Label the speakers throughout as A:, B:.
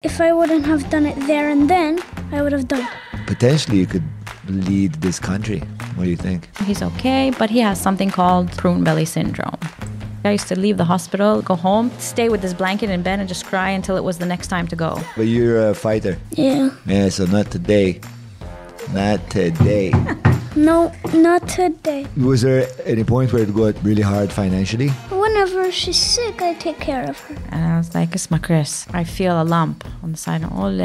A: If I wouldn't have done it there and then, I would have died.
B: Potentially, you could lead this country. What do you think?
C: He's okay, but he has something called prune belly syndrome. I used to leave the hospital, go home, stay with this blanket in bed, and just cry until it was the next time to go.
B: But you're a fighter.
A: Yeah.
B: Yeah, so not today. Not today.
A: No, not today.
B: Was there any point where it got really hard financially?
A: Oh, Whenever she's sick, I take care of her.
C: And I was like, it's my Chris, I feel a lump on the side of Ole,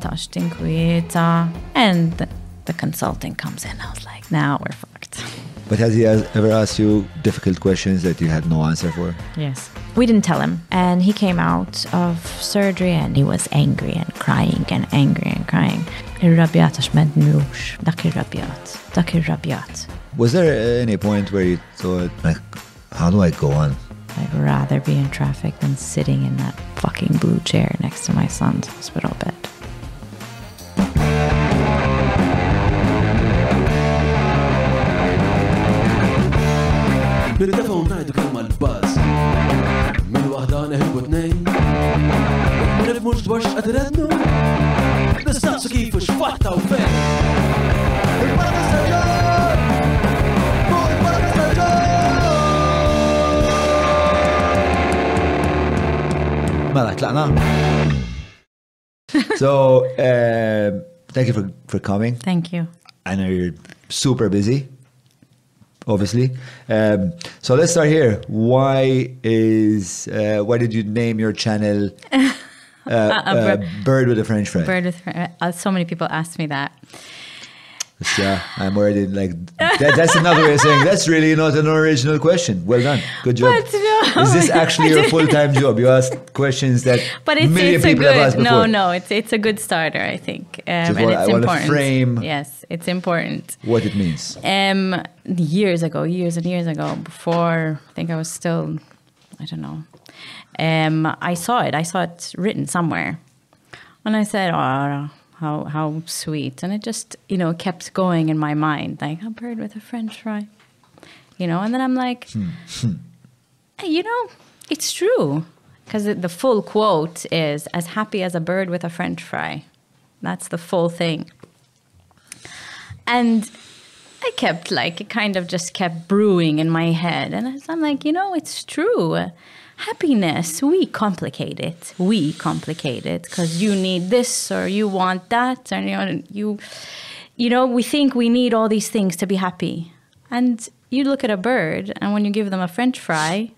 C: tashtin kwieta. Uh, and the, the consulting comes in. I was like, now we're fucked.
B: But has he ever asked you difficult questions that you had no answer for?
C: Yes. We didn't tell him. And he came out of surgery and he was angry and crying and angry and crying. Ir-rabjat għax m'għandnux. Dak ir-rabjat. Dak.
B: Was there any point where you thought, like, how do I go on?
C: I'd rather be in traffic than sitting in that fucking blue chair next to my son's hospital bed.
D: Xfatta
B: Mela, tlaqna. so, um, thank you for, for coming.
C: Thank you.
B: I know you're super busy, obviously. Um, so let's start here. Why is uh, why did you name your channel uh, uh, Bird with a French fry?
C: Bird with uh, so many people ask me that.
B: Yeah, I'm already like that, that's another way of saying that's really not an original question. Well done, good job.
C: No,
B: is this actually your full time job? You ask questions that
C: But it's,
B: million
C: it's a
B: people have asked
C: good
B: before.
C: no no it's it's a good starter I think um,
B: Just
C: and it's
B: I
C: important.
B: frame-
C: Yes, it's important.
B: What it means?
C: Um, years ago, years and years ago, before I think I was still, I don't know. Um, I saw it. I saw it written somewhere, and I said, "Oh, how how sweet!" And it just, you know, kept going in my mind, like a bird with a French fry, you know. And then I'm like, hmm. "Hey, you know, it's true, because the full quote is "as happy as a bird with a French fry." That's the full thing. And I kept like, it kind of just kept brewing in my head. And I'm like, you know, it's true. Happiness, we complicate it. We complicate it because you need this or you want that. And you know, you, you know, we think we need all these things to be happy. And you look at a bird, and when you give them a french fry,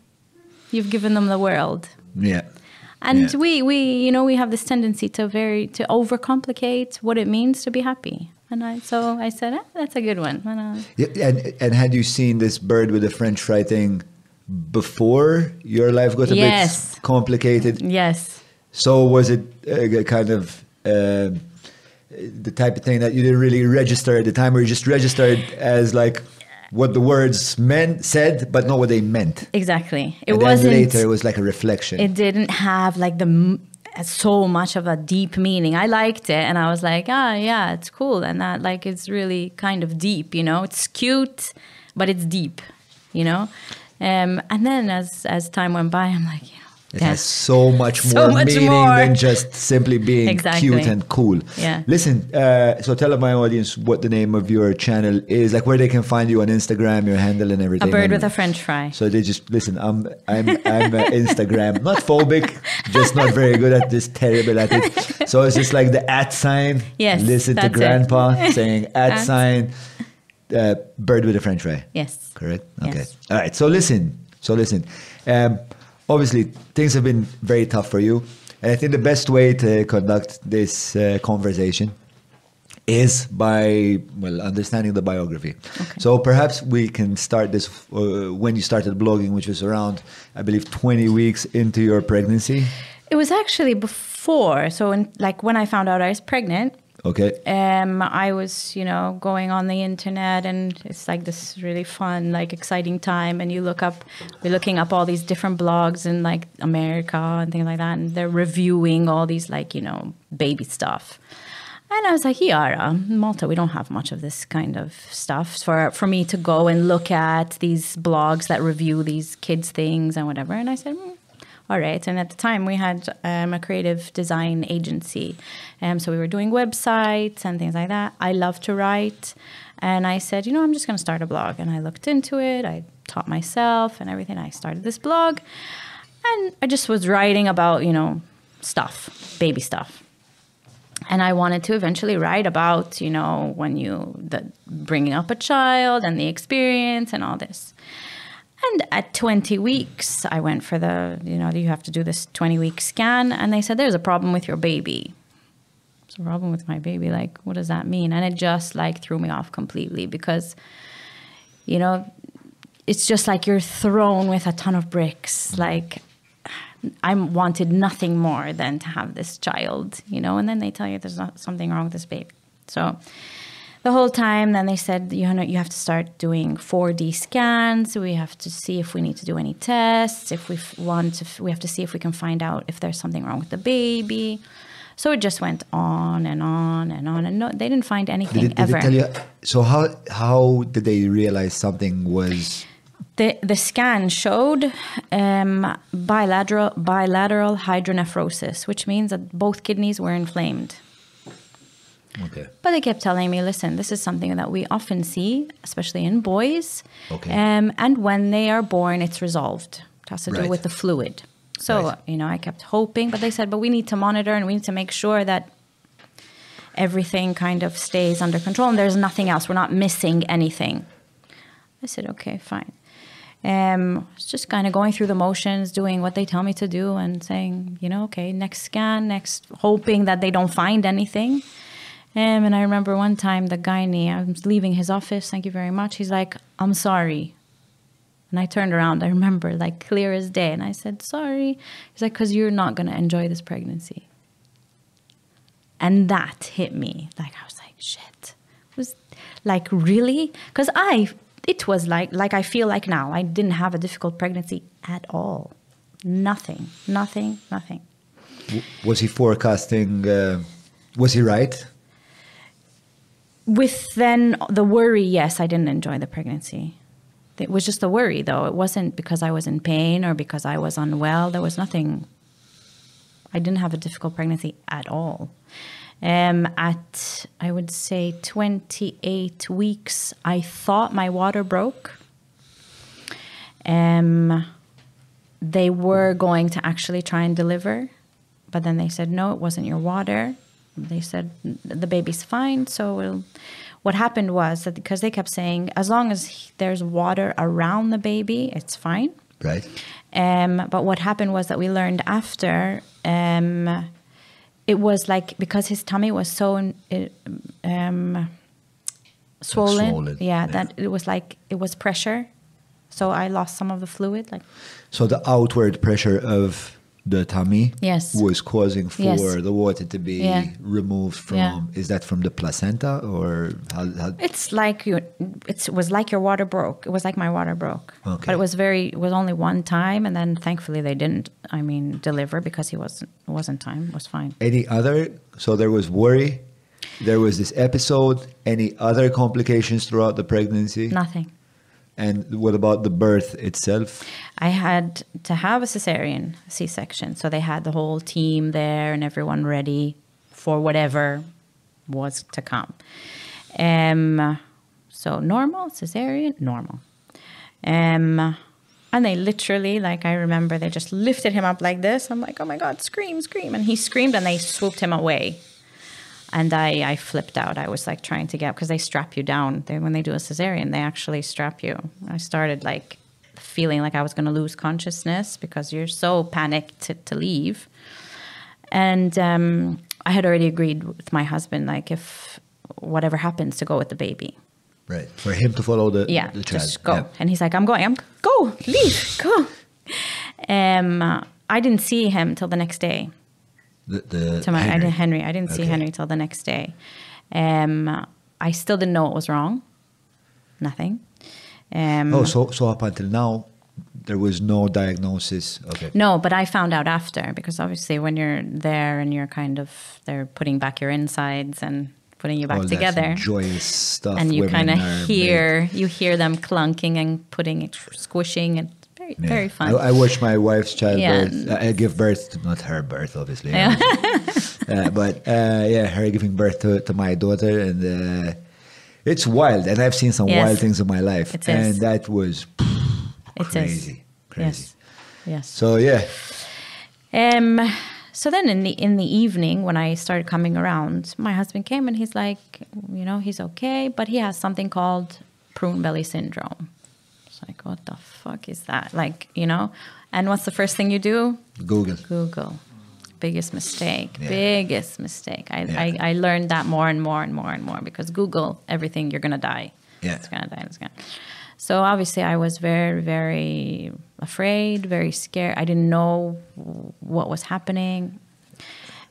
C: you've given them the world.
B: Yeah.
C: And
B: Yeah.
C: we, we, you know, we have this tendency to very to overcomplicate what it means to be happy. And I, so I said, ah, that's a good one. And, uh,
B: Yeah, and and had you seen this bird with a French fry thing before your life got a
C: Yes.
B: bit complicated?
C: yes,
B: So was it a kind of uh, the type of thing that you didn't really register at the time, or you just registered as like what the words meant said, but not what they meant?
C: exactly. It wasn't.
B: later it was like a reflection.
C: it didn't have like the so much of a deep meaning. I liked it, and I was like, ah, yeah, it's cool, and that like it's really kind of deep. You know, it's cute, but it's deep. You know, um, and then as as time went by, I'm like, you know,
B: it
C: yeah.
B: has so much
C: So
B: more
C: much
B: meaning
C: more.
B: than just simply being
C: Exactly.
B: cute and cool.
C: Yeah.
B: Listen, uh, so tell my audience what the name of your channel is, like where they can find you on Instagram, your handle, and everything.
C: a bird
B: and-
C: with a French fry.
B: So they just listen. I'm I'm I'm uh, Instagram not phobic, just not very good at this. Terrible at it. So it's just like the at sign.
C: Yes,
B: Listen to
C: that's it.
B: Grandpa saying at
C: At.
B: sign. Uh, bird with a French fry.
C: Yes.
B: Correct. Okay.
C: Yes.
B: All right. So listen. So listen. Um, obviously, things have been very tough for you, and I think the best way to conduct this uh, conversation is by well understanding the biography. Okay. So perhaps we can start this uh, when you started blogging, which was around, I believe, 20 weeks into your pregnancy.
C: It was actually before. So, in, like when I found out I was pregnant,
B: Okay.
C: um, I was, you know, going on the internet, and it's like this really fun, like exciting time. And you look up, we're looking up all these different blogs in like America and things like that, and they're reviewing all these like you know baby stuff. And I was like, Yara, Malta, we don't have much of this kind of stuff for for me to go and look at these blogs that review these kids things and whatever. And I said, "Hmm, all right. And at the time, we had um, a creative design agency. Um, so we were doing websites and things like that. I love to write. And I said, you know, I'm just going to start a blog. And I looked into it. I taught myself and everything. I started this blog. And I just was writing about, you know, stuff, baby stuff. And I wanted to eventually write about, you know, when you, the bringing up a child and the experience and all this. And at 20 weeks, I went for the, you know, you have to do this 20 week scan. And they said, there's a problem with your baby. There's a problem with my baby. Like, what does that mean? And it just like threw me off completely because, you know, it's just like you're thrown with a ton of bricks. Like, I wanted nothing more than to have this child, you know, and then they tell you there's not something wrong with this baby. So the whole time, then they said, you know, you have to start doing 4D scans. We have to see if we need to do any tests. If we want to, we have to see if we can find out if there's something wrong with the baby. So it just went on and on and on, and no, they didn't find anything
B: Did, it, did
C: ever.
B: they tell you? So how how did they realize something was?
C: The the scan showed um, bilateral bilateral hydronephrosis, which means that both kidneys were inflamed.
B: Okay.
C: But they kept telling me, listen, this is something that we often see, especially in boys.
B: Okay.
C: Um, and when they are born, it's resolved. It has to do
B: Right.
C: with the fluid. So,
B: Right.
C: you know, I kept hoping, but they said, but we need to monitor and we need to make sure that everything kind of stays under control and there's nothing else. We're not missing anything. I said, okay, fine. Um, it's just kind of going through the motions, doing what they tell me to do, and saying, you know, okay, next scan, next, hoping that they don't find anything. And I remember one time the gynae, I was leaving his office, thank you very much. He's like, I'm sorry. And I turned around, I remember, like clear as day. And I said, sorry. He's like, because you're not going to enjoy this pregnancy. And that hit me. Like, I was like, shit. It was like, really? Because I, it was like, like I feel like now, I didn't have a difficult pregnancy at all. Nothing, nothing, nothing.
B: Was he forecasting? Uh, was he right?
C: With then the worry, yes, I didn't enjoy the pregnancy. It was just the worry, though. It wasn't because I was in pain or because I was unwell. There was nothing. I didn't have a difficult pregnancy at all. Um, at, I would say, 28 weeks, I thought my water broke. Um, they were going to actually try and deliver, but then they said, no, it wasn't your water. They said, the baby's fine. So we'll, what happened was that because they kept saying, as long as he- there's water around the baby, it's fine.
B: Right.
C: Um, but what happened was that we learned after um, it was like because his tummy was so um, swollen,
B: swollen,
C: yeah,
B: yeah.
C: that it was like it was pressure. So I lost some of the fluid. Like
B: So the outward pressure of the tummy
C: Yes.
B: was causing for
C: Yes.
B: the water to be
C: Yeah.
B: removed from.
C: Yeah.
B: Is that from the placenta or how? how
C: it's like you, it's, it was like your water broke. It was like my water broke.
B: Okay.
C: But it was very. It was only one time, and then thankfully they didn't. I mean, deliver because he wasn't it wasn't time. It was fine.
B: any other? So there was worry. There was this episode. Any other complications throughout the pregnancy?
C: Nothing.
B: And what about the birth itself?
C: I had to have a cesarean C section. So they had the whole team there and everyone ready for whatever was to come. Um, so normal, cesarean, normal. Um, and they literally, like I remember, they just lifted him up like this. I'm like, oh my God, scream, scream. And he screamed and they swooped him away. And I, I flipped out. I was like trying to get up because they strap you down. They, when they do a cesarean, they actually strap you. I started like feeling like I was going to lose consciousness because you're so panicked to, to leave. And um, I had already agreed with my husband, like if whatever happens, to go with the baby.
B: Right. For him to follow the,
C: Yeah,
B: the child.
C: just go.
B: Yeah.
C: And he's like, I'm going. I'm go, leave, go. Um, I didn't see him till the next day.
B: The, the
C: to my I
B: Henry.
C: didn't Henry. I didn't see Henry till the next day. Um, I still didn't know what was wrong. Nothing. Um,
B: Oh, so so up until now, there was no diagnosis. Okay.
C: no, but I found out after because obviously when you're there and you're kind of they're putting back your insides and putting you back
B: that
C: together.
B: joyous stuff.
C: and you kind of
B: are made-
C: hear you hear them clunking and putting it squishing and very
B: Yeah.
C: very fun.
B: I, I watched my wife's childbirth.
C: Yeah.
B: I I give birth, to, not her birth, obviously.
C: Yeah.
B: uh, but uh, yeah, her giving birth to, to my daughter, and uh, it's wild. And I've seen some
C: Yes.
B: wild things in my life, and that was
C: It is.
B: crazy, crazy.
C: Yes. Yes.
B: So yeah,
C: Um, so then in the in the evening when I started coming around, my husband came and he's like, you know, he's okay, but he has something called prune belly syndrome. Like, what the fuck is that? Like, you know, and what's the first thing you do?
B: Google.
C: Google. Biggest mistake.
B: Yeah.
C: Biggest mistake. I,
B: Yeah.
C: I, I learned that more and more and more and more because Google everything, you're gonna die.
B: Yeah.
C: It's gonna die. It's gonna. So obviously, I was very, very afraid, very scared. I didn't know what was happening.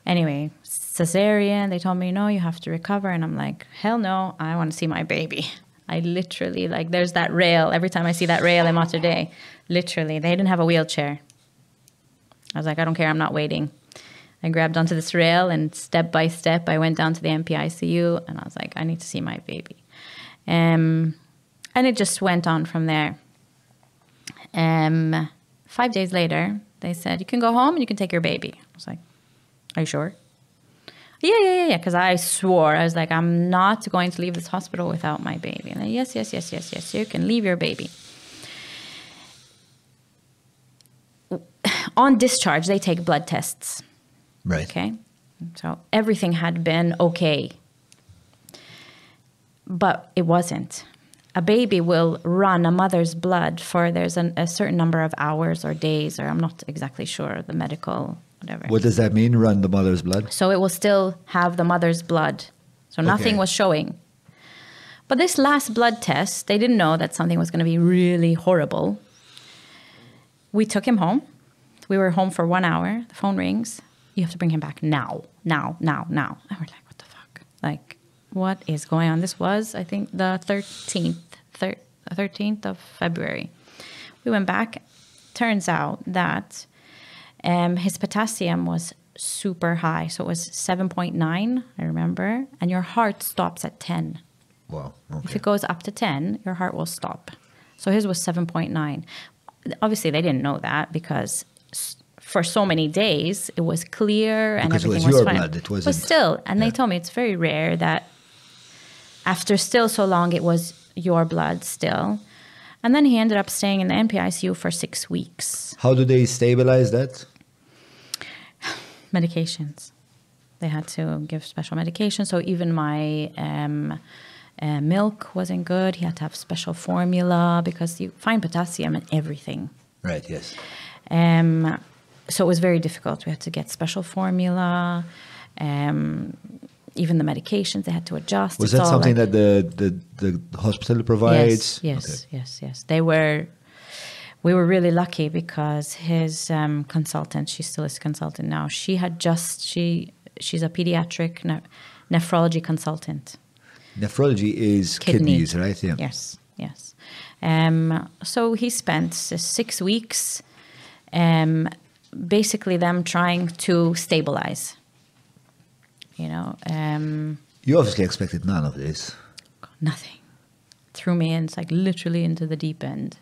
C: Anyway, cesarean. They told me, no, you have to recover, and I'm like, hell no, I want to see my baby. I literally like. There's that rail. Every time I see that rail in Mater Dei, literally, they didn't have a wheelchair. I was like, I don't care, I'm not waiting. I grabbed onto this rail and step by step, I went down to the NPICU and I was like, I need to see my baby. Um, and it just went on from there. Um, five days later, they said, You can go home and you can take your baby. I was like, Are you sure? Yeah, yeah, yeah, yeah. Because I swore, I was like, I'm not going to leave this hospital without my baby. And they, yes, yes, yes, yes, yes, you can leave your baby. On discharge, they take blood tests.
B: Right.
C: Okay. So everything had been okay. But it wasn't. A baby will run a mother's blood for there's an, a certain number of hours or days, or I'm not exactly sure the medical, whatever.
B: What does that mean? Run the mother's blood.
C: So it will still have the mother's blood. So nothing
B: Okay.
C: was showing. But this last blood test, they didn't know that something was going to be really horrible. We took him home. We were home for one hour. The phone rings. You have to bring him back now, now, now, now. And we're like, what the fuck? Like, what is going on? This was, I think, the 13th, thir- 13th of February. We went back. Turns out that um, his potassium was super high. So it was 7.9, I remember. And your heart stops at 10.
B: Wow. Okay.
C: If it goes up to 10, your heart will stop. So his was 7.9. Obviously, they didn't know that because for so many days it was clear and
B: Because it was
C: everything was,
B: your
C: fine.
B: blood, it wasn't-
C: still, and
B: yeah.
C: they told me it's very rare that after still so long it was your blood still. And then he ended up staying in the NPICU for six weeks.
B: How do they stabilize that?
C: Medications. They had to give special medication. So even my um, uh, milk wasn't good. He had to have special formula because you find potassium in everything.
B: Right. Yes.
C: Um, so it was very difficult. We had to get special formula. Um, even the medications they had to adjust.
B: Was
C: It's
B: that something
C: like-
B: that the, the the hospital provides?
C: Yes, yes,
B: Okay.
C: yes, yes. They were. We were really lucky because his um, consultant, she still is consultant now. She had just she she's a pediatric ne- nephrology consultant.
B: Nephrology is
C: Kidney.
B: kidneys, right? Yeah.
C: Yes, yes. Um, so he spent six weeks, um, basically them trying to stabilize. You know, um,
B: You obviously expected none of this.
C: nothing. Threw me in, like literally into the deep end.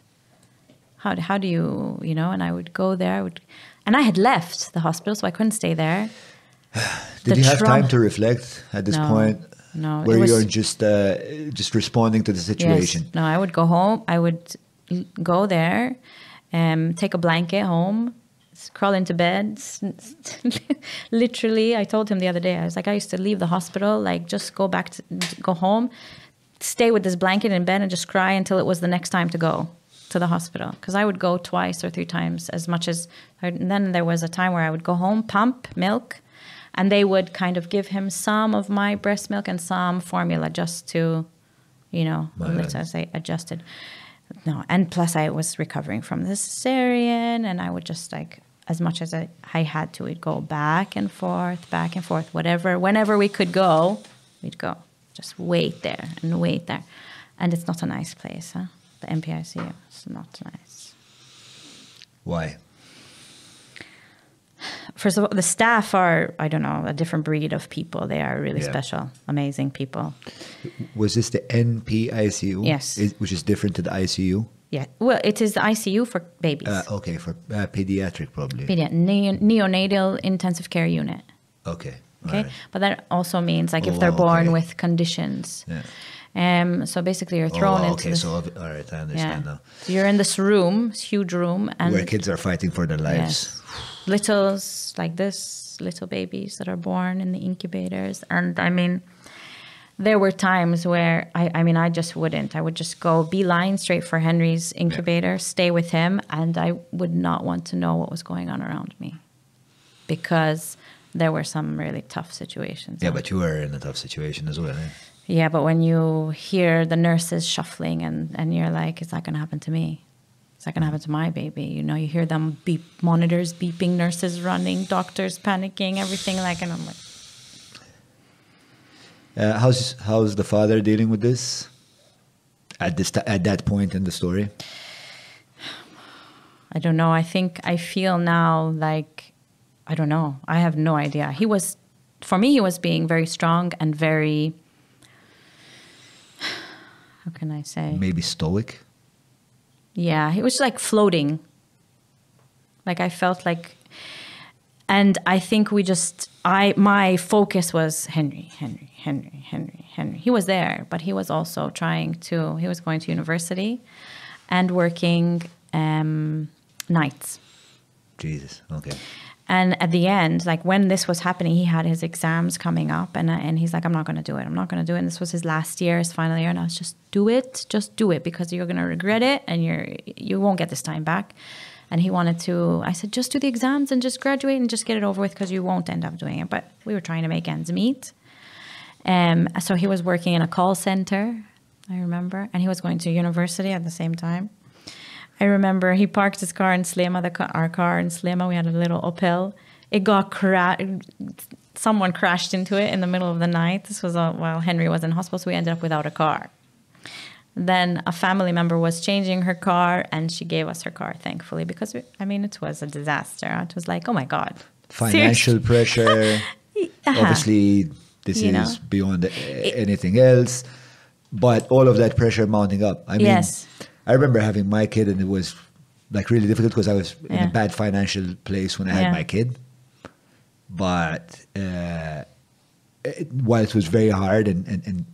C: How, how do you, you know, and I would go there, I would, and I had left the hospital, so I couldn't stay there.
B: Did
C: The
B: you have time to reflect at this
C: No,
B: point?
C: no,
B: Where
C: was-
B: you're just uh, just responding to the situation.
C: Yes. No, I would go home. I would go there, um, take a blanket home, crawl into bed. Literally, I told him the other day. I was like, I used to leave the hospital, like just go back to go home, stay with this blanket in bed, and just cry until it was the next time to go to the hospital. Because I would go twice or three times as much as. And then there was a time where I would go home, pump milk. And they would kind of give him some of my breast milk and some formula just to you know, let's say adjusted. No, and plus I was recovering from the cesarean, and I would just like as much as I, I had to, we'd go back and forth, back and forth, whatever, whenever we could go, we'd go. Just wait there and wait there, and it's not a nice place, huh? The NPICU, it's not nice.
B: Why?
C: First of all, the staff are I don't know a different breed of people. They are really
B: Yeah.
C: special, amazing people.
B: Was this the NPICU?
C: Yes.
B: Which is different to the ICU?
C: Yeah. Well, it is the ICU for babies.
B: Uh, okay, for uh, pediatric probably.
C: Pedi- neo- neonatal intensive care unit.
B: okay.
C: Okay.
B: alright.
C: But that also means like
B: Oh,
C: if they're born
B: okay.
C: with conditions.
B: Yeah.
C: Um. So basically, you're
B: Oh,
C: thrown
B: wow,
C: into
B: okay, so all right, I understand
C: yeah.
B: now.
C: So you're in this room, this huge room, and
B: Where kids are fighting for their lives.
C: Yes. Littles like this, little babies that are born in the incubators. And I mean, there were times where I, I mean, I just wouldn't. I would just go beeline straight for Henry's incubator, stay with him, and I would not want to know what was going on around me because there were some really tough situations.
B: Yeah, but you were in a tough situation as well. Eh?
C: Yeah, but when you hear the nurses shuffling and, and you're like, is that going to happen to me? Is that going to happen to my baby? You know, you hear them beep, monitors beeping, nurses running, doctors panicking, everything like, and I'm like,
B: Uh, how's how's the father dealing with this at this at that point in the story?
C: I don't know. I think I feel now like, I don't know. I have no idea. He was, for me, he was being very strong and very, how can I say?
B: Maybe stoic.
C: Yeah, he was like floating. Like I felt like, and I think we just, I my focus was Henry, Henry, Henry, Henry, Henry. He was there, but he was also trying to. He was going to university, and working um, nights.
B: Jesus. Okay.
C: And at the end, like when this was happening, he had his exams coming up, and and he's like, "I'm not going to do it. I'm not going to do it." And this was his last year, his final year, and I was just do it, just do it, because you're going to regret it, and you're you won't get this time back. And he wanted to. I said, just do the exams and just graduate and just get it over with, because you won't end up doing it. But we were trying to make ends meet. Um, so he was working in a call center, I remember, and he was going to university at the same time. I remember he parked his car in Sliema, our car in Sliema. We had a little Opel. It got cra- someone crashed into it in the middle of the night. This was uh, while Henry was in hospital, so we ended up without a car. Then a family member was changing her car, and she gave us her car, thankfully, because we, I mean it was a disaster. It was like, oh my god,
B: Financial pressure.
C: Uh-huh.
B: Obviously, this
C: You
B: is
C: know.
B: beyond anything else. But all of that pressure mounting up. I mean,
C: Yes.
B: I remember having my kid, and it was like really difficult because I was in a bad financial place when I had
C: Yeah.
B: my kid. But uh, it, while it was very hard, and, and, and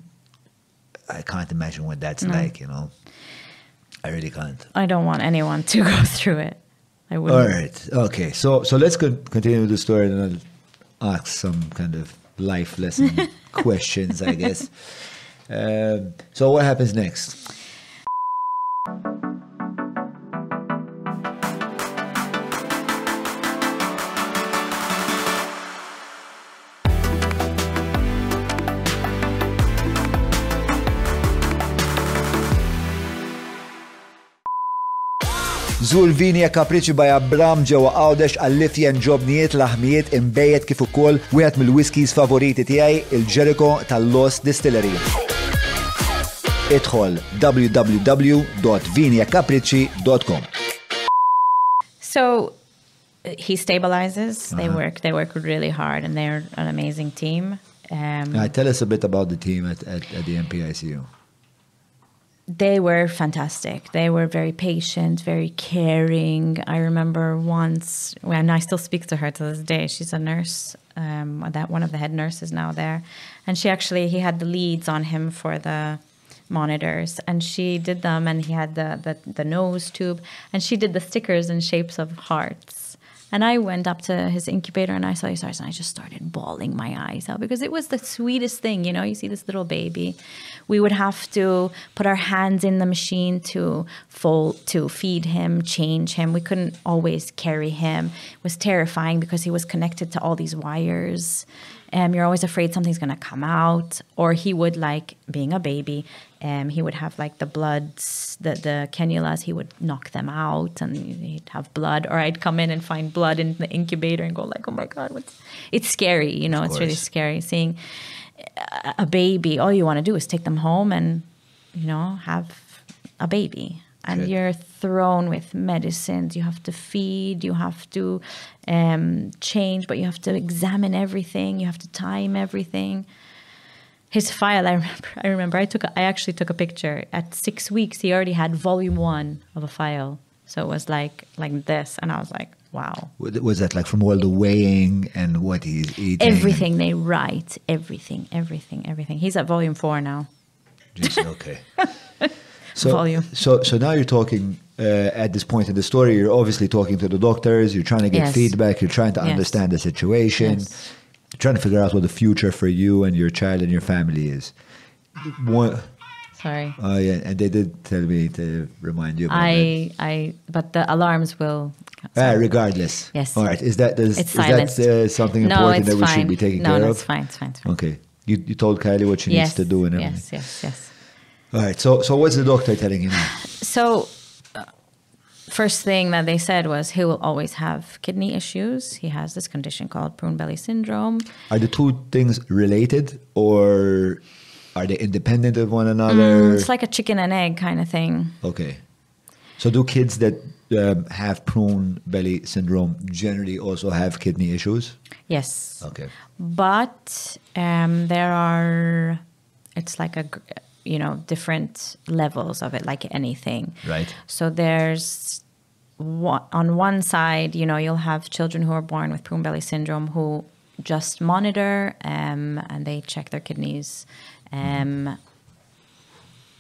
B: I can't imagine what that's like, you know. I really can't.
C: I don't want anyone to go through it. I wouldn't.
B: All right. Okay. So so let's con- continue with the story, and I'll ask some kind of life lesson questions, I guess. Um, so what happens next? Zulvini e Kapriċi by Abram ġewwa Għawdex għall-lifjen ġobnijiet laħmijiet imbejjed kif ukoll wieħed mill-whiskies favoriti tiegħi il-Jericho tal-Lost Distillery. Idħol www.viniecapricci.com.
C: So uh, he stabilizes. They
B: Uh-huh.
C: work. They work really hard, and they're an amazing team. Um,
B: Uh, tell us a bit about the team at, at, at the NPICU.
C: they were fantastic. They were very patient, very caring. I remember once, and I still speak to her to this day. She's a nurse, um, that one of the head nurses now there, and she actually he had the leads on him for the monitors, and she did them, and he had the the, the nose tube, and she did the stickers in shapes of hearts. And I went up to his incubator and I saw his eyes and I just started bawling my eyes out because it was the sweetest thing. You know, you see this little baby. We would have to put our hands in the machine to fold, to feed him, change him. We couldn't always carry him. It was terrifying because he was connected to all these wires. Um, you're always afraid something's going to come out. Or he would, like, being a baby, um, he would have like the bloods, the, the cannulas, he would knock them out and he'd have blood. Or I'd come in and find blood in the incubator and go like, oh my God, what's... It's scary, you know, it's really scary seeing a- baby. All you want to do is take them home and, you know, have a baby. And
B: Good.
C: you're thrown with medicines. You have to feed, you have to um, change, but you have to examine everything. You have to time everything. His file, I remember. I remember. I took. A, I actually took a picture. At six weeks, he already had volume one of a file. So it was like like this, and I was like, wow.
B: Was that like from all the weighing and what he's eating?
C: Everything they write, everything, everything, everything. He's at volume four now.
B: Jeez, okay. So,
C: Volume.
B: so, so now you're talking uh, at this point in the story. You're obviously talking to the doctors. You're trying to get
C: Yes.
B: feedback. You're trying to
C: Yes.
B: understand the situation.
C: Yes.
B: Trying to figure out what the future for you and your child and your family is. One,
C: Sorry.
B: oh yeah, and they did tell me to remind you. About that.
C: I, I, but the alarms will.
B: Ah, regardless.
C: Yes.
B: All right. Is that is, is that uh, something
C: no,
B: important that we
C: fine.
B: should be taking
C: no,
B: care
C: no,
B: of?
C: it's fine. It's fine. It's fine.
B: Okay. You you told Kylie what she
C: yes.
B: needs to do and everything.
C: yes, yes, yes.
B: All right. So so what's the doctor telling you now?
C: So, uh, first thing that they said was he will always have kidney issues. He has this condition called prune belly syndrome.
B: Are the two things related or are they independent of one another?
C: Mm, It's like a chicken and egg kind of thing.
B: okay. So do kids that um, have prune belly syndrome generally also have kidney issues?
C: Yes.
B: Okay.
C: But um, there are, it's like a, you know, different levels of it, like anything.
B: Right.
C: So there's on one side, you know, you'll have children who are born with prune belly syndrome who just monitor um, and they check their kidneys um,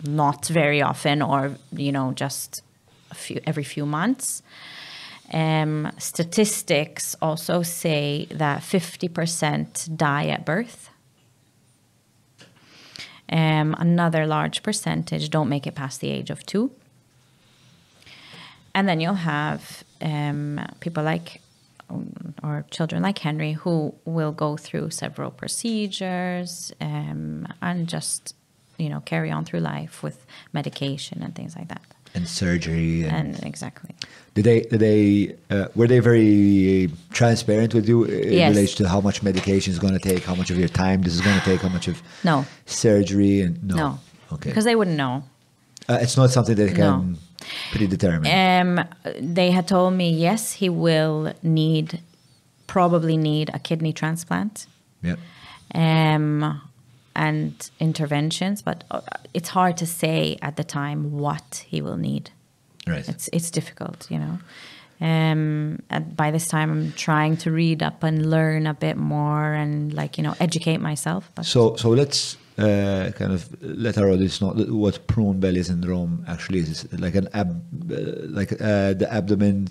C: not very often or, you know, just a few, every few months. Um, statistics also say that 50% die at birth. Um, another large percentage don't make it past the age of two. And then you'll have um, people like, um, or children like Henry, who will go through several procedures um, and just, you know, carry on through life with medication and things like that.
B: And surgery and,
C: And exactly.
B: did they did they uh, were they very transparent with you in
C: Yes.
B: relation to how much medication is going to take, how much of your time this is going to take, how much of
C: No.
B: surgery and no.
C: No.
B: Okay.
C: Because they wouldn't know.
B: Uh, it's not something they
C: No.
B: Can predetermine.
C: Um, they had told me yes, he will need, probably need a kidney transplant,
B: yeah.
C: um, and interventions. But uh, it's hard to say at the time what he will need.
B: Right.
C: It's it's difficult, you know. Um, and by this time, I'm trying to read up and learn a bit more and like you know educate myself. But
B: So, so let's uh, kind of let our audience know what prune belly syndrome actually is. It's like an ab, uh, like uh, the abdomen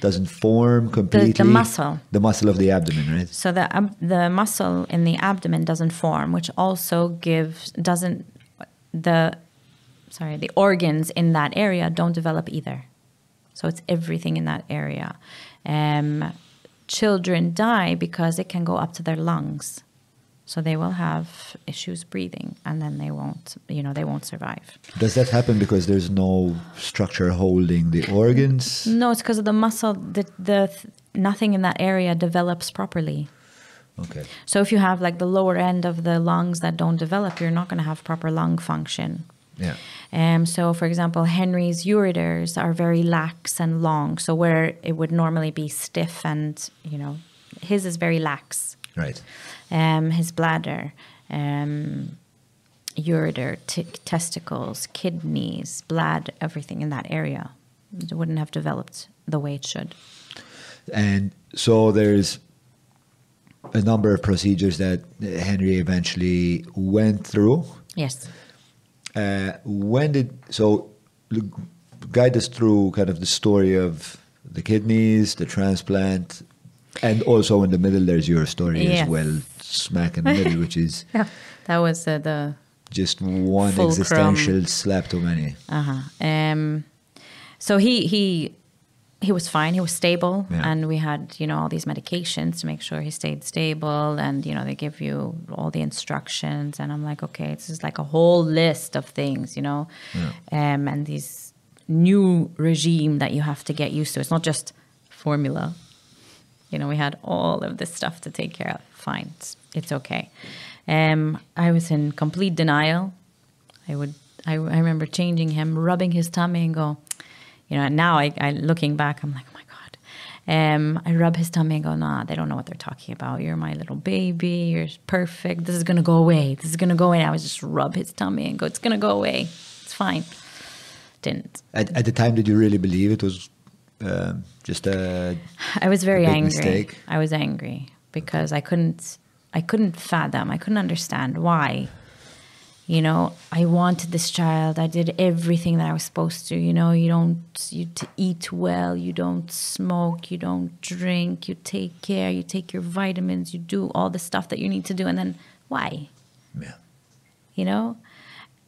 B: doesn't form completely.
C: The muscle.
B: The muscle of the abdomen, right?
C: So the ab- the muscle in the abdomen doesn't form, which also gives doesn't the sorry the organs in that area don't develop either. So it's everything in that area. Um, children die because it can go up to their lungs, so they will have issues breathing, and then they won't you know they won't survive.
B: Does that happen because there's no structure holding the organs?
C: No, it's because of the muscle. The the nothing in that area develops properly.
B: Okay.
C: So if you have like the lower end of the lungs that don't develop, you're not going to have proper lung function.
B: Yeah.
C: Um, so, for example, Henry's ureters are very lax and long. So where it would normally be stiff and you know, his is very lax.
B: Right.
C: Um, his bladder, um, ureter, testicles, kidneys, blood, everything in that area, it wouldn't have developed the way it should.
B: And so there's a number of procedures that Henry eventually went through.
C: Yes.
B: Uh, when did so guide us through kind of the story of the kidneys, the transplant, and also in the middle there's your story
C: Yes.
B: as well, smack in the middle, which is
C: Yeah. That was uh, the
B: just one
C: Fulcrum.
B: existential slap too many.
C: Uh-huh. Um, so he he he was fine. He was stable,
B: Yeah.
C: and we had you know all these medications to make sure he stayed stable. And you know they give you all the instructions, and I'm like, okay, this is like a whole list of things, you know, um, and these new regime that you have to get used to. It's not just formula. You know, we had all of this stuff to take care of. Fine, it's, it's okay. Um, I was in complete denial. I would. I, I remember changing him, rubbing his tummy, and go, you know. And now, I, I looking back, I'm like, oh my god. Um, I rub his tummy and go, nah, they don't know what they're talking about. You're my little baby. You're perfect. This is going to go away. This is going to go away. And I was just rub his tummy and go, it's going to go away. It's fine. Didn't.
B: At, at the time, did you really believe it was um, just a?
C: I was very angry.
B: mistake.
C: I was angry because I couldn't I couldn't fathom. I couldn't understand why. You know, I wanted this child. I did everything that I was supposed to. You know, you don't you eat well, you don't smoke, you don't drink, you take care, you take your vitamins, you do all the stuff that you need to do and then why?
B: Yeah.
C: you know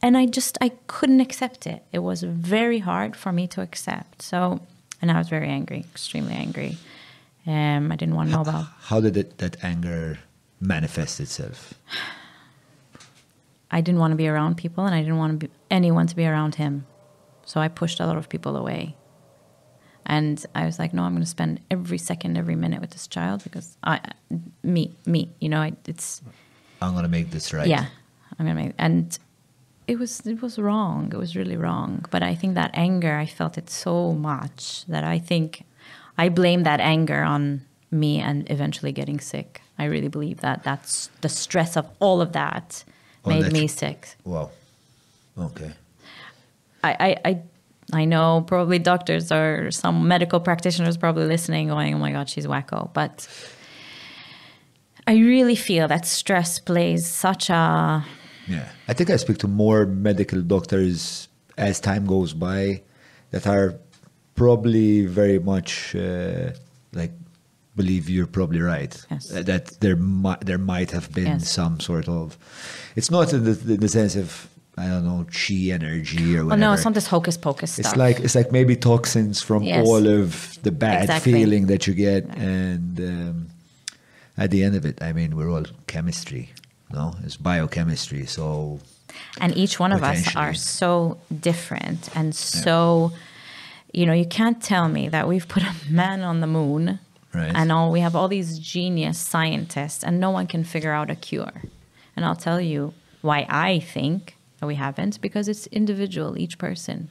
C: and i just i couldn't accept it it was very hard for me to accept so and i was very angry extremely angry um i didn't want to know about
B: How did it, that anger manifest itself?
C: i didn't want to be around people and i didn't want to be anyone to be around him so i pushed a lot of people away and i was like no i'm going to spend every second every minute with this child because i me me you know I, it's
B: I'm gonna make this right.
C: Yeah, I'm gonna make and it was it was wrong. It was really wrong. But I think that anger, I felt it so much that I think I blame that anger on me and eventually getting sick. I really believe that that's the stress of all of that
B: Oh,
C: made me sick.
B: Wow. Okay.
C: I, I, I I know probably doctors or some medical practitioners probably listening going, oh my God, she's wacko. But I really feel that stress plays such a
B: Yeah. I think I speak to more medical doctors as time goes by that are probably very much uh, like believe you're probably right.
C: Yes.
B: Uh, That there might there might have been
C: Yes.
B: some sort of. It's not in the, in the sense of I don't know chi energy or whatever.
C: no, it's not this hocus pocus stuff.
B: It's like it's like maybe toxins from
C: Yes.
B: all of the bad
C: Exactly.
B: feeling that you get, and um, at the end of it, I mean, we're all chemistry. No, it's biochemistry. So
C: and each one of us are so different and so you know you can't tell me that we've put a man on the moon
B: Right.
C: and all we have all these genius scientists and no one can figure out a cure and i'll tell you why i think that we haven't because it's individual each person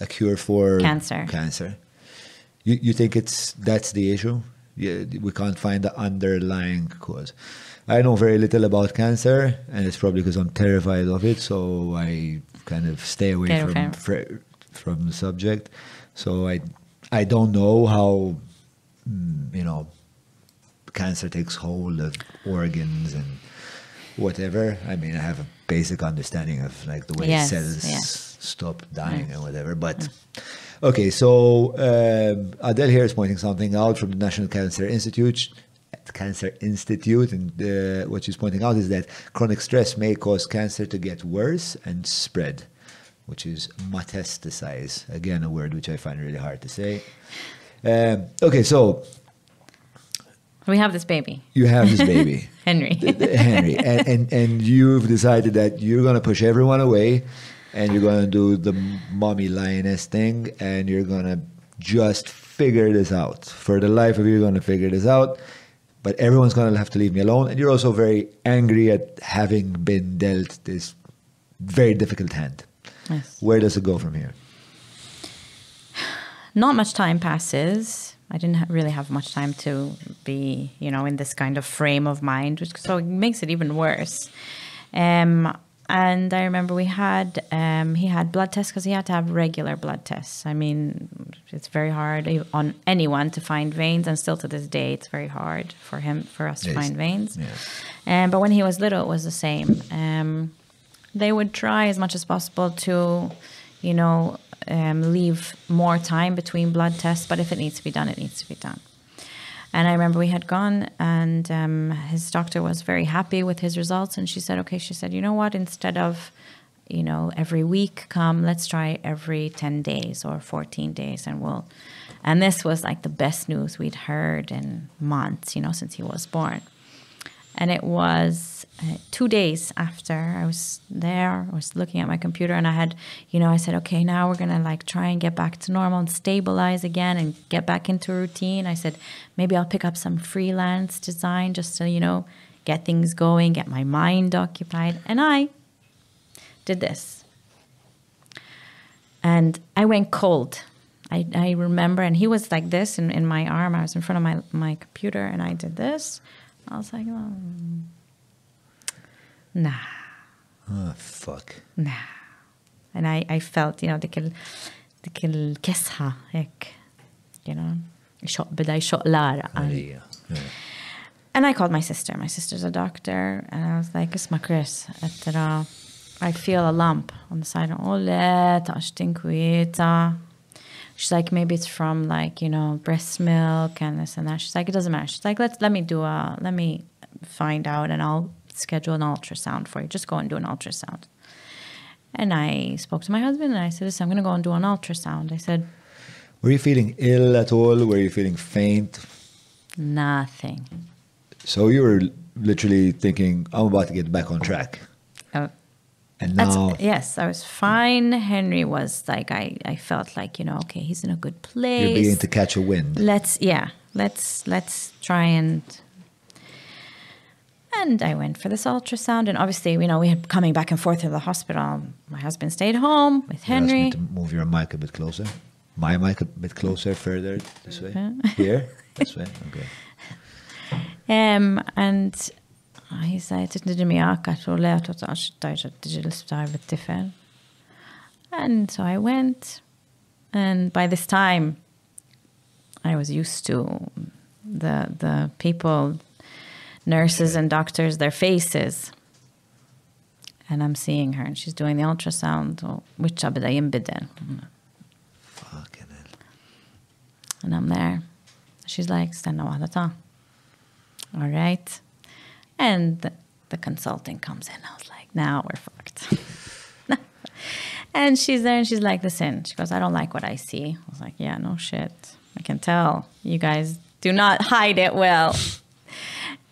B: a cure for
C: Cancer.
B: Cancer. You you think it's that's the issue? Yeah, we can't find the underlying cause. I know very little about cancer, and it's probably because I'm terrified of it. So I kind of stay away
C: Get
B: from fr- from the subject. So I I don't know how mm, you know cancer takes hold of organs and whatever. I mean, I have a basic understanding of like the way
C: Yes,
B: cells stop dying and whatever. But okay, so um, Adele here is pointing something out from the National Cancer Institute. Cancer Institute, and uh, what she's pointing out is that chronic stress may cause cancer to get worse and spread, which is metastasize. Again, a word which I find really hard to say. Um, okay, so
C: we have this baby
B: you have this baby.
C: henry
B: Henry, and, and and you've decided that you're gonna push everyone away, and you're gonna do the mommy lioness thing, and you're gonna just figure this out. For the life of you, you're gonna figure this out. But everyone's gonna have to leave me alone, and you're also very angry at having been dealt this very difficult hand.
C: yes.
B: Where does it go from here?
C: not much time passes. I didn't ha- really have much time to be, you know, in this kind of frame of mind, which, so it makes it even worse. Um, and I remember we had, um, he had blood tests because he had to have regular blood tests. I mean, it's very hard on anyone to find veins, and still to this day, it's very hard for him, for us to find veins.
B: Yeah.
C: Um, but when he was little, it was the same. Um, they would try as much as possible to, you know, um, leave more time between blood tests. But if it needs to be done, it needs to be done. And I remember we had gone, and um, his doctor was very happy with his results. And she said, "Okay," she said, "You know what? Instead of, you know, every week come, let's try every ten days or fourteen days, and we'll." And this was like the best news we'd heard in months, you know, since he was born and it was uh, two days after I was there. I was looking at my computer, and I had, you know, I said, okay, now we're gonna like try and get back to normal and stabilize again and get back into routine. I said, maybe I'll pick up some freelance design just to, you know, get things going, get my mind occupied, and I did this. And I went cold. I, I remember, and he was like this in, in my arm. I was in front of my, my computer and I did this. I was like, oh, nah,
B: Oh, fuck.
C: nah. And I, I felt, you know, dik dik il-kisħa, hekk, you know, xoq, bida jxoq lara. And,
B: Yeah. yeah.
C: and I called my sister. My sister's a doctor. And I was like, isma Chris, ettera, I feel a lump on the side. Oh, le, tax tinkwieta. She's like, maybe it's from like, you know, breast milk and this and that. She's like, it doesn't matter. She's like, let's, let me do a, let me find out and I'll schedule an ultrasound for you. Just go and do an ultrasound. And I spoke to my husband and I said, listen, I'm going to go and do an ultrasound. I said,
B: Were you feeling ill at all? Were you feeling faint?
C: nothing.
B: So you were literally thinking, I'm about to get back on track.
C: Uh,
B: And now,
C: yes, I was fine. Henry was like, I, I felt like, you know, okay, he's in a good place.
B: you're beginning to catch a wind.
C: Let's, yeah, let's, let's try and. And I went for this ultrasound. And obviously, you know, we had coming back and forth to the hospital. My husband stayed home with
B: You asked me
C: Henry.
B: to move your mic a bit closer. My mic a bit closer, further this way. Here? This way? Okay.
C: Um, and he said, "Tidni miaka tu le tu tax tajja tiġi l-isptar bit-tifel." And so I went, and by this time, I was used to the the people, nurses and doctors, their faces. And I'm seeing her, and she's doing the ultrasound. Which.
B: Fucking hell.
C: And I'm there. She's like, stanna waħda ta. All right. And the, the consultant comes in. I was like, now we're fucked. and she's there and she's like, listen, she goes, I don't like what I see. I was like, yeah, no shit. I can tell. You guys do not hide it well.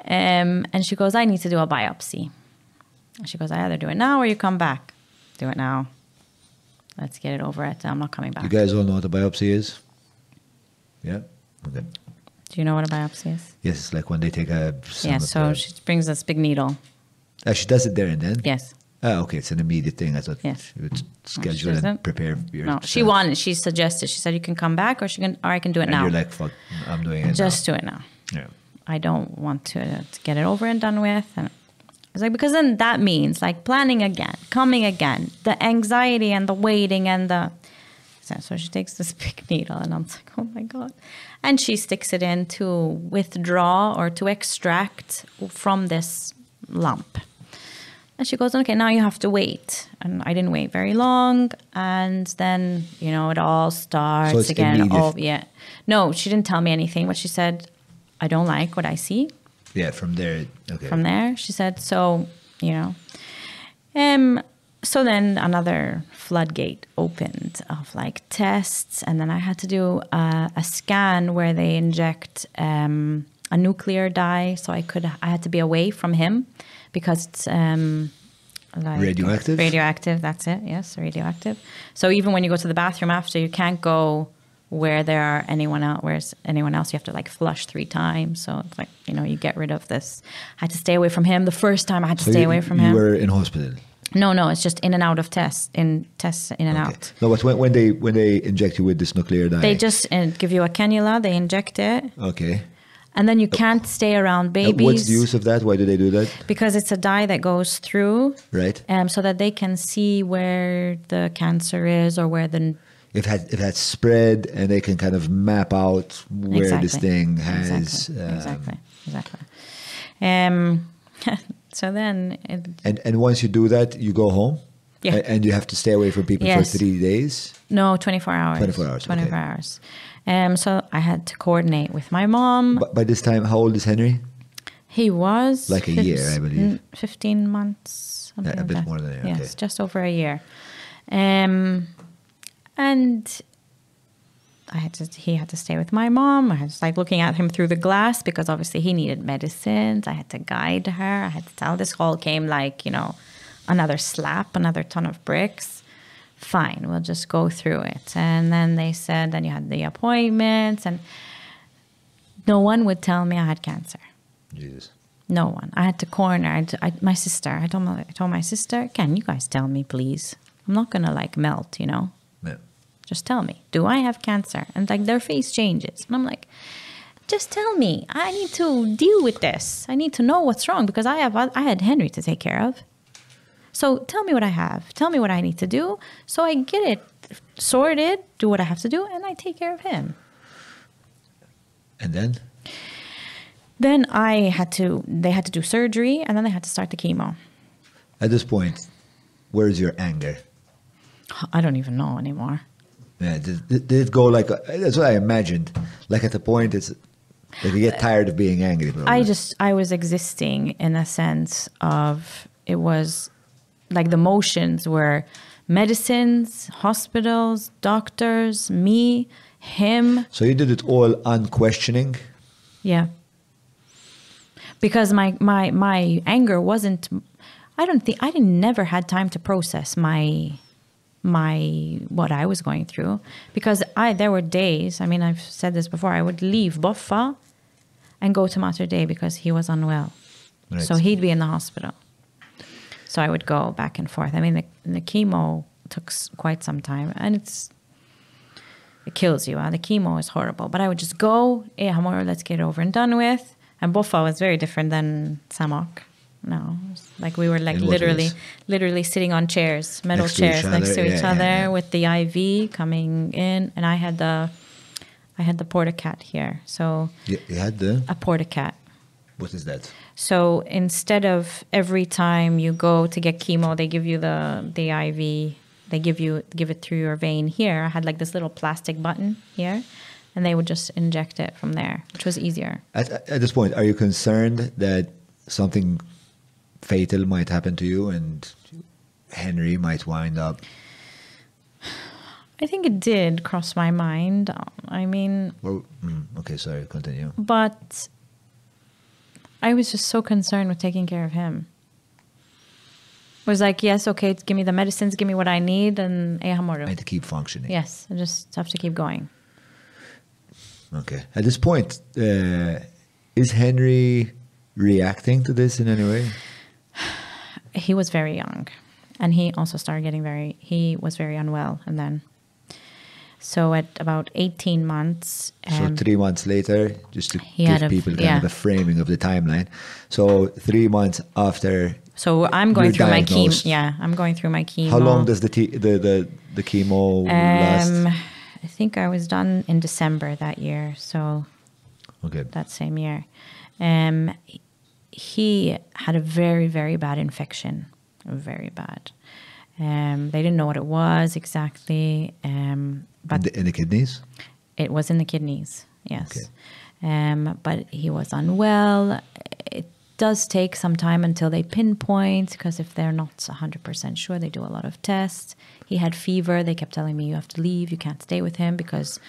C: Um, and she goes, I need to do a biopsy. And she goes, I either do it now or you come back. Do it now. Let's get it over it. I'm not coming back.
B: You guys all know what a biopsy is? Yeah? Okay.
C: do you know what a biopsy is?
B: Yes, it's like when they take a.
C: Yeah, so
B: the-
C: she brings this big needle.
B: Ah, she does it there and then?
C: Yes.
B: Ah, okay, it's an immediate thing. I thought
C: Yes.
B: you would
C: she
B: schedule and prepare your.
C: No, she wanted. She suggested. She said you can come back, or she can, or I can do it
B: And
C: now.
B: you're like, fuck, I'm doing it.
C: Just do it now.
B: now. Yeah.
C: I don't want to, to get it over and done with. And it's like because then that means like planning again, coming again, the anxiety and the waiting and the. So, so she takes this big needle, and I'm like, oh my god, and she sticks it in to withdraw or to extract from this lump. And she goes, okay, now you have to wait. And I didn't wait very long. And then, you know, it all starts
B: it's
C: again. Oh, yeah. No, she didn't tell me anything, but she said, I don't like what I see
B: Yeah, from there. Okay.
C: from there. She said, so, you know. Um, so then another floodgate opened of like tests. And then I had to do a, a scan where they inject um, a nuclear dye. So I could, I had to be away from him because it's um, like
B: Radioactive?
C: Radioactive, that's it. Yes, radioactive. So even when you go to the bathroom after, you can't go where there are anyone else. Where's anyone else? You have to like flush three times. So it's like you know you get rid of this. I had to stay away from him. The first time I had to
B: So
C: stay
B: you,
C: away from
B: you
C: him.
B: were in hospital.
C: no, no, it's just in and out of tests. In tests, in and
B: Okay.
C: out.
B: No, but when, when they when they inject you with this nuclear dye.
C: They just uh, give you a cannula. They inject it,
B: Okay.
C: and then you can't stay around babies.
B: What's the use of that? Why do they do that?
C: Because it's a dye that goes through,
B: Right.
C: um, so that they can see where the cancer is or where the
B: If it had if had spread and they can kind of map out where this thing has.
C: exactly
B: um,
C: exactly exactly. Um, so then it,
B: And and once you do that, you go home.
C: Yeah.
B: And you have to stay away from people
C: Yes.
B: for three days.
C: no twenty four hours.
B: 24 hours,
C: Twenty four
B: okay.
C: hours. Um, so I had to coordinate with my mom.
B: But by this time, how old is Henry?
C: He was
B: Like a
C: fif-
B: year, I believe.
C: mm, Fifteen months. something
B: Yeah, a
C: like
B: bit
C: that.
B: more than a year,
C: Yes,
B: okay.
C: just over a year. Um, and I had to. He had to stay with my mom. I was like looking at him through the glass because obviously he needed medicines. I had to guide her. I had to tell. This all came like you know, another slap, another ton of bricks. Fine, we'll just go through it. And then they said, then you had the appointments, and no one would tell me I had cancer.
B: Jesus.
C: No one. I had to corner. I, to- I, my sister. I told my, I told my sister, "Can you guys tell me, please? I'm not gonna like melt, you know." Just tell me. Do I have cancer? And like their face changes. And I'm like, just tell me. I need to deal with this. I need to know what's wrong because I have I had Henry to take care of. So tell me what I have. Tell me what I need to do so I get it sorted, do what I have to do, and I take care of him.
B: And then?
C: Then I had to they had to do surgery and then they had to start the chemo.
B: At this point, where's your anger?
C: I don't even know anymore.
B: Yeah, did, did it go like that's what I imagined. Like at the point, it's like you get uh, tired of being angry. Probably.
C: I just I was existing in a sense of it was like the motions were medicines, hospitals, doctors, me, him.
B: So you did it all unquestioning.
C: Yeah. Because my my my anger wasn't I don't think I didn't never had time to process my my what I was going through. Because I there were days I mean I've said this before I would leave Boffa and go to Mater Dei because he was unwell.
B: Right.
C: so he'd be in the hospital. So I would go back and forth. I mean the, the chemo took quite some time and it's it kills you huh? the chemo is horrible. But I would just go eh, Hamor, let's get it over and done with. And Boffa was very different than Samok no like we were like literally literally sitting on chairs, metal
B: Next to
C: chairs next
B: other,
C: to each
B: yeah,
C: other
B: yeah,
C: with the IV coming in, and I had the, I had the Port-a-Cath here. So
B: You, you had the
C: a Port-a-Cath.
B: what is that?
C: So instead of every time you go to get chemo, they give you the the IV. They give you give it through your vein here. I had like this little plastic button here, and they would just inject it from there, which was easier.
B: At, at this point, are you concerned that something fatal might happen to you and Henry might wind up?
C: I think it did cross my mind. I mean,
B: Or, mm, okay, sorry, continue.
C: But I was just so concerned with taking care of him. Was like, yes, okay, give me the medicines, give me what I need, and eh,
B: I had to keep functioning.
C: Yes, I just have to keep going.
B: Okay. At this point, uh, is Henry reacting to this in any way?
C: He was very young, and he also started getting very. He was very unwell, and then. So at about eighteen months,
B: so
C: um,
B: three months later, just to
C: he
B: give
C: had a-
B: people kind
C: yeah.
B: of a framing of the timeline. So three months after,
C: so I'm going through my chemo. Yeah, I'm going through my chemo.
B: how long does the te- the, the the chemo last?
C: Um, I think I was done in December that year. So
B: Okay.
C: that same year. Um, he had a very, very bad infection, very bad. Um, they didn't know what it was exactly, um, but
B: in, the, in the kidneys?
C: it was in the kidneys, yes.
B: Okay.
C: Um, but he was unwell. It does take some time until they pinpoint because if they're not 100% sure, they do a lot of tests. He had fever. They kept telling me, you have to leave. You can't stay with him because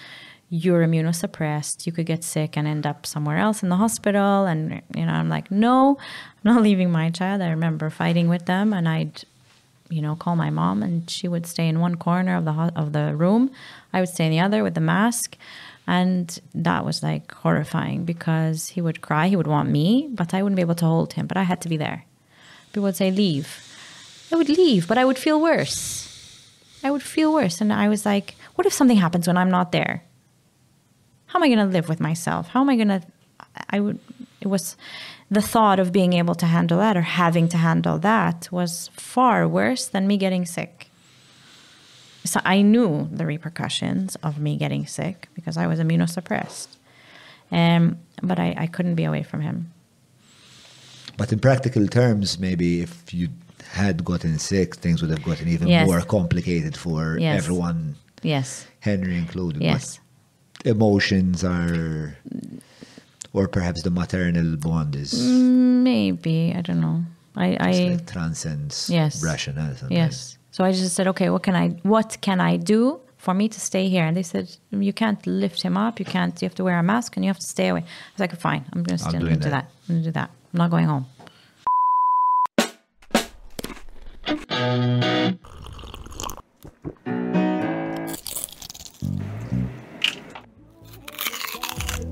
C: you're immunosuppressed. You could get sick and end up somewhere else in the hospital. And, you know, I'm like, no, I'm not leaving my child. I remember fighting with them and I'd you know, call my mom, and she would stay in one corner of the ho- of the room. I would stay in the other with the mask, and that was like horrifying because he would cry. He would want me, but I wouldn't be able to hold him. But I had to be there. People would say leave. I would leave, but I would feel worse. I would feel worse, and I was like, what if something happens when I'm not there? How am I going to live with myself? How am I going to? I would. It was the thought of being able to handle that or having to handle that was far worse than me getting sick. So I knew the repercussions of me getting sick because I was immunosuppressed. Um, but I, I couldn't be away from him.
B: But in practical terms, maybe if you had gotten sick, things would have gotten even
C: Yes.
B: more complicated for
C: Yes.
B: everyone,
C: Yes.
B: Henry included.
C: Yes.
B: But emotions are, or perhaps the maternal bond is mm,
C: Maybe. I don't know. I, I
B: like transcends
C: Yes.
B: rationale. Sometimes.
C: Yes. So I just said, okay, what can I what can I do for me to stay here? And they said, you can't lift him up. You can't. You have to wear a mask and you have to stay away. I was like, fine. I'm going to
B: I'm
C: still do
B: that.
C: that. I'm going to do that. I'm not going home.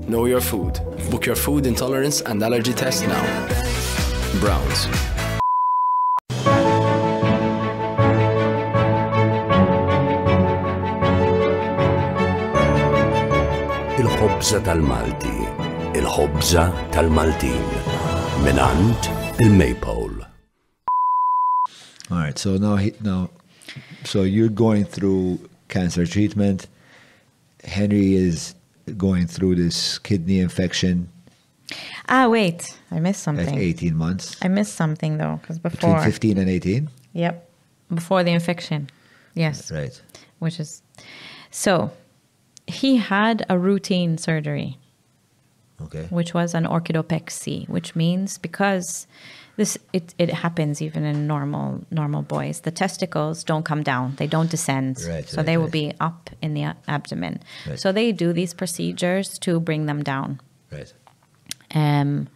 E: Know your food. Book your food intolerance and allergy test now. Browns.
F: Il-ħobza tal-Malti. Il-ħobza tal-Maltin. Minant il-Maypole.
B: All right. So now, he, now, so you're going through cancer treatment. Henry is going through this kidney infection
C: Ah, wait. I missed
B: at
C: something.
B: 18 months.
C: I missed something though, because
B: Between
C: before.
B: 15 and 18.
C: Yep. Before the infection. Yes.
B: Right.
C: Which is. So, he had a routine surgery.
B: Okay.
C: which was an orchidopexy, which means because this it, it happens even in normal normal boys, the testicles don't come down, they don't descend,
B: Right,
C: so
B: right,
C: they will be up in the abdomen.
B: Right.
C: So they do these procedures to bring them down.
B: Right.
C: Um,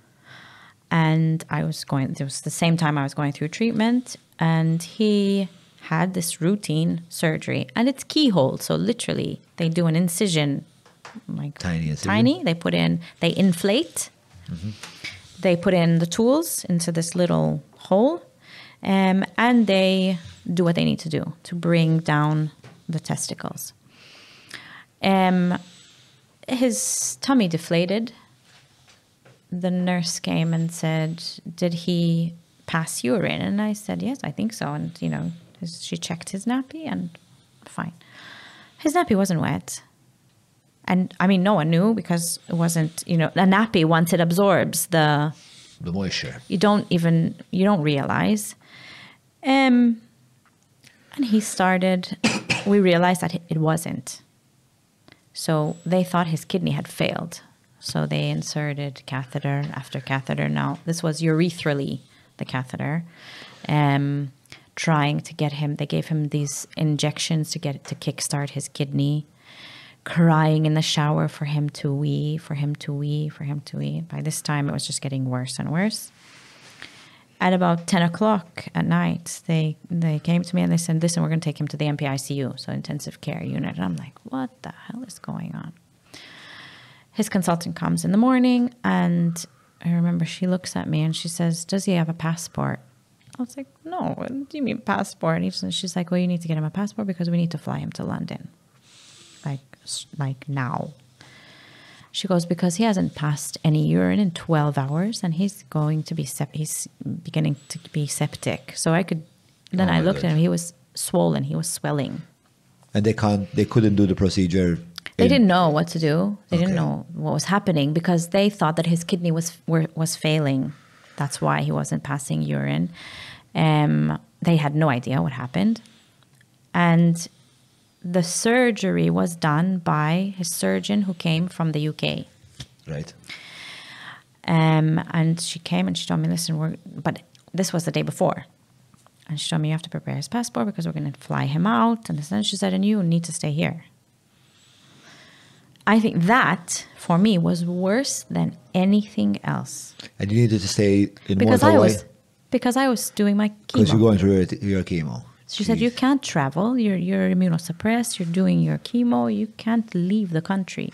C: and I was going. It was the same time I was going through treatment, and he had this routine surgery, and it's keyhole. So literally, they do an incision, like
B: Tiny incision.
C: tiny. They put in, they inflate. They put in the tools into this little hole, um, and they do what they need to do to bring down the testicles. Um, his tummy deflated the nurse came and said, "Did he pass urine?" And I said, "Yes, I think so." And you know, she checked his nappy, and fine. His nappy wasn't wet, and I mean, no one knew because it wasn't. You know, a nappy once it absorbs the,
B: The moisture.
C: you don't even you don't realize. Um, and he started. we realized that it wasn't. So they thought his kidney had failed. So they inserted catheter after catheter. Now, this was urethral, the catheter, um, trying to get him, they gave him these injections to get to kickstart his kidney, crying in the shower for him to wee, for him to wee, for him to wee. By this time, it was just getting worse and worse. At about 10 o'clock at night, they, they came to me and they said, Listen, we're going to take him to the NPICU, so intensive care unit. And I'm like, What the hell is going on? his consultant comes in the morning and I remember she looks at me and she says, Does he have a passport? I was like, No, what do you mean passport? And she's like, Well, you need to get him a passport because we need to fly him to London. Like, now. She goes, Because he hasn't passed any urine in 12 hours and he's going to be, sep- he's beginning to be septic. So I could, then
B: Oh
C: I looked
B: God.
C: at him, he was swollen, he was swelling.
B: And they can't, they couldn't do the procedure.
C: They
B: in-
C: didn't know what to do. They didn't know what was happening because they thought that his kidney was were, was failing. That's why he wasn't passing urine. Um, they had no idea what happened, and the surgery was done by his surgeon who came from the UK.
B: Right.
C: Um, and she came and she told me, listen, we're, but this was the day before. And she told me, you have to prepare his passport because we're going to fly him out. And then she said, and you need to stay here. I think that, for me, was worse than anything else.
B: And you needed to stay in
C: Because
B: Malta
C: I was, because I was doing my chemo.
B: Because you're going through your, your chemo.
C: She said, you can't travel. You're, you're immunosuppressed. You're doing your chemo. You can't leave the country.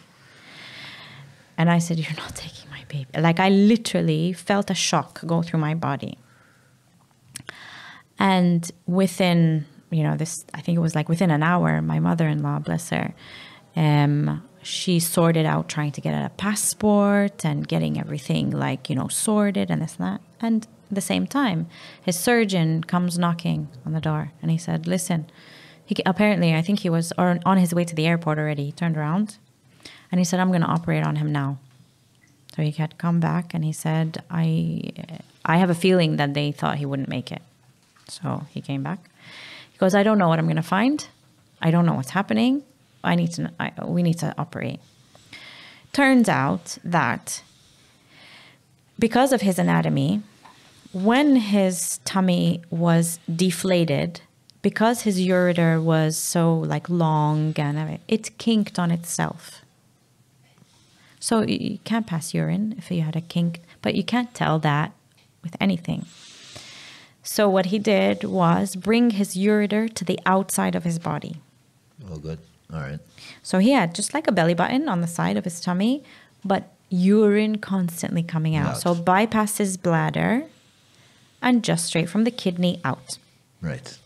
C: And I said, You're not taking my baby. Like, I literally felt a shock go through my body. And within, you know, this, I think it was like within an hour, my mother in law, bless her, um, she sorted out trying to get a passport and getting everything like, you know, sorted and this and that. And the same time, his surgeon comes knocking on the door and he said, Listen, he, apparently, I think he was on his way to the airport already. He turned around and he said, I'm going to operate on him now. So he had come back and he said, I, I have a feeling that they thought he wouldn't make it. So he came back. He goes, I don't know what I'm going to find. I don't know what's happening. I need to, I, we need to operate. Turns out that because of his anatomy, when his tummy was deflated, because his ureter was so like long and it kinked on itself. So you can't pass urine if you had a kink, but you can't tell that with anything. So what he did was bring his ureter to the outside of his body.
B: Oh, good. All right.
C: So he had just like a belly button on the side of his tummy, but urine constantly coming out.
B: Out.
C: So bypass his bladder and just straight from the kidney out.
B: Right.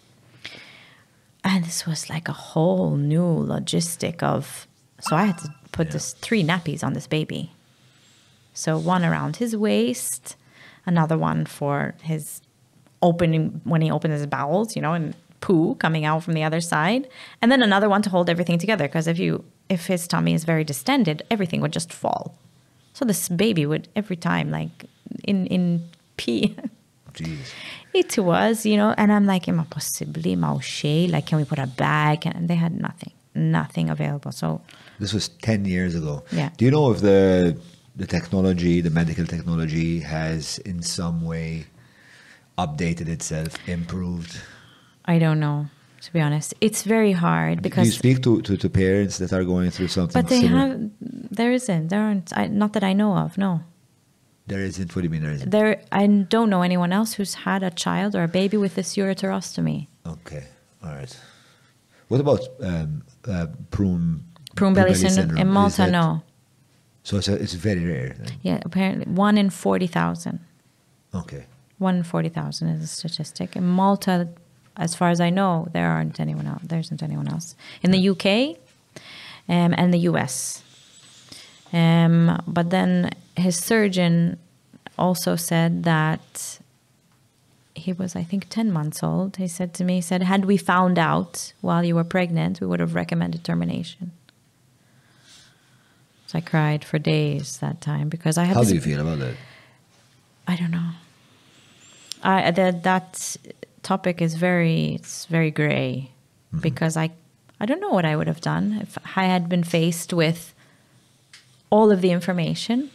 C: And this was like a whole new logistic of. So I had to put this three nappies on this baby. So one around his waist, another one for his opening when he opened his bowels, you know, and poo coming out from the other side, and then another one to hold everything together. Because if you if his tummy is very distended, everything would just fall. So this baby would every time like in in pee.
B: Jeez.
C: It was, you know, and I'm like, am I possibly Mauche? Like, can we put a bag? And they had nothing, nothing available. So
B: This was 10 years ago.
C: Yeah.
B: Do you know if the the technology, the medical technology has in some way updated itself, improved?
C: I don't know, to be honest. It's very hard
B: because you speak to, to, to parents that are going through something
C: but they
B: similar?
C: have, there isn't, there aren't, I, not that I know of, no.
B: There isn't. What do you mean there isn't?
C: There, I don't know anyone else who's had a child or a baby with this ureterostomy.
B: Okay. All right. What about um, uh, prune
C: Prune belly syndrome. In Malta, no.
B: So it's, a, it's very rare. then?
C: Yeah, apparently one in 40,000.
B: Okay.
C: One in 40,000 is a statistic. In Malta, as far as I know, there aren't anyone else. There isn't anyone else. In the UK um, and the US. Um, but then his surgeon also said that he was, I think, 10 months old. He said to me, he said, had we found out while you were pregnant, we would have recommended termination. So I cried for days that time because I had
B: How
C: this
B: do you feel about that?
C: I don't know. I that that topic is very it's very gray mm-hmm. because I I don't know what I would have done if I had been faced with all of the information.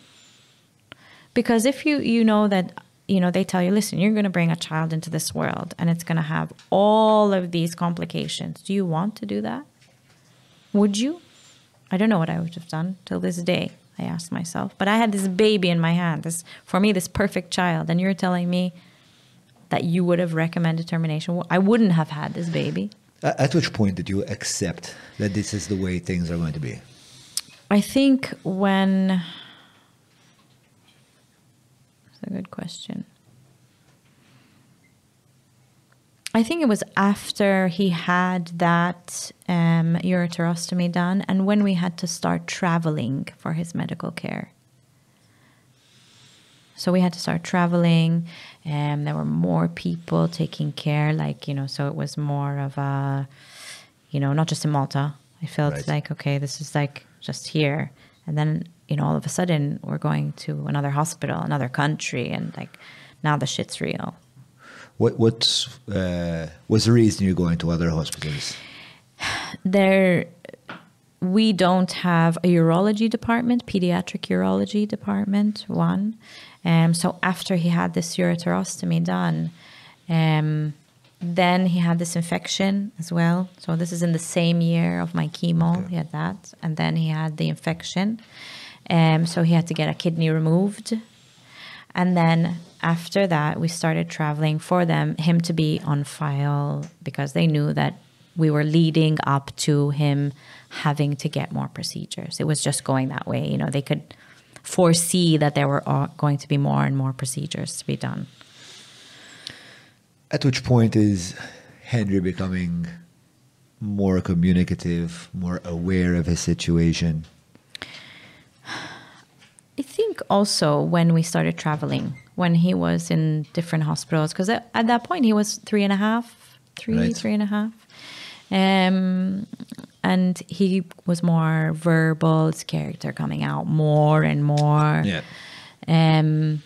C: Because if you you know that you know they tell you listen you're going to bring a child into this world and it's going to have all of these complications. Do you want to do that? Would you? I don't know what I would have done till this day. I asked myself, but I had this baby in my hand. This for me, this perfect child, and you're telling me that you would have recommended termination. I wouldn't have had this baby.
B: At which point did you accept that this is the way things are going to be?
C: I think when a good question. I think it was after he had that um, ureterostomy done and when we had to start traveling for his medical care. So we had to start traveling, and there were more people taking care. Like you know, so it was more of a, you know, not just in Malta. I felt
B: Right.
C: like okay, this is like just here, and then you know, all of a sudden we're going to another hospital, another country, and like now the shit's real.
B: What what's uh, what's the reason you're going to other hospitals?
C: there we don't have a urology department pediatric urology department one. Um, so after he had this ureterostomy done um, then he had this infection as well. So this is in the same year of my chemo he had that. And then he had the infection um, so he had to get a kidney removed and then after that, we started traveling for them, him to be on file because they knew that we were leading up to him having to get more procedures. It was just going that way. You know, they could foresee that there were uh, going to be more and more procedures to be done.
B: At which point is Henry becoming more communicative, more aware of his situation?
C: Also when we started traveling, when he was in different hospitals, because at, at that point he was three and a half, three,
B: Right.
C: three and a half. Um, and he was more verbal, his character coming out more and more. Yeah. Um,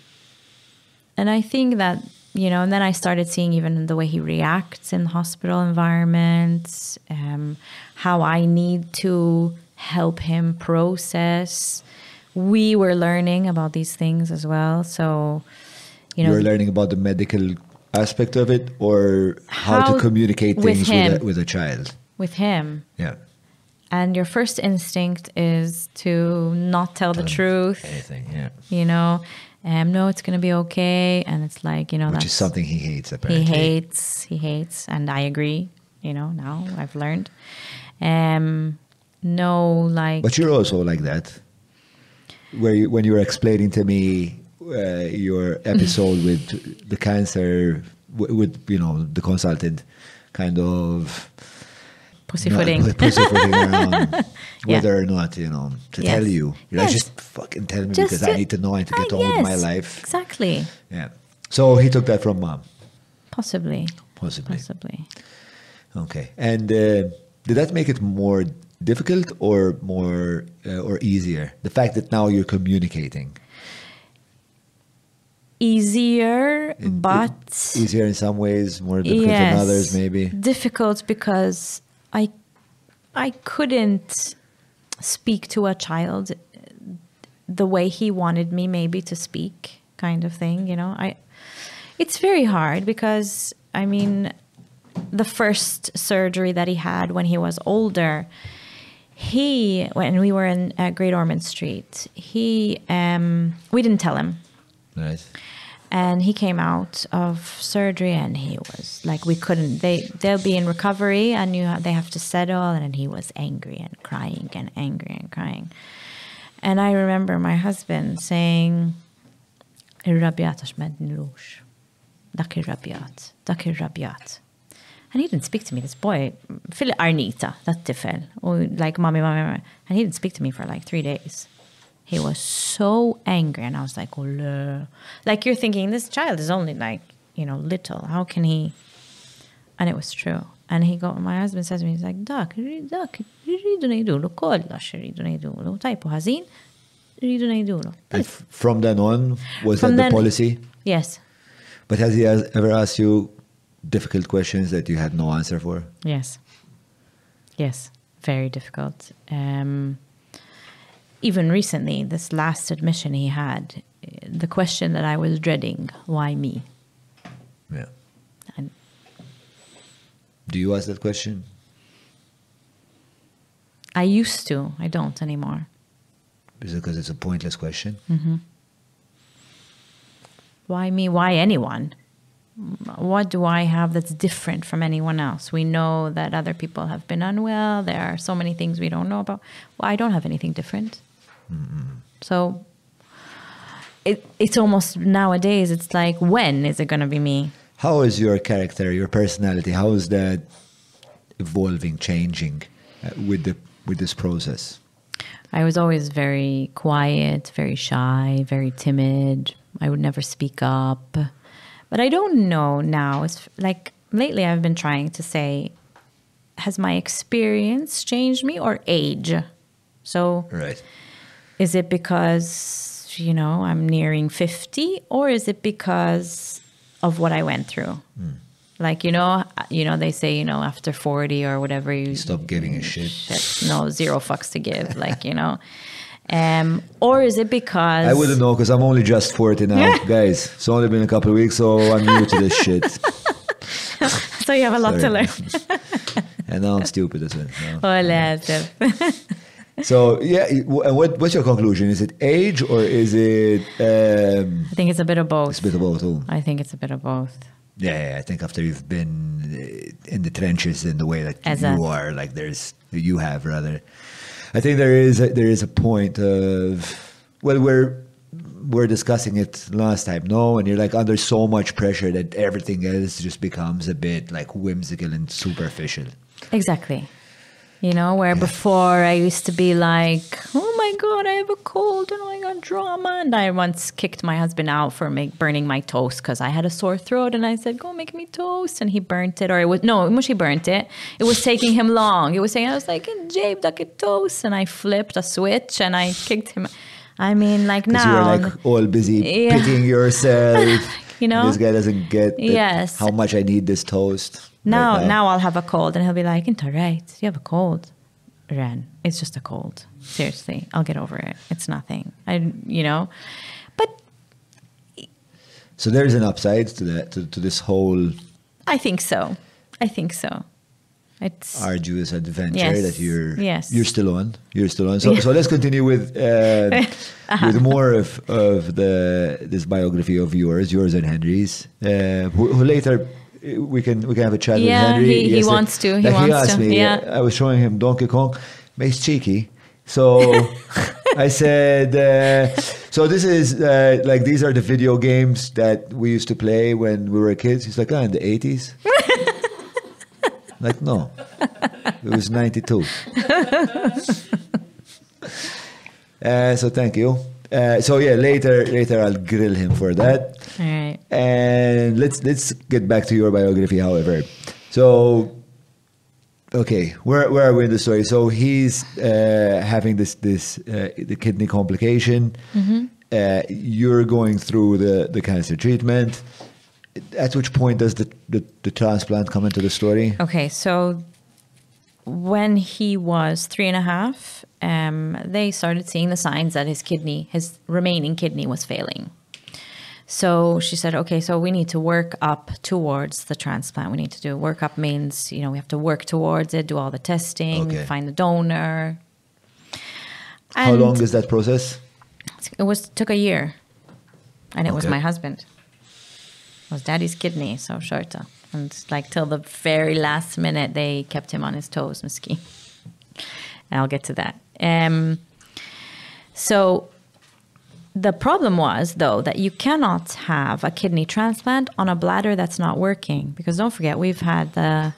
C: and I think that, you know, and then I started seeing even the way he reacts in hospital environments, um, how I need to help him process. We were learning about these things as well. So, you
B: You
C: know,
B: are learning about the medical aspect of it, or how,
C: How-
B: to communicate things with,
C: him.
B: a, with a child.
C: with him.
B: Yeah.
C: And your first instinct is to not tell the truth,
B: Anything. Yeah.
C: you know, um, no, it's going to be okay. And it's like, you know,
B: Which
C: that's
B: is something he hates. Apparently.
C: He hates he hates and i agree you know now i've learned um no like
B: But you're also like that. Where you, when you were explaining to me uh, your episode with the cancer, w- with you know the consultant, kind of
C: Pussyfooting.
B: Not, pussyfooting around
C: Yeah.
B: whether or not, you know, to
C: Yes.
B: tell you. Like, just fucking tell me
C: Just
B: because I need to know. Need to get
C: Ah,
B: on with my life.
C: Exactly.
B: Yeah. So he took that from mom,
C: Possibly.
B: possibly.
C: Possibly.
B: Okay. And uh, did that make it more difficult or more uh, or easier? The fact that now you're communicating.
C: Easier,
B: It-
C: but
B: Easier in some ways, more difficult in others, maybe.
C: Difficult because I I couldn't speak to a child the way he wanted me maybe to speak, kind of thing, you know. I it's very hard because I mean the first surgery that he had when he was older, he when we were in uh, Great Ormond Street, he um we didn't tell him
B: Right.
C: and he came out of surgery and he was like we couldn't they they'll be in recovery and you they have to settle and he was angry and crying and angry and crying and i remember my husband saying "Ir-rabjat għax ma nilux. dak ir-rabjat dak ir-rabjat and he didn't speak to me this boy fil arnita that tifel or like mommy mommy mommy. And he didn't speak to me for like three days. He was so angry and i was like oh like you're thinking this child is only like you know little. How can he? And it was true. And he go my husband says to me he's like dak dak irridu ngħidulu kollox irridu ngħidulu tajpu ħażin irridu ngħidulu
B: And f- from then on, was
C: From
B: that
C: then-
B: the policy?
C: yes.
B: But has he ever asked you difficult questions that you had no answer for?
C: Yes. Yes. Very difficult. Um, even recently, this last admission he had, the question that I was dreading, why me?
B: Yeah.
C: And
B: Do you ask that question?
C: I used to, I don't anymore.
B: Is it because it's a pointless question? Mm-hmm.
C: Why me? Why anyone? What do I have that's different from anyone else? We know that other people have been unwell. There are so many things we don't know about. Well, I don't have anything different. So it, it's almost nowadays, it's like, when is it going to be me?
B: How is your character, your personality, how is that evolving, changing uh, with the with this process?
C: I was always very quiet, very shy, very timid. I would never speak up. But I don't know now. It's like lately I've been trying to say, has my experience changed me or age? So
B: Right.
C: is it because, you know, I'm nearing 50 or is it because of what I went through? Hmm. Like, you know, you know, they say, you know, after 40 or whatever, you
B: Stop giving a shit.
C: No, zero fucks to give. Like, you know, Um, or is it because
B: I wouldn't know because I'm only just 40 now, yeah. guys. It's only been a couple of weeks, so I'm new to this shit.
C: so you have a lot
B: Sorry.
C: to learn.
B: and now I'm stupid as well. No. So yeah, what, what's your conclusion? Is it age or is it? Um,
C: I think it's a bit of both.
B: It's a bit of both. Oh.
C: I think it's a bit of both.
B: Yeah, I think after you've been uh, in the trenches in the way that you are, like there's you have rather, I think there is a, there is a point of well, we're we're discussing it last time, no, and you're like under so much pressure that everything else just becomes a bit like whimsical and superficial.
C: Exactly. You know, where before I used to be like, oh my God, I have a cold and I got drama. And I once kicked my husband out for make, burning my toast because I had a sore throat. And I said, go make me toast. And he burnt it. Or it was, no, Mushy burnt it. It was taking him long. It was saying, I was like, Jabe, duck it toast. And I flipped a switch and I kicked him. I mean, like now.
B: you're like all busy
C: Yeah.
B: pitying yourself.
C: You know?
B: this guy doesn't get
C: Yes.
B: how much I need this toast.
C: Now,
B: right
C: now I'll have a cold, and he'll be like, "Into right, you have a cold, Ren. It's just a cold. Seriously, I'll get over it. It's nothing. I, you know." But
B: So there's an upside to that to, to this whole
C: I think so. I think so. It's
B: arduous adventure
C: Yes,
B: that you're
C: yes.
B: you're still on. You're still on. So,
C: Yeah.
B: so let's continue with uh, with more of, of the this biography of yours, yours and Henry's. Uh, who, who later we can we can have a chat
C: Yeah,
B: with Henry.
C: he- he
B: Yes,
C: wants to, he
B: like
C: wants
B: asked
C: to,
B: Me,
C: yeah.
B: I was showing him Donkey Kong. Makes cheeky. So I said, uh, so this is uh, like these are the video games that we used to play when we were kids. He's like, ah, in the eighties. Like, no. it was 92. uh, so thank you. Uh, so yeah, later later I'll grill him for that.
C: All right.
B: And let's let's get back to your biography, however. So, okay, where where are we in the story? So he's uh, having this this uh, the kidney complication. Uh, you're going through the the cancer treatment. At which point does the, the, the transplant come into the story?
C: Okay, so when he was three and a half, um, they started seeing the signs that his kidney, his remaining kidney, was failing. So she said, okay, so we need to work up towards the transplant. We need to do work up means, you know, we have to work towards it, do all the testing,
B: Okay.
C: find the donor.
B: How long is that process?
C: It was took a year, and it was my husband. Was daddy's kidney, so shorta. And like till the very last minute, they kept him on his toes, Miski. And I'll get to that. Um, so the problem was, though, that you cannot have a kidney transplant on a bladder that's not working. Because don't forget, we've had the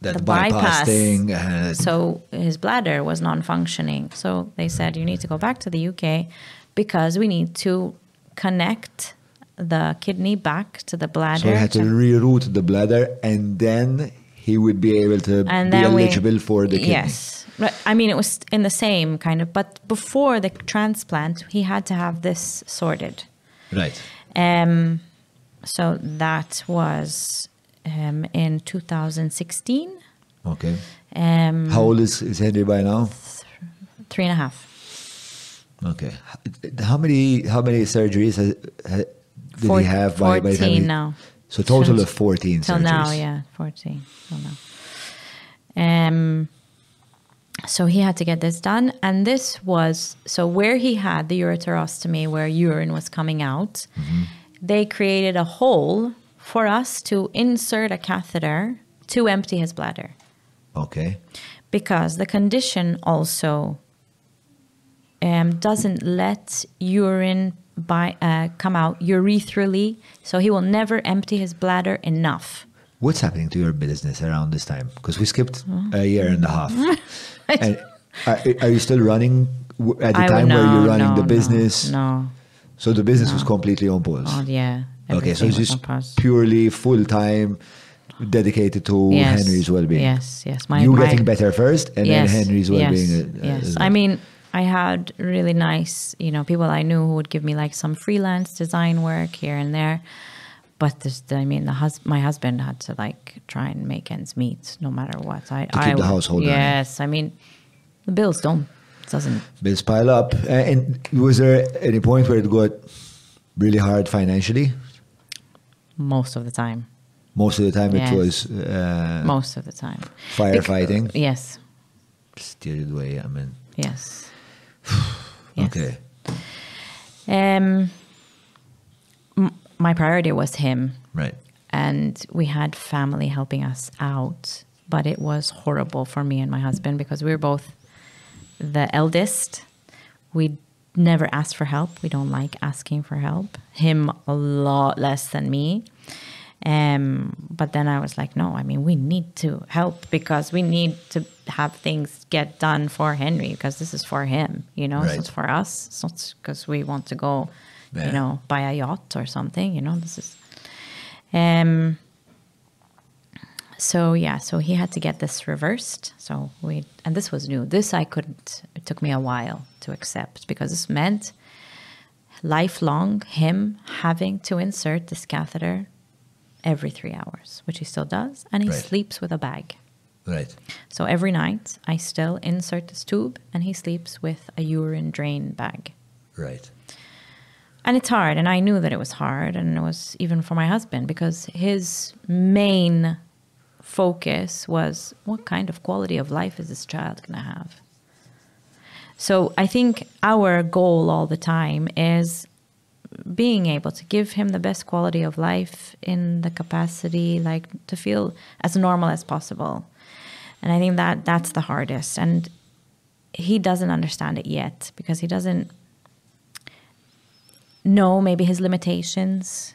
B: That
C: the
B: bypass,
C: bypass.
B: thing. Uh,
C: so his bladder was non-functioning. So they said you need to go back to the UK because we need to connect the kidney back to the bladder.
B: so he had to reroute the bladder, and then he would be able to
C: and
B: be
C: then we-
B: eligible for the kidney.
C: Yes. I mean, it was in the same kind of, but before the transplant, he had to have this sorted.
B: Right.
C: Um, so that was um, in 2016.
B: Okay.
C: Um,
B: How old is, is Henry by now?
C: three and a half.
B: Okay. How many how many surgeries has, ha, did
C: Four-
B: he have by, by the time
C: 14
B: he-
C: now.
B: So total
C: Since-
B: of 14
C: Till now, yeah, 14. Till now. Um, so he had to get this done. And this was so where he had the ureterostomy, where urine was coming out,
B: Mm-hmm.
C: they created a hole for us to insert a catheter to empty his bladder
B: Okay.
C: because the condition also um, doesn't let urine by, uh, come out urethral so he will never empty his bladder enough.
B: What's happening to your business around this time? Because we skipped a year and a half. and are, are you still running at the
C: I
B: time
C: would-
B: where you're running
C: no,
B: the business?
C: No.
B: So the business was completely on pause.
C: Oh, yeah.
B: okay, so it's just purely full time dedicated to
C: Yes,
B: Henry's well being.
C: Yes, yes. My,
B: you
C: my,
B: getting better first, and
C: yes,
B: then Henry's well being.
C: Yes,
B: uh,
C: yes.
B: as
C: I mean, I had really nice, you know, people I knew who would give me like some freelance design work here and there. But this, I mean, the hus- my husband had to like try and make ends meet no matter what. I,
B: To
C: I
B: keep the household.
C: Yes, I mean, the bills don't doesn't.
B: bills pile up. Uh, and was there any point where it got really hard financially?
C: Most of the time.
B: Most of the time,
C: Yes.
B: it was uh,
C: Most of the time.
B: firefighting.
C: Yes.
B: Steered away. I mean,
C: Yes. Yes.
B: okay.
C: Um, my priority was him,
B: Right.
C: and we had family helping us out, but it was horrible for me and my husband because we were both the eldest. We never asked for help. We don't like asking for help. Him a lot less than me. Um, but then I was like, no, I mean, we need to help because we need to have things get done for Henry because this is for him, you know,
B: Right.
C: so it's for us. It's not because we want to go,
B: Yeah.
C: you know, buy a yacht or something, you know, this is, um, so yeah, so he had to get this reversed. So we, and this was new. This I couldn't, it took me a while to accept because this meant lifelong him having to insert this catheter every three hours, which he still does. And he
B: Right.
C: sleeps with a bag.
B: Right.
C: So every night I still insert this tube and he sleeps with a urine drain bag.
B: Right.
C: And it's hard. And I knew that it was hard. And it was even for my husband because his main focus was what kind of quality of life is this child going to have? So I think our goal all the time is being able to give him the best quality of life in the capacity, like to feel as normal as possible. And I think that that's the hardest. And he doesn't understand it yet because he doesn't know maybe his limitations.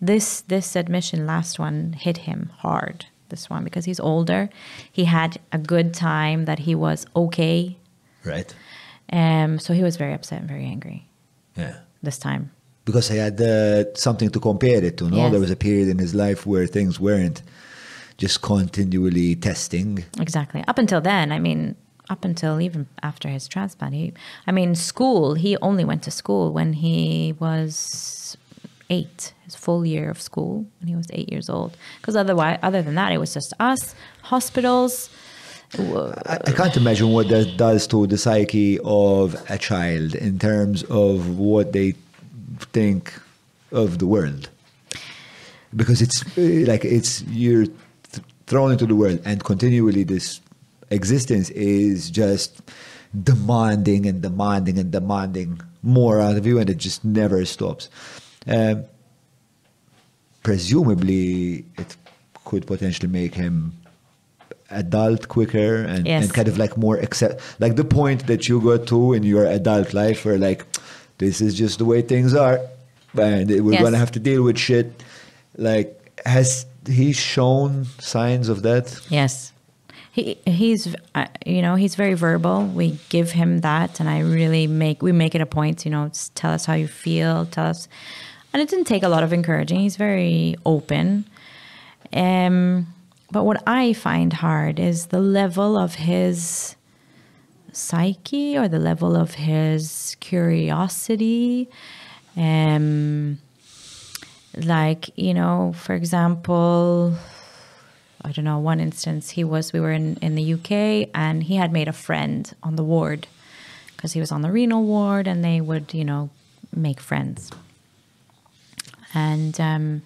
C: This this admission last one hit him hard this one because he's older. He had a good time that he was okay.
B: Right.
C: Um, so he was very upset and very angry
B: Yeah.
C: this time.
B: Because he had uh, something to compare it to. No,
C: Yes.
B: there was a period in his life where things weren't just continually testing.
C: Exactly. Up until then, I mean, up until even after his transplant, he, I mean, school, he only went to school when he was eight, his full year of school when he was eight years old. Because otherwise, other than that, it was just us, hospitals.
B: I, I can't imagine what that does to the psyche of a child in terms of what they think of the world. Because it's uh, like it's you're thrown into the world, and continually this existence is just demanding and demanding and demanding more out of you, and it just never stops. Um, presumably, it could potentially make him adult quicker and,
C: Yes.
B: and kind of like more accept like the point that you got to in your adult life where like this is just the way things are and we're
C: Yes.
B: gonna have to deal with shit like has he shown signs of that
C: Yes. He he's uh, you know he's very verbal. We give him that, and I really make we make it a point. You know, tell us how you feel. Tell us, and it didn't take a lot of encouraging. He's very open. Um, but what I find hard is the level of his psyche or the level of his curiosity. Um, like you know, for example, I don't know, one instance he was we were in, in the UK and he had made a friend on the ward because he was on the renal ward and they would, you know, make friends. And um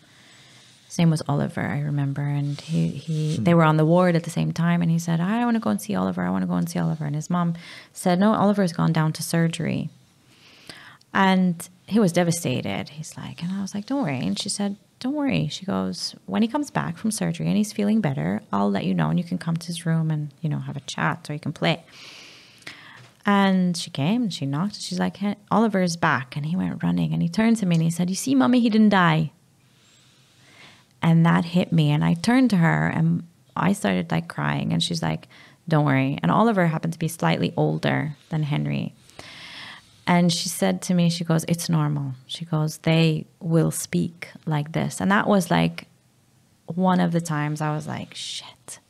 C: his name was Oliver, I remember, and he, he they were on the ward at the same time and he said, I want to go and see Oliver, I want to go and see Oliver. And his mom said, No, Oliver's gone down to surgery. And he was devastated. He's like, and I was like, don't worry. And she said, don't worry. She goes, when he comes back from surgery and he's feeling better, I'll let you know and you can come to his room and, you know, have a chat or you can play. And she came and she knocked she's like, hey, Oliver's back. And he went running and he turned to me and he said, you see, mommy, he didn't die. And that hit me. And I turned to her and I started like crying. And she's like, don't worry. And Oliver happened to be slightly older than Henry. And she said to me, she goes, It's normal. She goes, They will speak like this. And that was like one of the times I was like, Shit.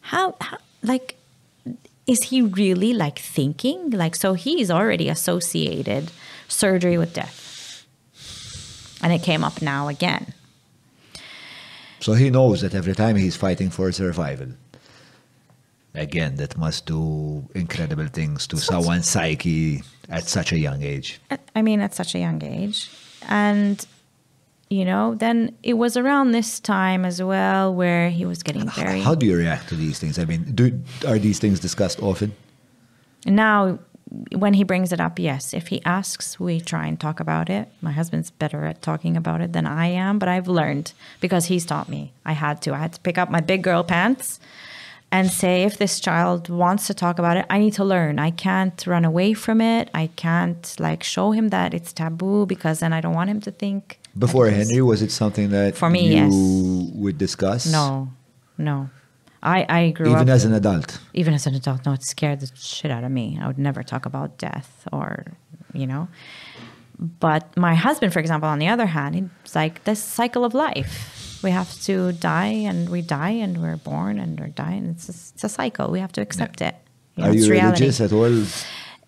C: How, how like, is he really like thinking? Like, so he's already associated surgery with death. And it came up now again.
B: so he knows that every time he's fighting for survival again that must do incredible things to someone's psyche at such a young age
C: I mean, at such a young age. And, you know, then it was around this time as well where he was getting very.
B: how do you react to these things i mean do are these things discussed often
C: Now, when he brings it up, yes. If he asks, we try and talk about it. My husband's better at talking about it than I am, but I've learned because he's taught me. I had to. I had to pick up my big girl pants and say, if this child wants to talk about it, I need to learn. I can't run away from it. I can't like show him that it's taboo because then I don't want him to think.
B: before henry was it something that
C: For me,
B: you
C: yes.
B: would discuss
C: No, no. I, I grew
B: even
C: up
B: as an adult
C: even as an adult, no, it scared the shit out of me. I would never talk about death or, you know. But my husband, for example, on the other hand, it's like this cycle of life. We have to die and we die and we're born and we're dying. It's a, it's a cycle. We have to accept it. You know,
B: are
C: it's
B: you
C: reality.
B: religious at all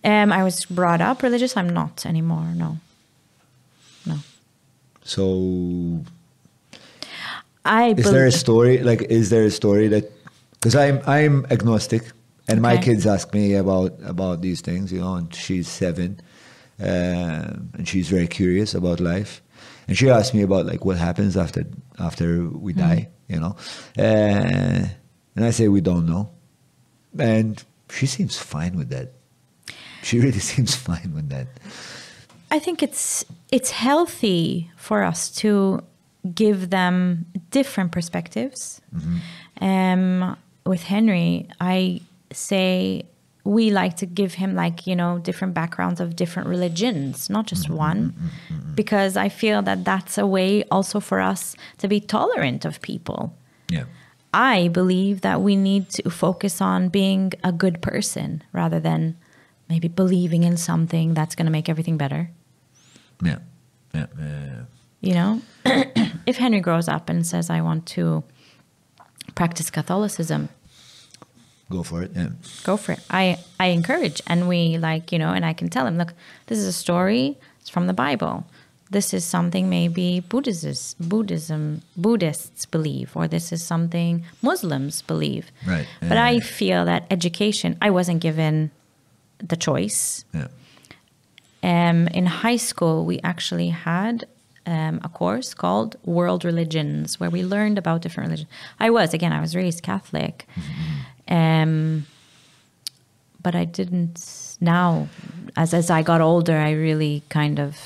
C: Um, I was brought up religious. I'm not anymore. No. No.
B: so
C: I
B: is there a story like is there a story that because i'm i'm agnostic and my kids ask me about about these things you know and she's seven uh, and she's very curious about life and she asked me about like what happens after after we die you know? Uh, and i say we don't know. And she seems fine with that. She really seems fine with that.
C: I think it's it's healthy for us to give them different perspectives. Um, with Henry, I say we like to give him like you know different backgrounds of different religions, not just mm-hmm, one, mm-hmm, mm-hmm. because I feel that that's a way also for us to be tolerant of people.
B: yeah
C: I believe that we need to focus on being a good person rather than maybe believing in something that's going to make everything better.
B: Yeah. Yeah. yeah.
C: You know, if Henry grows up and says, I want to practice Catholicism,
B: Go for it. Yeah.
C: go for it. I, I encourage. And we like, you know, and I can tell him, look, this is a story. It's from the Bible. This is something maybe Buddhists, Buddhism, Buddhists believe, or this is something Muslims believe.
B: Right.
C: But I feel that education, I wasn't given the choice.
B: Yeah.
C: Um, in high school, we actually had um, a course called World Religions, where we learned about different religions. I was again, I was raised Catholic, um, but I didn't. Now, as as I got older, I really kind of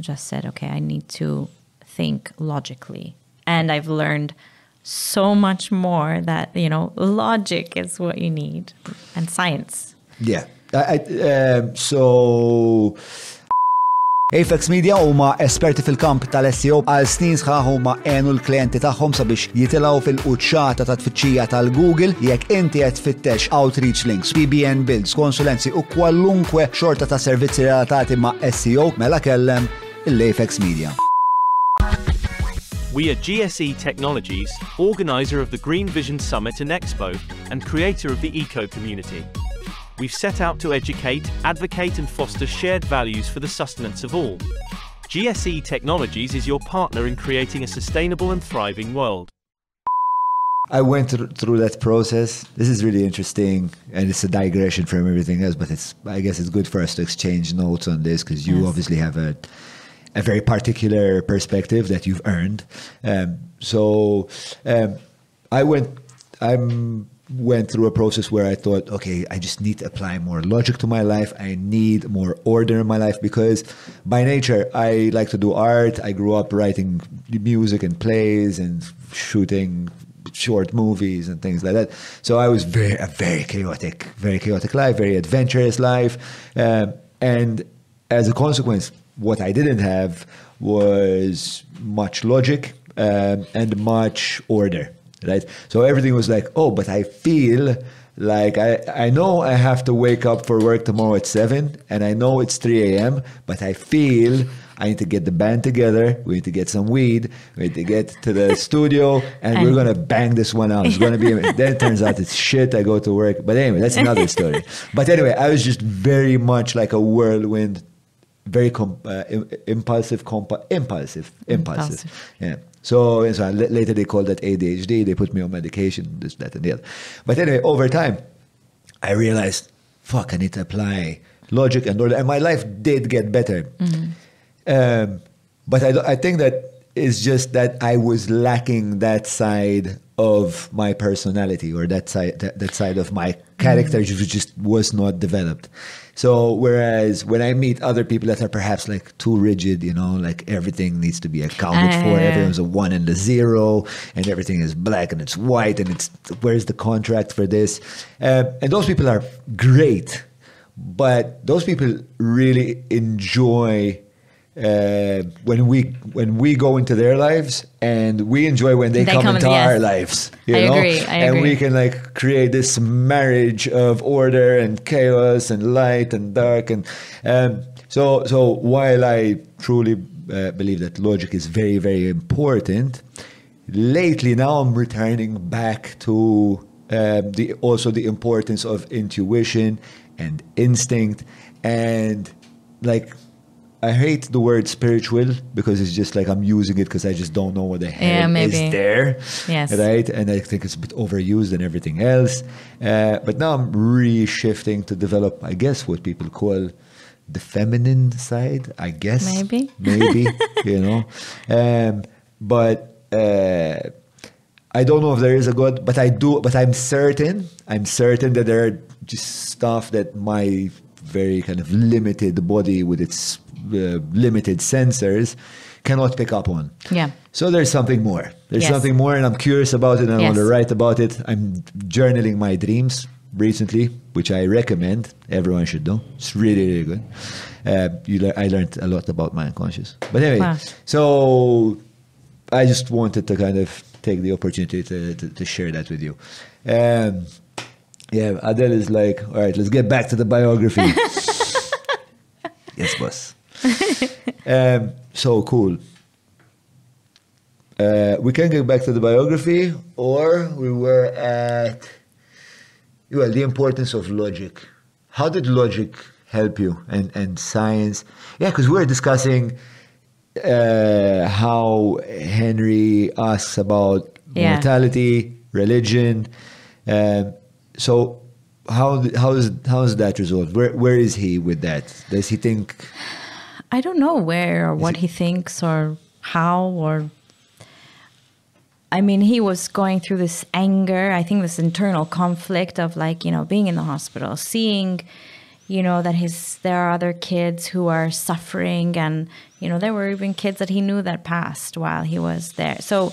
C: just said, okay, I need to think logically, and I've learned so much more that you know logic is what you need and science.
B: Yeah. I, I, um, so Apex Media huma esperti fil-kamp tal-SEO għal snin sħaħ huma għenu l-klienti tagħhom sabiex jitilgħu fil-quċċata ta' tfittxija tal-Google jekk inti qed tfittex outreach links, PBN builds, konsulenzi u kwalunkwe xorta ta' servizzi relatati ma' SEO mela kellem l-Apex Media.
G: We are GSE Technologies, organizer of the Green Vision Summit and Expo, and creator of the Eco Community. We've set out to educate, advocate, and foster shared values for the sustenance of all. GSE Technologies is your partner in creating a sustainable and thriving world.
B: I went through that process. This is really interesting, and it's a digression from everything else. But it's, I guess, it's good for us to exchange notes on this because you
C: Yes.
B: obviously have a, a very particular perspective that you've earned. Um, so, um, I went, I'm went through a process where I thought, okay, I just need to apply more logic to my life. I need more order in my life because by nature, I like to do art. I grew up writing music and plays and shooting short movies and things like that. So I was very, a very chaotic, very chaotic life, very adventurous life. Um, and as a consequence, what I didn't have was much logic um, and much order right? So everything was like, oh, but I feel like I, I know I have to wake up for work tomorrow at 7 and I know it's 3 a.m., but I feel I need to get the band together. We need to get some weed. We need to get to the studio and, we're going to bang this one out. It's going to be, then it turns out it's shit. I go to work. But anyway, that's another story. but anyway, I was just very much like a whirlwind, very com- uh, impulsive, compa- impulsive, impulsive.
C: Impulsive.
B: Yeah. So, later they called that ADHD. They put me on medication, this, that, and the other. But anyway, over time, I realized, fuck, I need to apply logic and order. And my life did get better. Um, but I, I think that it's just that I was lacking that side of my personality or that side that, that side of my character which just was not developed. So whereas when I meet other people that are perhaps like too rigid, you know, like everything needs to be accounted for,
C: Ah.
B: everyone's a one and a zero, and everything is black and it's white, and it's where's the contract for this? Uh, and those people are great, but those people really enjoy uh, when we when we go into their lives, and we enjoy when they,
C: They
B: come,
C: come
B: into
C: yes.
B: our lives. You
C: I
B: know?
C: agree, I
B: and we can like create this marriage of order and chaos and light and dark and um, so so while I truly uh, believe that logic is very very important lately now I'm returning back to um, the also the importance of intuition and instinct and like I hate the word spiritual because it's just like I'm using it because I just don't know what the hell
C: Yeah,
B: is there
C: Yes.
B: right and I think it's a bit overused and everything else uh, but now I'm re-shifting to develop I guess what people call the feminine side I guess
C: Maybe.
B: maybe you know um, but uh, I don't know if there is a God, but I do. But I'm certain. I'm certain that there are just stuff that my very kind of limited body with its uh, limited sensors cannot pick up on.
C: Yeah.
B: So there's something more. There's
C: Yes.
B: something more, and I'm curious about it. and I want to write about it. I'm journaling my dreams recently, which I recommend. Everyone should do. It's really, really good. Uh, you lear- I learned a lot about my unconscious. But anyway,
C: Wow.
B: so I just wanted to kind of take the opportunity to, to, to share that with you. Um, yeah, Adele is like, all right, let's get back to the biography. yes, boss. Um, so cool. Uh, we can get back to the biography, or we were at well the importance of logic. How did logic help you and and science? Yeah, because we were discussing uh, how Henry asks about
C: Yeah.
B: mortality, religion. Um, so how how is how is that resolved? Where where is he with that? Does he think?
C: I don't know where or what he thinks or how or I mean he was going through this anger, I think this internal conflict of like, you know, being in the hospital, seeing you know that his there are other kids who are suffering and you know there were even kids that he knew that passed while he was there. So,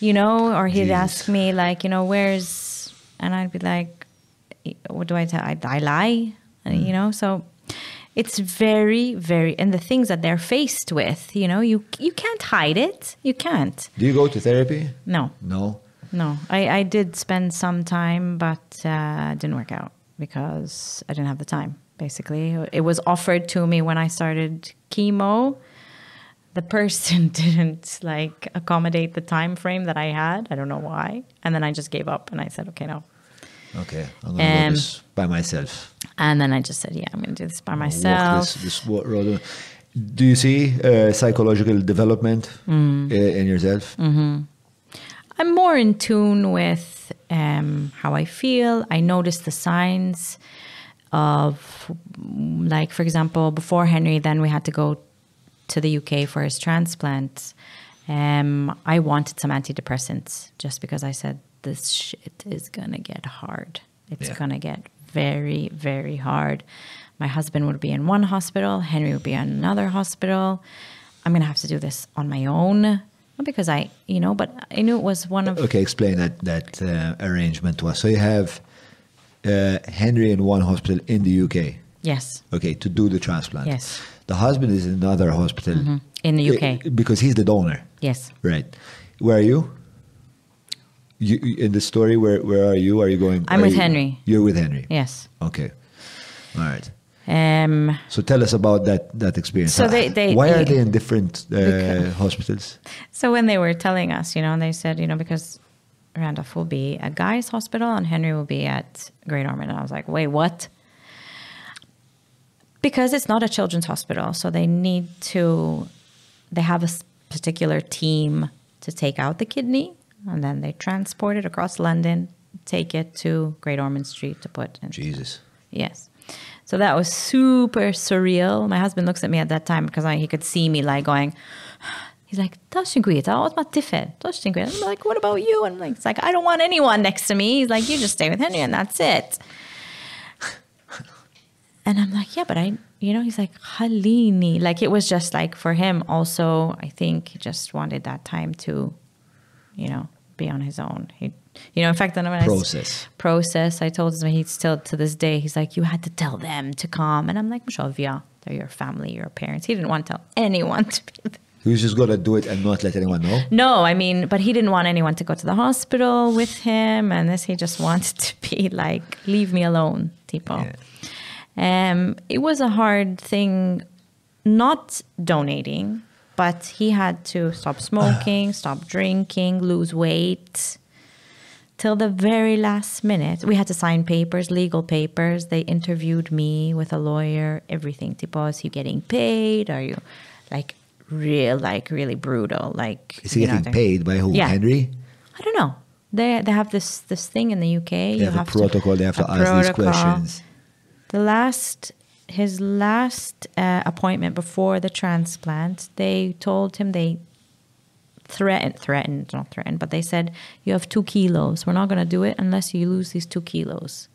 C: you know, or he'd
B: Jesus.
C: ask me like, you know, where's and I'd be like what do I tell? I, I lie, And, you know. So it's very, very, and the things that they're faced with, you know, you you can't hide it. You can't.
B: Do you go to therapy?
C: No,
B: No.
C: no. I I did spend some time, but uh, didn't work out because I didn't have the time. Basically, it was offered to me when I started chemo. The person didn't like accommodate the time frame that I had. I don't know why, and then I just gave up and I said, okay, no.
B: Okay, I'm gonna go
C: Um,
B: this by myself.
C: And then I just said, yeah, I'm going to do this by
B: I'll walk
C: myself.
B: This, this road. Do you see uh, psychological development
C: Mm.
B: in yourself?
C: I'm more in tune with um, how I feel. I notice the signs of, like, for example, before Henry, then we had to go to the UK for his transplant. Um, I wanted some antidepressants just because I said, this shit is going to get hard. It's
B: Yeah.
C: going to get very, very hard. My husband would be in one hospital, Henry would be in another hospital. I'm going to have to do this on my own. Not because I, you know, but I knew it was one of
B: Okay, explain that that uh, arrangement to us. So you have uh, Henry in one hospital in the UK.
C: yes,
B: Okay, to do the transplant.
C: Yes.
B: The husband is in another hospital
C: in the UK.
B: Because he's the donor.
C: yes.
B: Right. Where are you? You in the story. Where where are you? Are you going?
C: I'm with
B: you-
C: Henry.
B: You're with Henry.
C: Yes.
B: Okay. All right.
C: Um,
B: So tell us about that that experience.
C: So they- they-
B: why are they in different uh, hospitals?
C: so when they were telling us, you know, and they said, you know, because Randolph will be at Guy's Hospital and Henry will be at Great Ormond. And I was like, wait, what? Because it's not a children's hospital. So they need to, they have a particular team to take out the kidney and then they transport it across London, take it to Great Ormond Street to put in.
B: Jesus.
C: Yes. So that was super surreal. My husband looks at me at that time because I, he could see me like going, he's like, "Does Guita, what's my tiffin? Does I'm like, what about you? And I'm like, it's like, I don't want anyone next to me. He's like, you just stay with Henry and that's it. And I'm like, yeah, but I, you know, he's like, Halini. Like it was just like for him also, I think he just wanted that time to, you know, be on his own. He, you know, in fact, then when I s-
B: Process.
C: process, I told him he still to this day, he's like, you had to tell them to come. And I'm like, Mshovia, they're your family, your parents. He didn't want to tell anyone to be there.
B: He was just gonna do it and not let anyone know.
C: No, I mean, but he didn't want anyone to go to the hospital with him, and this he just wanted to be like, leave me alone, tipo. Um, it was a hard thing, not donating, but he had to stop smoking, stop drinking, lose weight. Till the very last minute, we had to sign papers, legal papers. They interviewed me with a lawyer, everything. Tipo, is he getting paid? Are you like real, like really brutal? Like
B: Is he
C: you know,
B: getting paid by who?
C: Yeah.
B: Henry.
C: I don't know. They they have this this thing in the UK.
B: They have, a protocol. they have to ask these questions.
C: The last his last uh, appointment before the transplant, they told him they threatened threatened not threatened, but they said you have two kilos. We're not going to do it unless you lose these two kilos.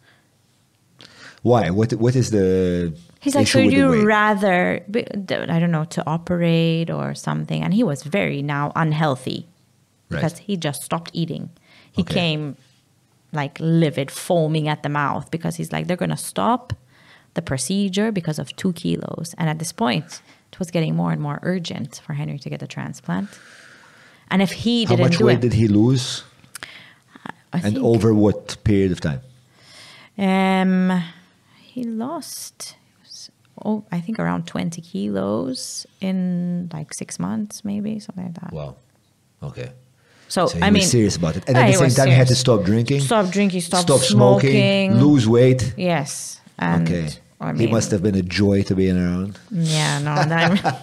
B: Why? What What is the
C: He's like,
B: issue
C: so
B: with the
C: you rather, I don't know, to operate or something? And he was very now unhealthy
B: Right.
C: because he just stopped eating. He
B: Okay.
C: came like livid, foaming at the mouth because he's like, they're going to stop the procedure because of two kilos. And at this point, it was getting more and more urgent for Henry to get the transplant. And if he
B: How
C: didn't
B: much
C: do
B: weight
C: it,
B: did he lose?
C: I
B: And
C: think,
B: over what period of time?
C: um, he lost. Oh, I think around twenty kilos in like six months, maybe something like that.
B: Wow. Okay.
C: So,
B: So he
C: I
B: was
C: mean,
B: serious about it. And
C: Yeah,
B: at the same time, he had to stop drinking,
C: Stop drinking, stop,
B: stop smoking,
C: smoking,
B: lose weight.
C: Yes, and
B: okay.
C: I
B: he must have been a joy to be in around.
C: Yeah, no. That,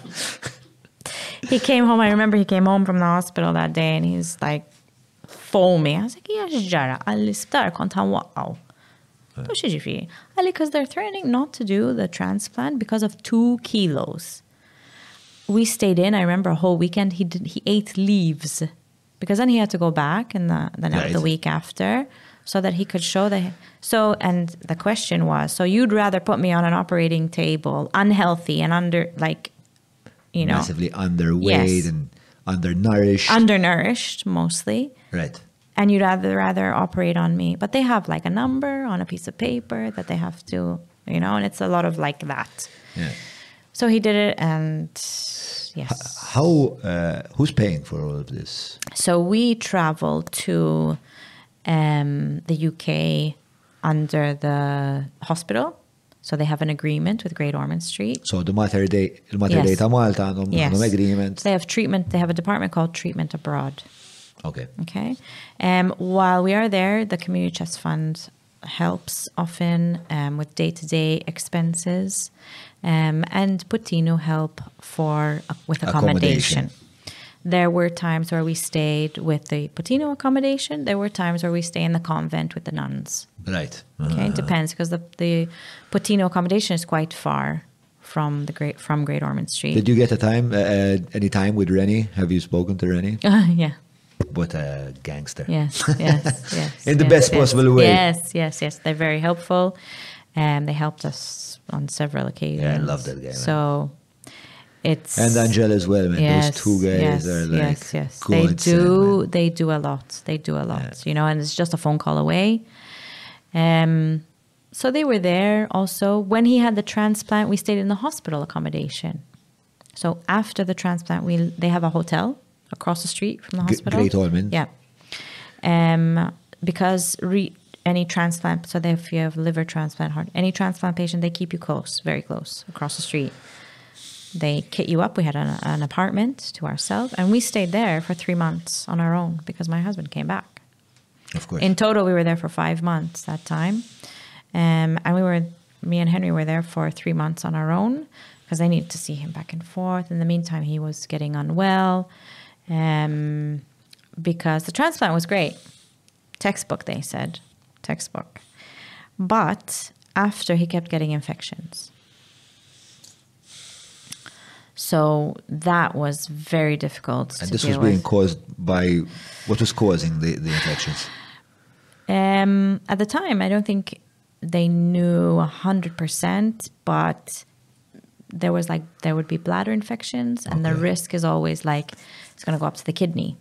C: he came home. I remember he came home from the hospital that day, and he's like foaming. I was like, "Ja ġara, għall-isptar kont ħanwaqqaw." Oh. Mux ġifiri. Għalli, because they're threatening not to do the transplant because of two kilos. We stayed in. I remember a whole weekend. He did. He ate leaves because then he had to go back and the the,
B: Right.
C: the week after so that he could show the so and the question was so you'd rather put me on an operating table unhealthy and under like you know
B: Massively underweight
C: Yes.
B: and undernourished.
C: undernourished mostly
B: right.
C: and you'd rather rather operate on me but they have like a number on a piece of paper that they have to you know and it's a lot of like that
B: Yeah.
C: so he did it and yes
B: How? Uh, who's paying for all of this?
C: So we traveled to um, the UK under the hospital. So they have an agreement with Great Ormond Street.
B: So the Mater Dei, the Mater
C: Yes.
B: Dei ta' Malta għandhom
C: Yes.
B: agreement.
C: They have treatment. They have a department called Treatment Abroad.
B: Okay.
C: Okay. Um, while we are there, the Community Chest Fund helps often um, with day to day expenses, um, and Puttinu help for uh, with
B: Accommodation.
C: accommodation. There were times where we stayed with the Puttinu accommodation. There were times where we stay in the convent with the nuns.
B: Right.
C: Okay, it depends because the the Puttinu accommodation is quite far from the great from Great Ormond Street.
B: Did you get a time, uh, uh, any time with Rennie? Have you spoken to Rennie?
C: Uh, yeah.
B: What a gangster.
C: Yes, yes, yes.
B: In the
C: yes,
B: best
C: yes.
B: possible way.
C: Yes, yes, yes. They're very helpful. And they helped us on several occasions.
B: Yeah, I love that guy, man.
C: It's
B: And Angela as well, man.
C: Yes,
B: Those two guys
C: yes,
B: are like
C: yes, yes. They do. They do a lot. They do a lot. You know, and it's just a phone call away. Um, so they were there also when he had the transplant. We stayed in the hospital accommodation. So after the transplant, we they have a hotel across the street from the hospital.
B: Great Ormond.
C: Yeah. Um, because re- any transplant, so if you have liver transplant, heart, any transplant patient, they keep you close, very close, across the street. They kit you up. We had an, an apartment to ourselves, and we stayed there for three months on our own because my husband came back.
B: Of course.
C: In total, we were there for five months that time, um, and we were me and Henry were there for three months on our own because I needed to see him back and forth. In the meantime, he was getting unwell, um, because the transplant was great, textbook they said, textbook, but after he kept getting infections. So that was very difficult
B: and this was being
C: with.
B: caused by what was causing the, the infections?
C: Um, at the time, I don't think they knew hundred percent, but there was like there would be bladder infections, and the risk is always like it's going to go up to the kidney.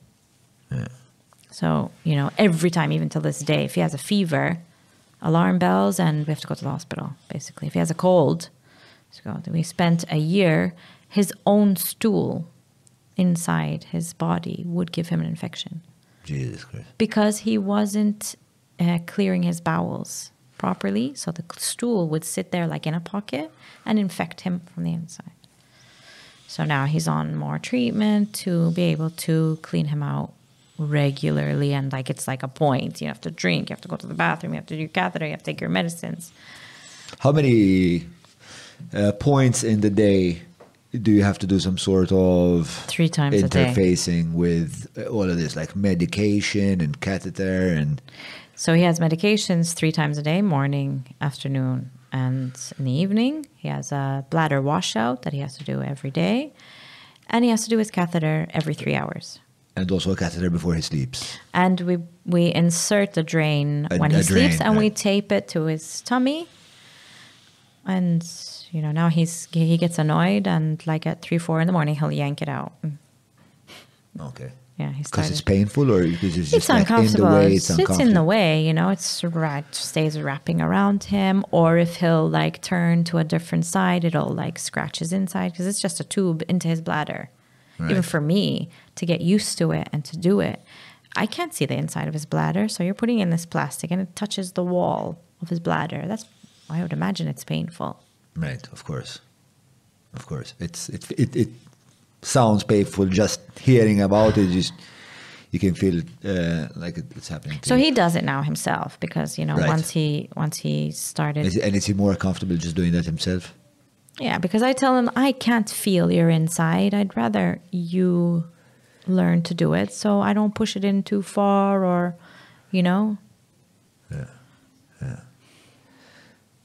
C: So you know, every time, even till this day, if he has a fever, alarm bells, and we have to go to the hospital. Basically, if he has a cold, let's. We spent a year. His own stool inside his body would give him an infection
B: Jesus Christ.
C: because he wasn't uh, clearing his bowels properly. So the stool would sit there like in a pocket and infect him from the inside. So now he's on more treatment to be able to clean him out regularly. And like it's like a point. You have to drink, you have to go to the bathroom, you have to do your catheter, you have to take your medicines.
B: How many uh, points in the day do you have to do some sort of
C: Three times a day.
B: interfacing with uh, all of this, like medication and catheter and
C: So he has medications three times a day morning, afternoon, and in the evening. He has a bladder washout that he has to do every day. And he has to do his catheter every three hours.
B: and also a catheter before he sleeps.
C: And we, we insert the drain
B: A-
C: when he sleeps
B: drain,
C: and we tape it to his tummy. And, you know, now he's he gets annoyed and like at three, four in the morning, he'll yank it out. Mm.
B: Okay.
C: Yeah, he's
B: Because it's painful or because it's
C: it's
B: just like in the
C: uncomfortable.
B: way,
C: it's,
B: it's
C: it's in the way, you know. It's right stays wrapping around him, or if he'll like turn to a different side, it'll like scratch his inside because it's just a tube into his bladder. Even for me, to get used to it and to do it. I can't see the inside of his bladder, so you're putting in this plastic and it touches the wall of his bladder. That's I would imagine it's painful.
B: Right, of course, of course. It's it it, it sounds painful just hearing about it. Just you can feel uh, like it's happening.
C: So
B: you.
C: he does it now himself because you know
B: Right.
C: once he once he started
B: Is, and is he more comfortable just doing that himself?
C: Yeah, because I tell him I can't feel your inside. I'd rather you learn to do it so I don't push it in too far or, you know.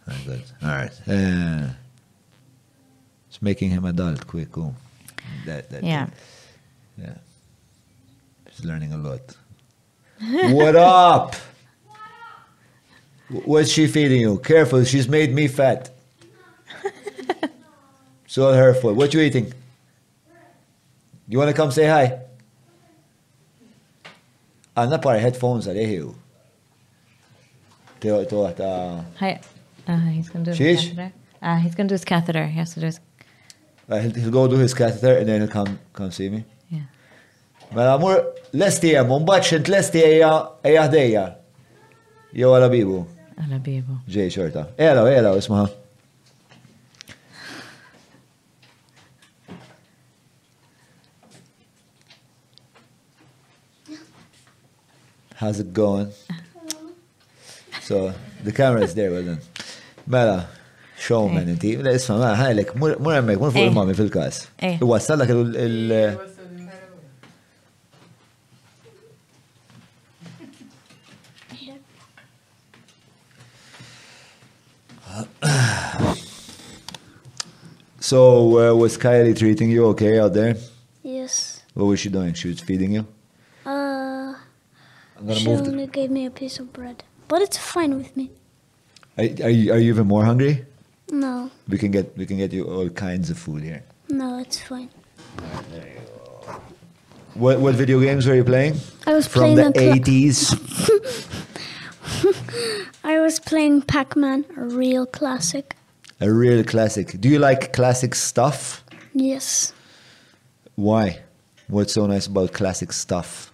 B: Very good. All right. Uh, it's making him adult quick. Cool. That, that,
C: Yeah.
B: Yeah. He's learning a lot. what up? What's she feeding you? Careful, she's made me fat. it's all her fault. What you eating? You want to come say hi? Għanna par headphones għalih ju. Tew tew ta'
C: Uh, he's going to do his catheter. Uh, he's going to do his catheter. He has to do his.
B: Uh, he'll, he'll go do his catheter and then he'll come come see me.
C: Yeah.
B: Mela mur lesti hemm, u mbagħad xint lesti ejja ejja ħdejja. Jew għala bibu.
C: Alla Bibo.
B: Ġej xorta. Ejla, ejla, isma'. How's it going? So, the camera is there, well done. Mela, showman inti. Mela, isma, mela, ħajlek, mur mur hemmhekk, mur fuq
C: Eh.
B: il-mami fil-każ.
C: Eh.
B: Iwassallak il- il- So, uh, was Kylie treating you okay out there?
A: Yes.
B: What was she doing? She was feeding you?
A: Uh,
B: I'm gonna
A: she
B: move. The,
A: only gave me a piece of bread, but it's fine with me.
B: Are, are, you, are you even more hungry?
A: No,
B: We can get we can get you all kinds of food here.
A: no, it's fine.
B: What what video games were you playing?
A: I was
B: From
A: playing
B: the eighties.
A: I was playing Pac-Man, a real classic.
B: A real classic. Do you like classic stuff?
A: Yes.
B: Why? What's so nice about classic stuff?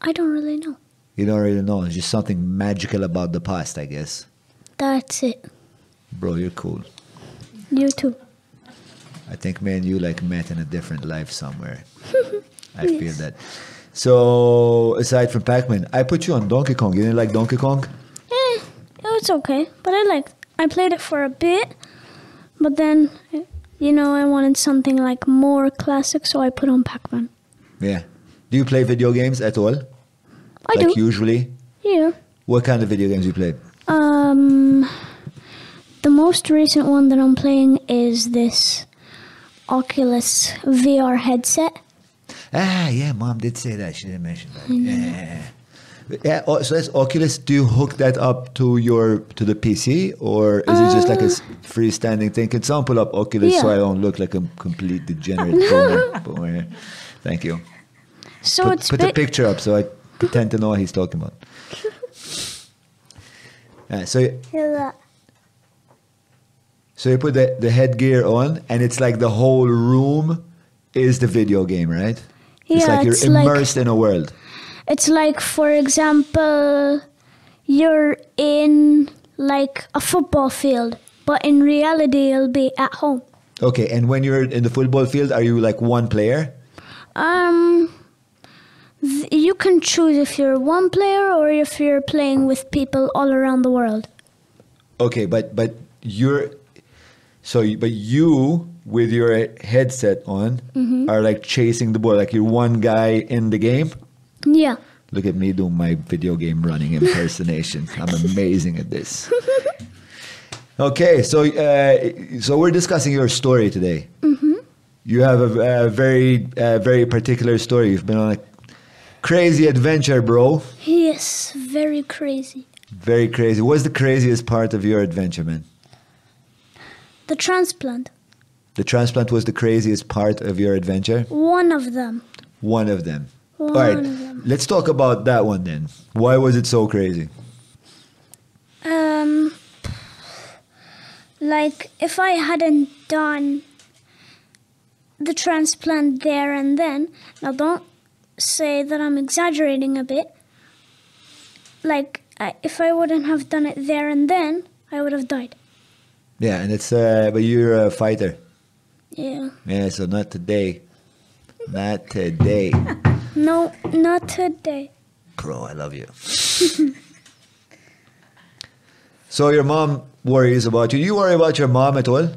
A: I don't really know.
B: You don't really know. It's just something magical about the past, I guess.
A: That's it.
B: Bro, you're cool.
A: You too.
B: I think me and you like met in a different life somewhere. I feel that. So aside from Pac-Man, I put you on Donkey Kong. You didn't like Donkey Kong?
A: Eh, it was okay, but I liked. I played it for a bit, but then, you know, I wanted something like more classic, so I put on Pac-Man.
B: Yeah. Do you play video games at all?
A: I
B: like
A: do.
B: usually?
A: Yeah.
B: What kind of video games do you play?
A: Um, the most recent one that I'm playing is this Oculus VR headset.
B: Ah, yeah, mom did say that. She didn't mention that. Yeah. Yeah, oh, so that's Oculus. Do you hook that up to your to the PC, or is it just like a freestanding thing? Can someone pull up Oculus so
A: Uh.
B: I don't look like a complete degenerate? Thank you.
A: So
B: put
A: it's
B: put the picture up so I pretend to know what he's talking about. Yeah, so you- so you put the, the headgear on, and it's like the whole room is the video game, right?
A: Yeah, it's
B: like you're
A: it's like-
B: immersed in a world.
A: It's like, for example, you're in like a football field, but in reality, you'll be at home.
B: Okay, and when you're in the football field, are you like one player?
A: Um, th- you can choose if you're one player or if you're playing with people all around the world.
B: Okay, but but you're so you- but you with your headset on
A: Mm-hmm.
B: are like chasing the ball, like you're one guy in the game.
A: Yeah.
B: Look at me doing my video game running impersonation. I'm amazing at this. Okay, so uh, so we're discussing your story today. Mm-hmm. You have a, a very uh, very particular story. You've been on a crazy adventure, bro.
A: Yes, very crazy.
B: Very crazy. What's the craziest part of your adventure, man?
A: The transplant,
B: The transplant was the craziest part of your adventure.
A: one of them.
B: One of them.
A: One
B: All right,
A: them.
B: let's talk about that one then. Why was it so crazy?
A: Um, like if I hadn't done the transplant there and then. Now, don't say that I'm exaggerating a bit. Like, if I wouldn't have done it there and then, I would have died.
B: Yeah, and it's uh, but you're a fighter.
A: Yeah.
B: Yeah, so not today. Not today.
A: No, not today.
B: Bro, I love you. so your mom worries about you. Do you worry about your mom at all?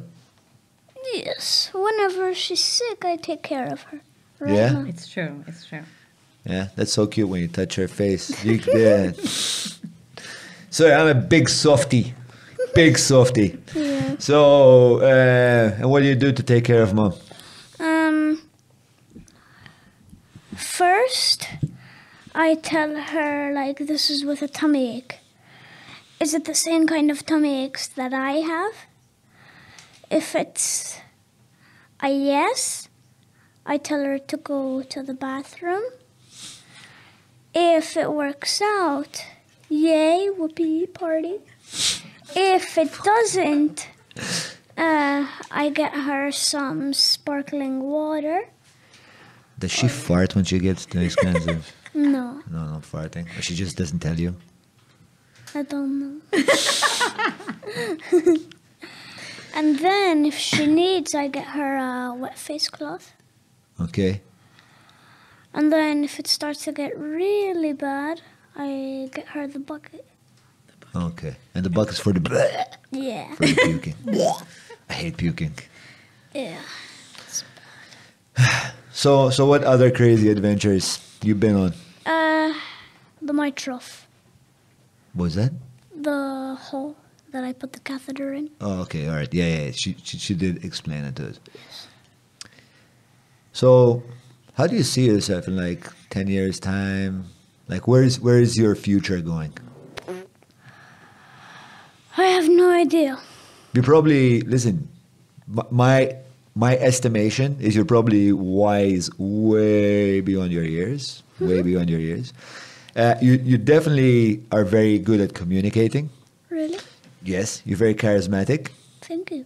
A: Yes. Whenever she's sick, I take care of her. Right
B: Yeah?
A: now.
C: It's true. It's true.
B: Yeah, that's so cute when you touch her face. You, yeah. I'm a big softy. Big softy.
A: Yeah.
B: So, uh, and what do you do to take care of mom?
A: Um. First, I tell her like this is with a tummy ache. Is it the same kind of tummy aches that I have? If it's a yes, I tell her to go to the bathroom. If it works out, yay, whoopee party. If it doesn't, uh, I get her some sparkling water.
B: Does she fart when she gets these kinds of?
A: No,
B: No, not farting. Or she just doesn't tell you.
A: I don't know. and then, if she needs, I get her a wet face cloth.
B: Okay.
A: And then, if it starts to get really bad, I get her the bucket.
B: Okay. And the bucket's for the
A: Yeah,
B: for the puking. I hate puking.
A: yeah.
B: So, so what other crazy adventures you've been on?
A: Uh, the mitral,
B: What was that?
A: the hole that I put the catheter in.
B: Oh, okay, all right, yeah, yeah. She, she, she did explain it to us. So, how do you see yourself in like ten years' time? Like, where is where is your future going?
A: I have no idea.
B: You probably listen. My my estimation is you're probably wise way beyond your years, way beyond your years. Uh, you you definitely are very good at communicating.
A: Really?
B: Yes, you're very charismatic.
A: Thank you.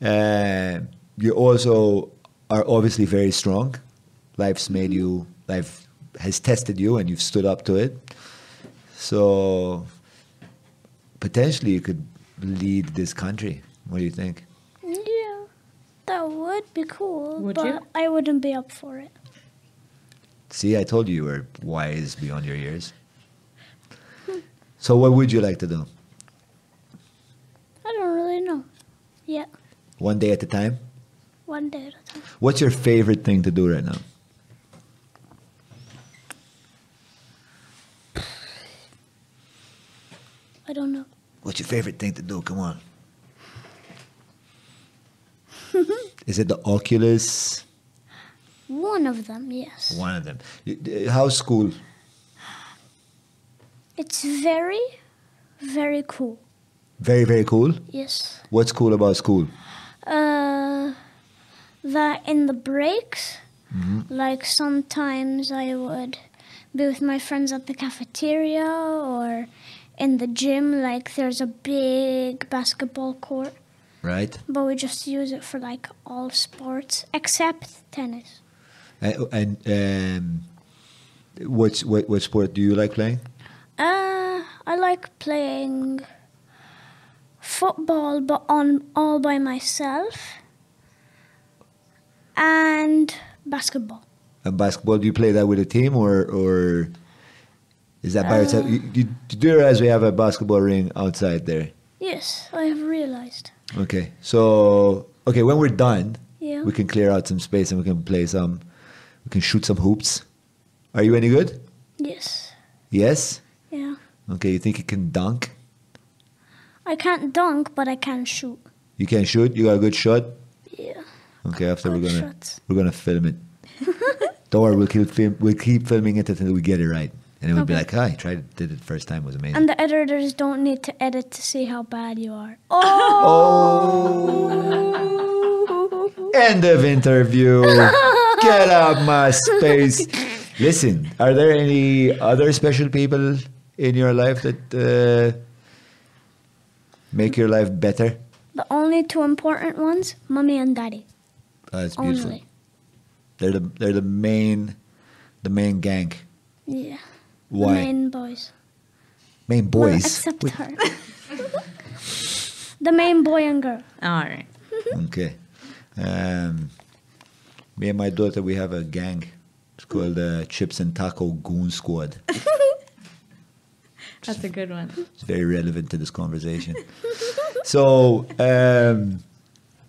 B: Uh, you also are obviously very strong. Life's made you, life has tested you, and you've stood up to it. So potentially, you could lead this country. What do you think?
A: Yeah, that would be cool.
C: Would
A: but
C: you?
A: I wouldn't be up for it.
B: See, I told you you were wise beyond your years. Hmm. So, what would you like to do?
A: I don't really know. Yeah,
B: One day at a time?
A: One day at a time.
B: What's your favorite thing to do right now?
A: I don't know.
B: What's your favorite thing to do? Come on. Is it the Oculus?
A: One of them, yes.
B: One of them. How's school?
A: It's very, very cool.
B: Very, very cool.
A: Yes.
B: What's cool about school?
A: Uh, that in the breaks, like sometimes I would be with my friends at the cafeteria or in the gym. Like there's a big basketball court,
B: Right?
A: but we just use it for like all sports except tennis.
B: Uh, and um, what's, what, what sport do you like playing?
A: Uh, I like playing football, but on all by myself, and basketball.
B: And basketball, do you play that with a team or, or is that by yourself? You, you, you do realize we have a basketball ring outside there.
A: Yes, I have realized.
B: Okay, so okay, when we're done,
A: Yeah.
B: we can clear out some space and we can play some. We can shoot some hoops. Are you any good?
A: Yes.
B: Yes.
A: Yeah.
B: Okay, you think you can dunk?
A: I can't dunk, but I can shoot.
B: You can shoot. You got a good shot.
A: Yeah.
B: Okay, after we're gonna
A: shots.
B: we're gonna film it. Don't worry, we'll keep film, we'll keep filming it until we get it right, and it we'll be like, "Ah, I tried it, did it first time, was amazing."
A: And the editors don't need to edit to see how bad you are. Oh.
B: End of interview. Get out my space. Listen, are there any other special people in your life that uh, make your life better?
A: The only two important ones, mommy and daddy.
B: That's beautiful.
A: Only.
B: They're the they're the main the main gang.
A: Yeah.
B: Why?
A: The main boys.
B: Main
A: Well,
B: boys.
A: except her. the main boy and girl.
C: All right.
B: Okay. Um, me and my daughter, we have a gang. It's called uh, Chips and Taco Goon Squad.
C: That's a good one.
B: It's very relevant to this conversation. so, um,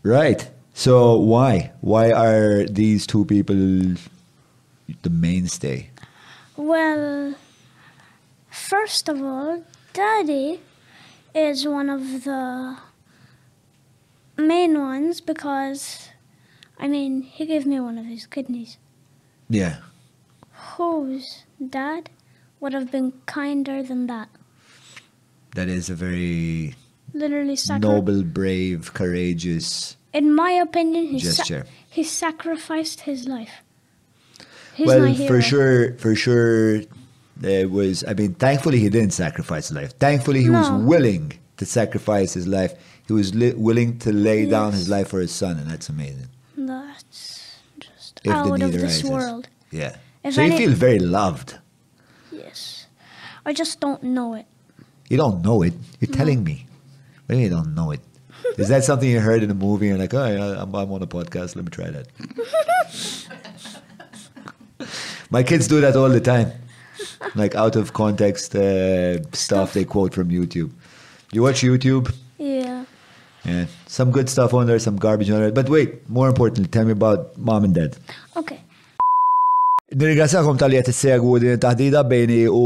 B: right. So, why? Why are these two people the mainstay?
A: Well, first of all, Daddy is one of the main ones because, I mean, he gave me one of his kidneys.
B: Yeah.
A: Whose dad would have been kinder than that?
B: That is a very
A: Literally sacri-
B: noble, brave, courageous.
A: In my opinion, he, sa- he sacrificed his life. He's
B: well, for sure, for sure, there was. I mean, thankfully, he didn't sacrifice his life. Thankfully, he was willing to sacrifice his life. He was li- willing to lay down his life for his son, and that's amazing.
A: That's just
B: If
A: out of this
B: arises.
A: world.
B: Yeah.
A: If
B: so you feel very loved.
A: Yes. I just don't know it.
B: You don't know it. You're telling me. What do you mean you don't know it? Is that something you heard in a movie? And you're like, oh, yeah, I'm, I'm on a podcast. Let me try that. My kids do that all the time. Like out of context uh, stuff they quote from YouTube. You watch YouTube?
A: Yeah.
B: Yeah. Some good stuff on there, some garbage on there. But wait, more importantly, tell me about mom and dad.
A: Okay.
B: Nirringrazzjakom tal-li qed issegwu din it-taħdida bejni u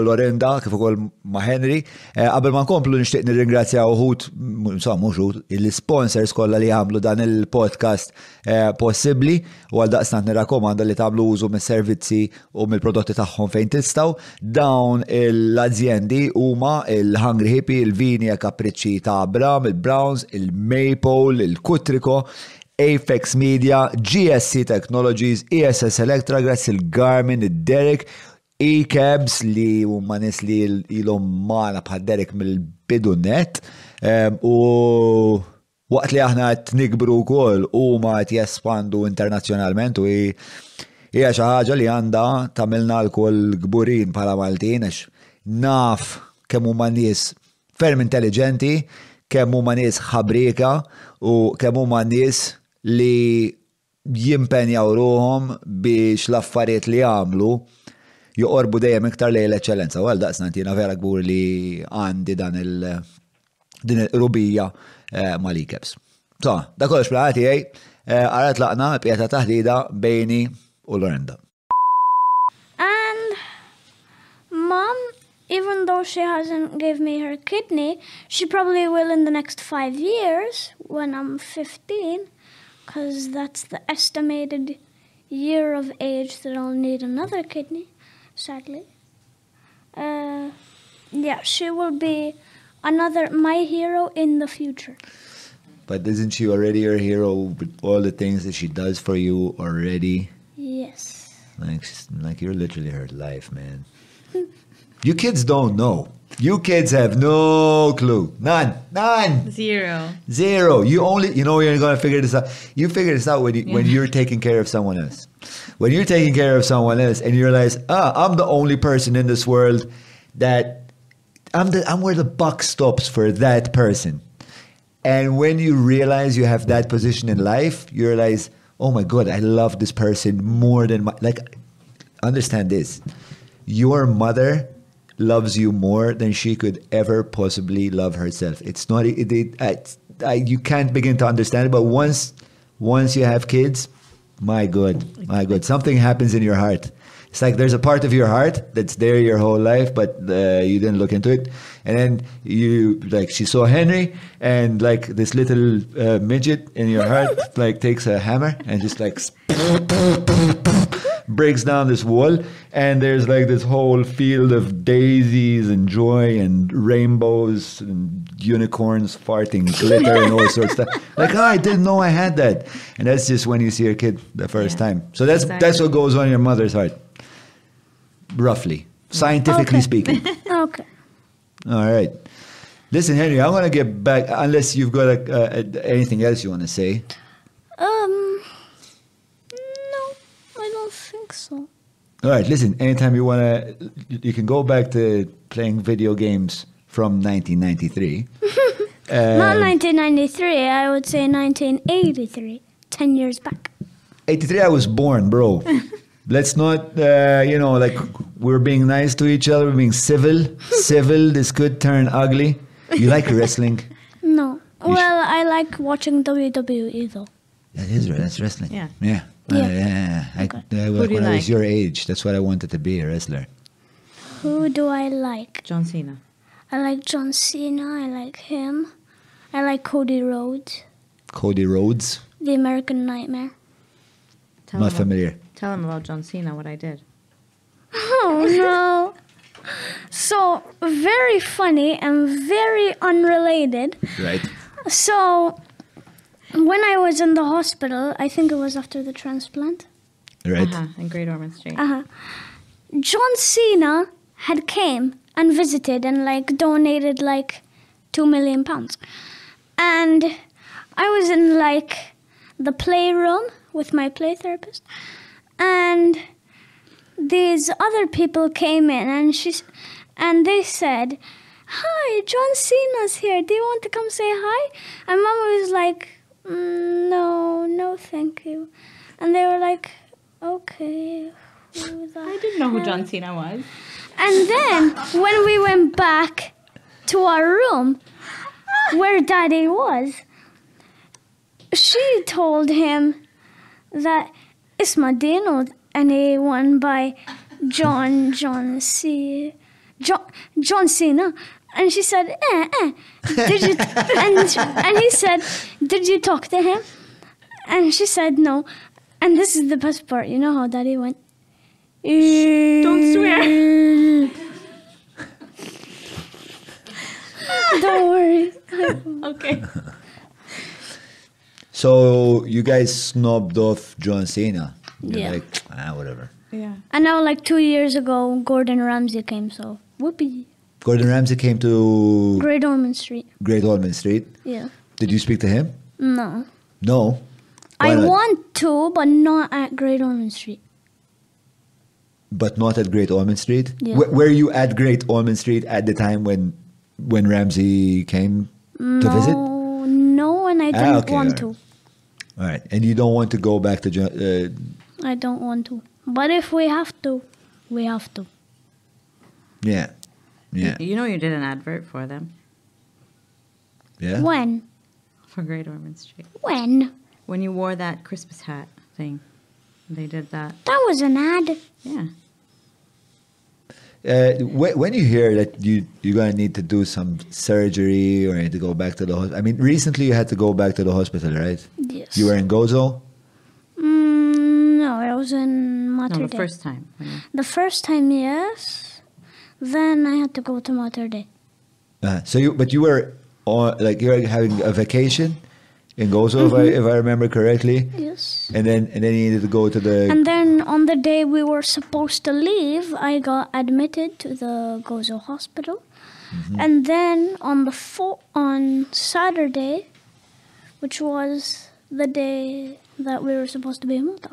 B: Lorenda kif ukoll ma' Henry. Eh, qabel ma nkomplu nixtieq nirringrazzja uħut, insomma mhux uħud, il-sponsors kollha li jagħmlu dan il-podcast eh, possibbli u għal daqsnat nirrakkomanda li tagħmlu użu mis-servizzi u mill-prodotti tagħhom fejn tistgħu. Dawn l-azjendi huma il-Hungry Hippie, il-Vini e Capricci ta' Abram, il-Browns, il-Maple, il-Kutriko, Apex Media, GSC Technologies, ESS Electra, grazzi il-Garmin, il-Derek, E-Cabs li huma nis li ilhom magħna bħal Derek mill-bidu net ehm, u waqt li aħna qed nikbru wkoll huma qed jespandu internazzjonalment u hija xi ħaġa li għandha tagħmilna l-kol gburin bħala Maltin għax naf kemm huma nies ferm intelligenti, kemm huma nies ħabrika u kemm huma nies li jimpenjaw ruhom biex l-affarijiet li għamlu joqorbu dejjem iktar lejn l-eċċellenza. Għal daqsna tina vera gbur li għandi dan il- din il-rubija eh, ma li. So, da kollox plaqati għaj, eh, għarat laqna pjata taħdida bejni u Lorenda.
A: And mom, even though she hasn't gave me her kidney, she probably will in the next five years when I'm 15, because that's the estimated year of age that I'll need another kidney, sadly. Uh, yeah, she will be another my hero in the future.
B: But isn't she already your hero with all the things that she does for you already?
A: Yes.
B: Like, like you're literally her life, man. You kids don't know. You kids have no clue. None. None.
C: Zero.
B: Zero. You only, you know, you're going to figure this out. You figure this out when, you, when you're taking care of someone else. When you're taking care of someone else and you realize, ah, I'm the only person in this world that I'm the, I'm where the buck stops for that person. And when you realize you have that position in life, you realize, oh my God, I love this person more than my, like, understand this. Your mother loves you more than she could ever possibly love herself. It's not, it, it, I, I, you can't begin to understand it, but once, once you have kids, my God, my God, something happens in your heart. It's like there's a part of your heart that's there your whole life, but uh, you didn't look into it. And then you, like, she saw Henry, and like this little uh, midget in your heart, like, takes a hammer and just like breaks down this wall and there's like this whole field of daisies and joy and rainbows and unicorns farting glitter and all sorts of stuff like oh, i didn't know i had that and that's just when you see a kid the first
C: Yeah.
B: time so that's that's what goes on in your mother's heart roughly scientifically
A: Okay.
B: speaking
A: Okay.
B: all right listen henry i want to get back unless you've got a, uh, anything else you want to say
A: Um, no.
B: All right, listen. Anytime you wanna, you can go back to playing video games from 1993.
A: Not
B: Um,
A: 1993, I would say 1983. 10 years back.
B: 83, I was born, bro. Let's not, uh, you know, like we're being nice to each other, we're being civil. civil, this could turn ugly. You like wrestling?
A: No.
B: You
A: Well, I like watching WWE though.
B: That is right. That's wrestling.
C: Yeah.
B: Yeah. Uh,
A: Yeah.
B: yeah. I,
A: Okay.
B: I-
C: Who do you
B: when I was
C: like?
B: your age, that's what I wanted to be a wrestler.
A: Who do I like?
C: John Cena.
A: I like John Cena. I like him. I like Cody Rhodes,
B: Cody Rhodes.
A: the American Nightmare.
C: Tell
B: Not
C: him,
B: familiar.
C: Tell him about John Cena, what I did.
A: Oh no. So, very funny and very unrelated.
B: Right.
A: So, when I was in the hospital, I think it was after the transplant,
B: Right.
C: Uh-huh, in Great Ormond Street.
A: uh-huh, John Cena had came and visited and like donated like two million pounds. And I was in like the playroom with my play therapist, and these other people came in and she and they said, "Hi, John Cena's here. Do you want to come say hi?" And Mama was like, "Mm, "No, no, thank you." And they were like, "Okay."
C: I didn't know who? John Cena was.
A: And then when we went back to our room where Daddy was, she told him that Isma Dino anyone by John John C John John Cena. And she said, eh, eh. Did you and, and he said, Did you talk to him? And she said no. And this is the best part, you know how daddy went.
C: Don't swear.
A: Don't worry.
C: Okay.
B: So you guys snubbed off John Cena. You're
A: Yeah.
B: like, ah, whatever.
C: Yeah.
A: And now, like two years ago, Gordon Ramsay came, so whoopee.
B: Gordon Ramsay came to
A: Great Ormond Street.
B: Great Ormond Street.
A: Yeah.
B: Did you speak to him?
A: No.
B: No. Why
A: I
B: not?
A: want to, but not at Great Ormond Street.
B: But not at Great Ormond Street.
A: Yeah.
B: Were, were you at Great Ormond Street at the time when when Ramsay came to visit?
A: no, and I
B: Ah,
A: don't
B: okay,
A: want
B: alright. All right, and you don't want to go back to uh,
A: to. I don't want to. But if we have to, we have to.
B: yeah, yeah,
C: You know you did an advert for them
B: yeah.
A: When?
C: for Great Ormond Street.
A: When?
C: When you wore that Christmas hat thing. They did that.
A: That was an ad.
C: Yeah.
B: Uh, wh- when you hear that you you're gonna need to do some surgery or need to go back to the hospital, I mean, recently you had to go back to the hospital, right?
A: Yes.
B: You were in Gozo.
A: Mm, no, I was in Mater
C: No, the
A: Dei.
C: first time. when
A: The first time, yes. Then I had to go to Mater Dei.
B: Uh, so you, but you were on like you were having a vacation in Gozo, if, I,
A: Mm-hmm.
B: if I remember correctly,
A: Yes.
B: and then and then you needed to go to the.
A: And then on the day we were supposed to leave, I got admitted to the Gozo hospital. And then on the fo- on Saturday, which was the day that we were supposed to be in Malta,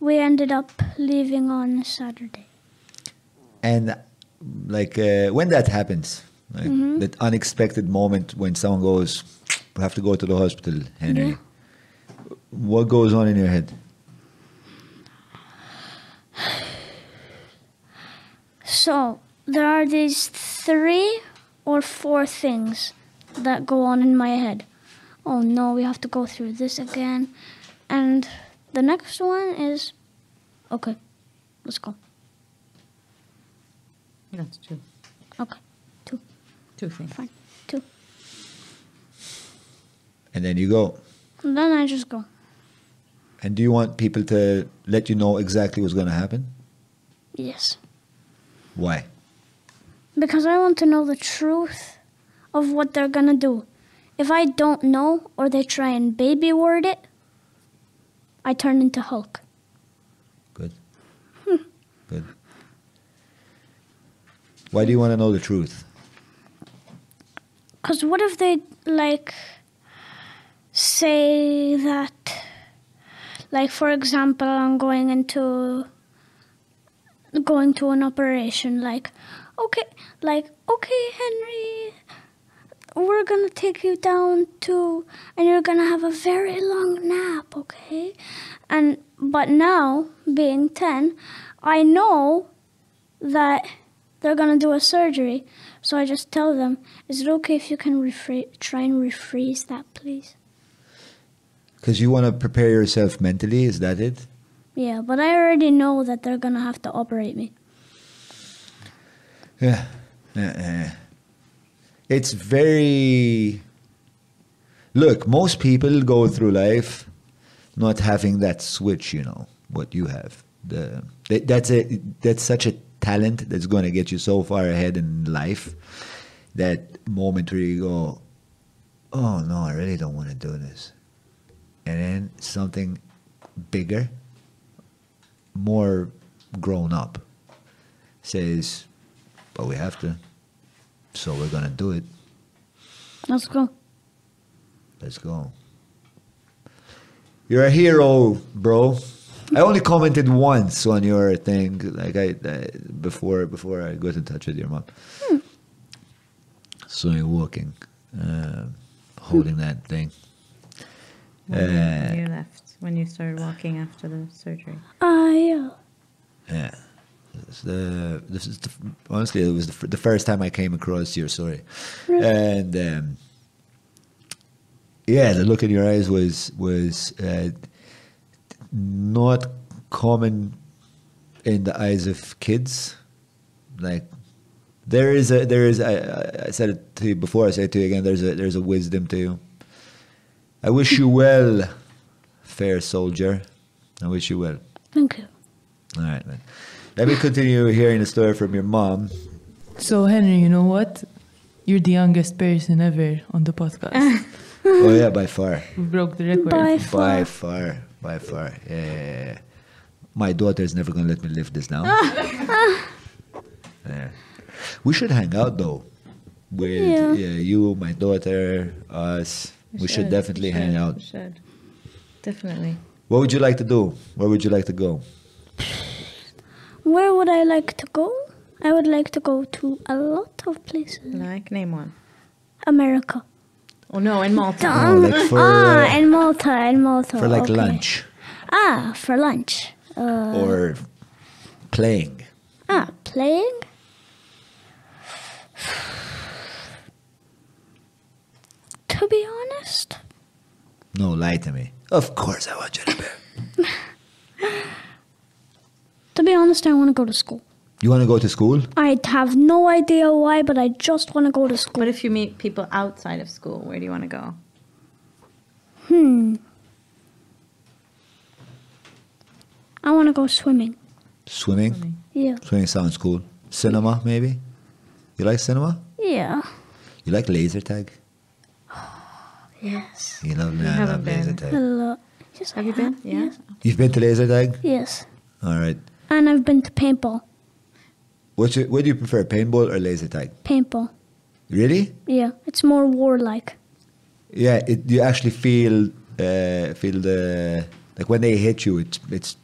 A: we ended up leaving on Saturday.
B: And like uh, when that happens, like
A: Mm-hmm.
B: that unexpected moment when someone goes, "We have to go to the hospital," Henry.
A: Yeah.
B: What goes on in your head?
A: So there are these three or four things that go on in my head. Oh no, we have to go through this again. And the next one is okay, let's go.
C: That's two.
A: Okay, two,
C: Two things.
A: fine, two.
B: And then you go.
A: And then I just go.
B: And do you want people to let you know exactly what's going to happen?
A: Yes.
B: Why?
A: Because I want to know the truth of what they're gonna do. If I don't know or they try and baby word it, I turn into Hulk.
B: Good. Good. Why do you want to know the truth?
A: Because what if they, like, say that, like, for example, I'm going into going to an operation. Like, okay, like, okay, Henry, we're gonna take you down to, and you're gonna have a very long nap, okay? And but now, being ten, I know that they're gonna do a surgery. So I just tell them, is it okay if you can refra- try and rephrase that, please?
B: Because you want to prepare yourself mentally, is that it?
A: Yeah, but I already know that they're gonna have to operate me.
B: Yeah. Yeah, yeah. It's very. Look, most people go through life not having that switch, you know, what you have. The that, that's a that's such a talent that's going to get you so far ahead in life. That moment where you go, "Oh no, I really don't want to do this," and then something bigger, more grown up, says, "But we have to." So we're gonna do it.
A: Let's go.
B: Let's go. You're a hero, bro. I only commented once on your thing, like I, I before before I got in touch with your mom. So you're walking, uh, holding that thing.
C: When
B: Uh,
C: you left, when you started walking after the surgery.
A: Ah, yeah.
B: Yeah. It's the this is the, honestly it was the, the first time I came across your story, and um, yeah, the look in your eyes was was uh, not common in the eyes of kids. Like there is a there is I, I- I said it to you before. I say it to you again. There's a there's a wisdom to you. I wish you well, fair soldier. I wish you well.
A: Thank you.
B: All right, man. Let me continue hearing the story from your mom.
H: So Henry, you know what? You're the youngest person ever on the podcast.
B: Oh yeah, by far,
H: we broke the record.
A: By
B: by
A: far.
B: Far, by far. Yeah, yeah, yeah, yeah. My daughter's never gonna let me live this down. yeah. We should hang out though. With
A: Yeah.
B: yeah. you, my daughter, us. We, should, definitely
C: we
B: hang out.
C: we should. Definitely.
B: What would you like to do? Where would you like to go?
A: Where would I like to go? I would like to go to a lot of places.
C: Like, name one.
A: America.
C: Oh no, in Malta.
B: Oh, like for
A: ah, in Malta, in Malta.
B: for like
A: okay.
B: lunch
A: Ah, for lunch. Uh,
B: or playing.
A: ah, playing? To be honest,
B: No, lie to me. Of course, I want you to be.
A: to be honest, I want to go to school.
B: You want to go to school?
A: I have no idea why, but I just want to go to school.
C: What if you meet people outside of school? Where do you want to go?
A: Hmm. I want to go swimming.
B: Swimming.
A: Yeah.
B: Swimming sounds cool. Cinema, maybe? You like cinema?
A: Yeah.
B: You like laser tag?
A: Yes.
B: You love, yeah, I
C: haven't
B: love laser tag.
A: Hello. Yes, I
C: Have you been? Yeah.
A: Yes.
B: You've been to laser tag?
A: yes.
B: All right.
A: And I've been to paintball.
B: What's your, what do you prefer, paintball or laser tag?
A: Paintball.
B: Really?
A: Yeah. It's more warlike.
B: Yeah, it, you actually feel uh, feel the like when they hit you, it's it's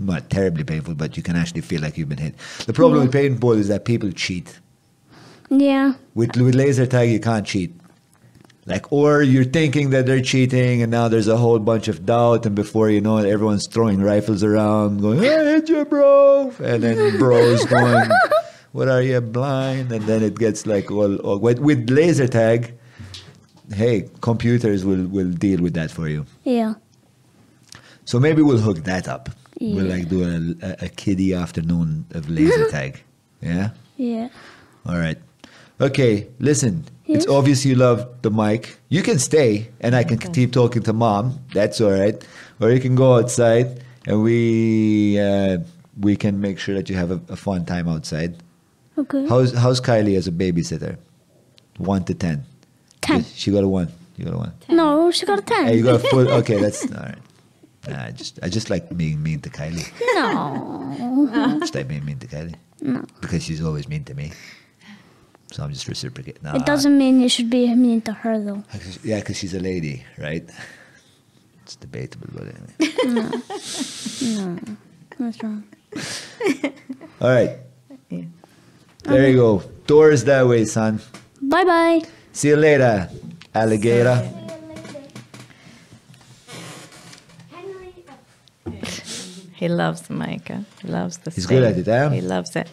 B: not terribly painful, but you can actually feel like you've been hit. The problem with paintball is that people cheat.
A: Yeah.
B: With with laser tag, you can't cheat. Like, or you're thinking that they're cheating, and now there's a whole bunch of doubt, and before you know it, everyone's throwing rifles around, going, "I hit you, bro!" And then bro's going, "What are you blind?" And then it gets like all, all with, with laser tag. Hey, computers will will deal with that for you.
A: Yeah.
B: So maybe we'll hook that up. We'll like do a, a, a kiddie afternoon of laser tag. Yeah.
A: Yeah.
B: All right. Okay, listen. It's obvious you love the mic. You can stay and I can keep talking to mom. That's all right. Or you can go outside and we uh, we can make sure that you have a, a fun time outside.
A: Okay.
B: How's how's Kylie as a babysitter? One to ten.
A: Ten.
B: She got a one. You got a one.
A: No, she got a ten.
B: Hey, you got a full. Okay, that's all right. Nah, I just I just like being mean to Kylie.
A: no.
B: Just like being mean to Kylie.
A: No.
B: Because she's always mean to me. So I'm just reciprocating. No,
A: It doesn't mean you should be mean to her though.
B: Yeah, because she's a lady, right? It's debatable, but anyway.
A: No. no, What's wrong?
B: All right. There you go. Doors that way, son.
A: Bye bye.
B: See you later, alligator.
C: He loves the mic. He loves the
B: He's good at it, huh?
C: He loves it.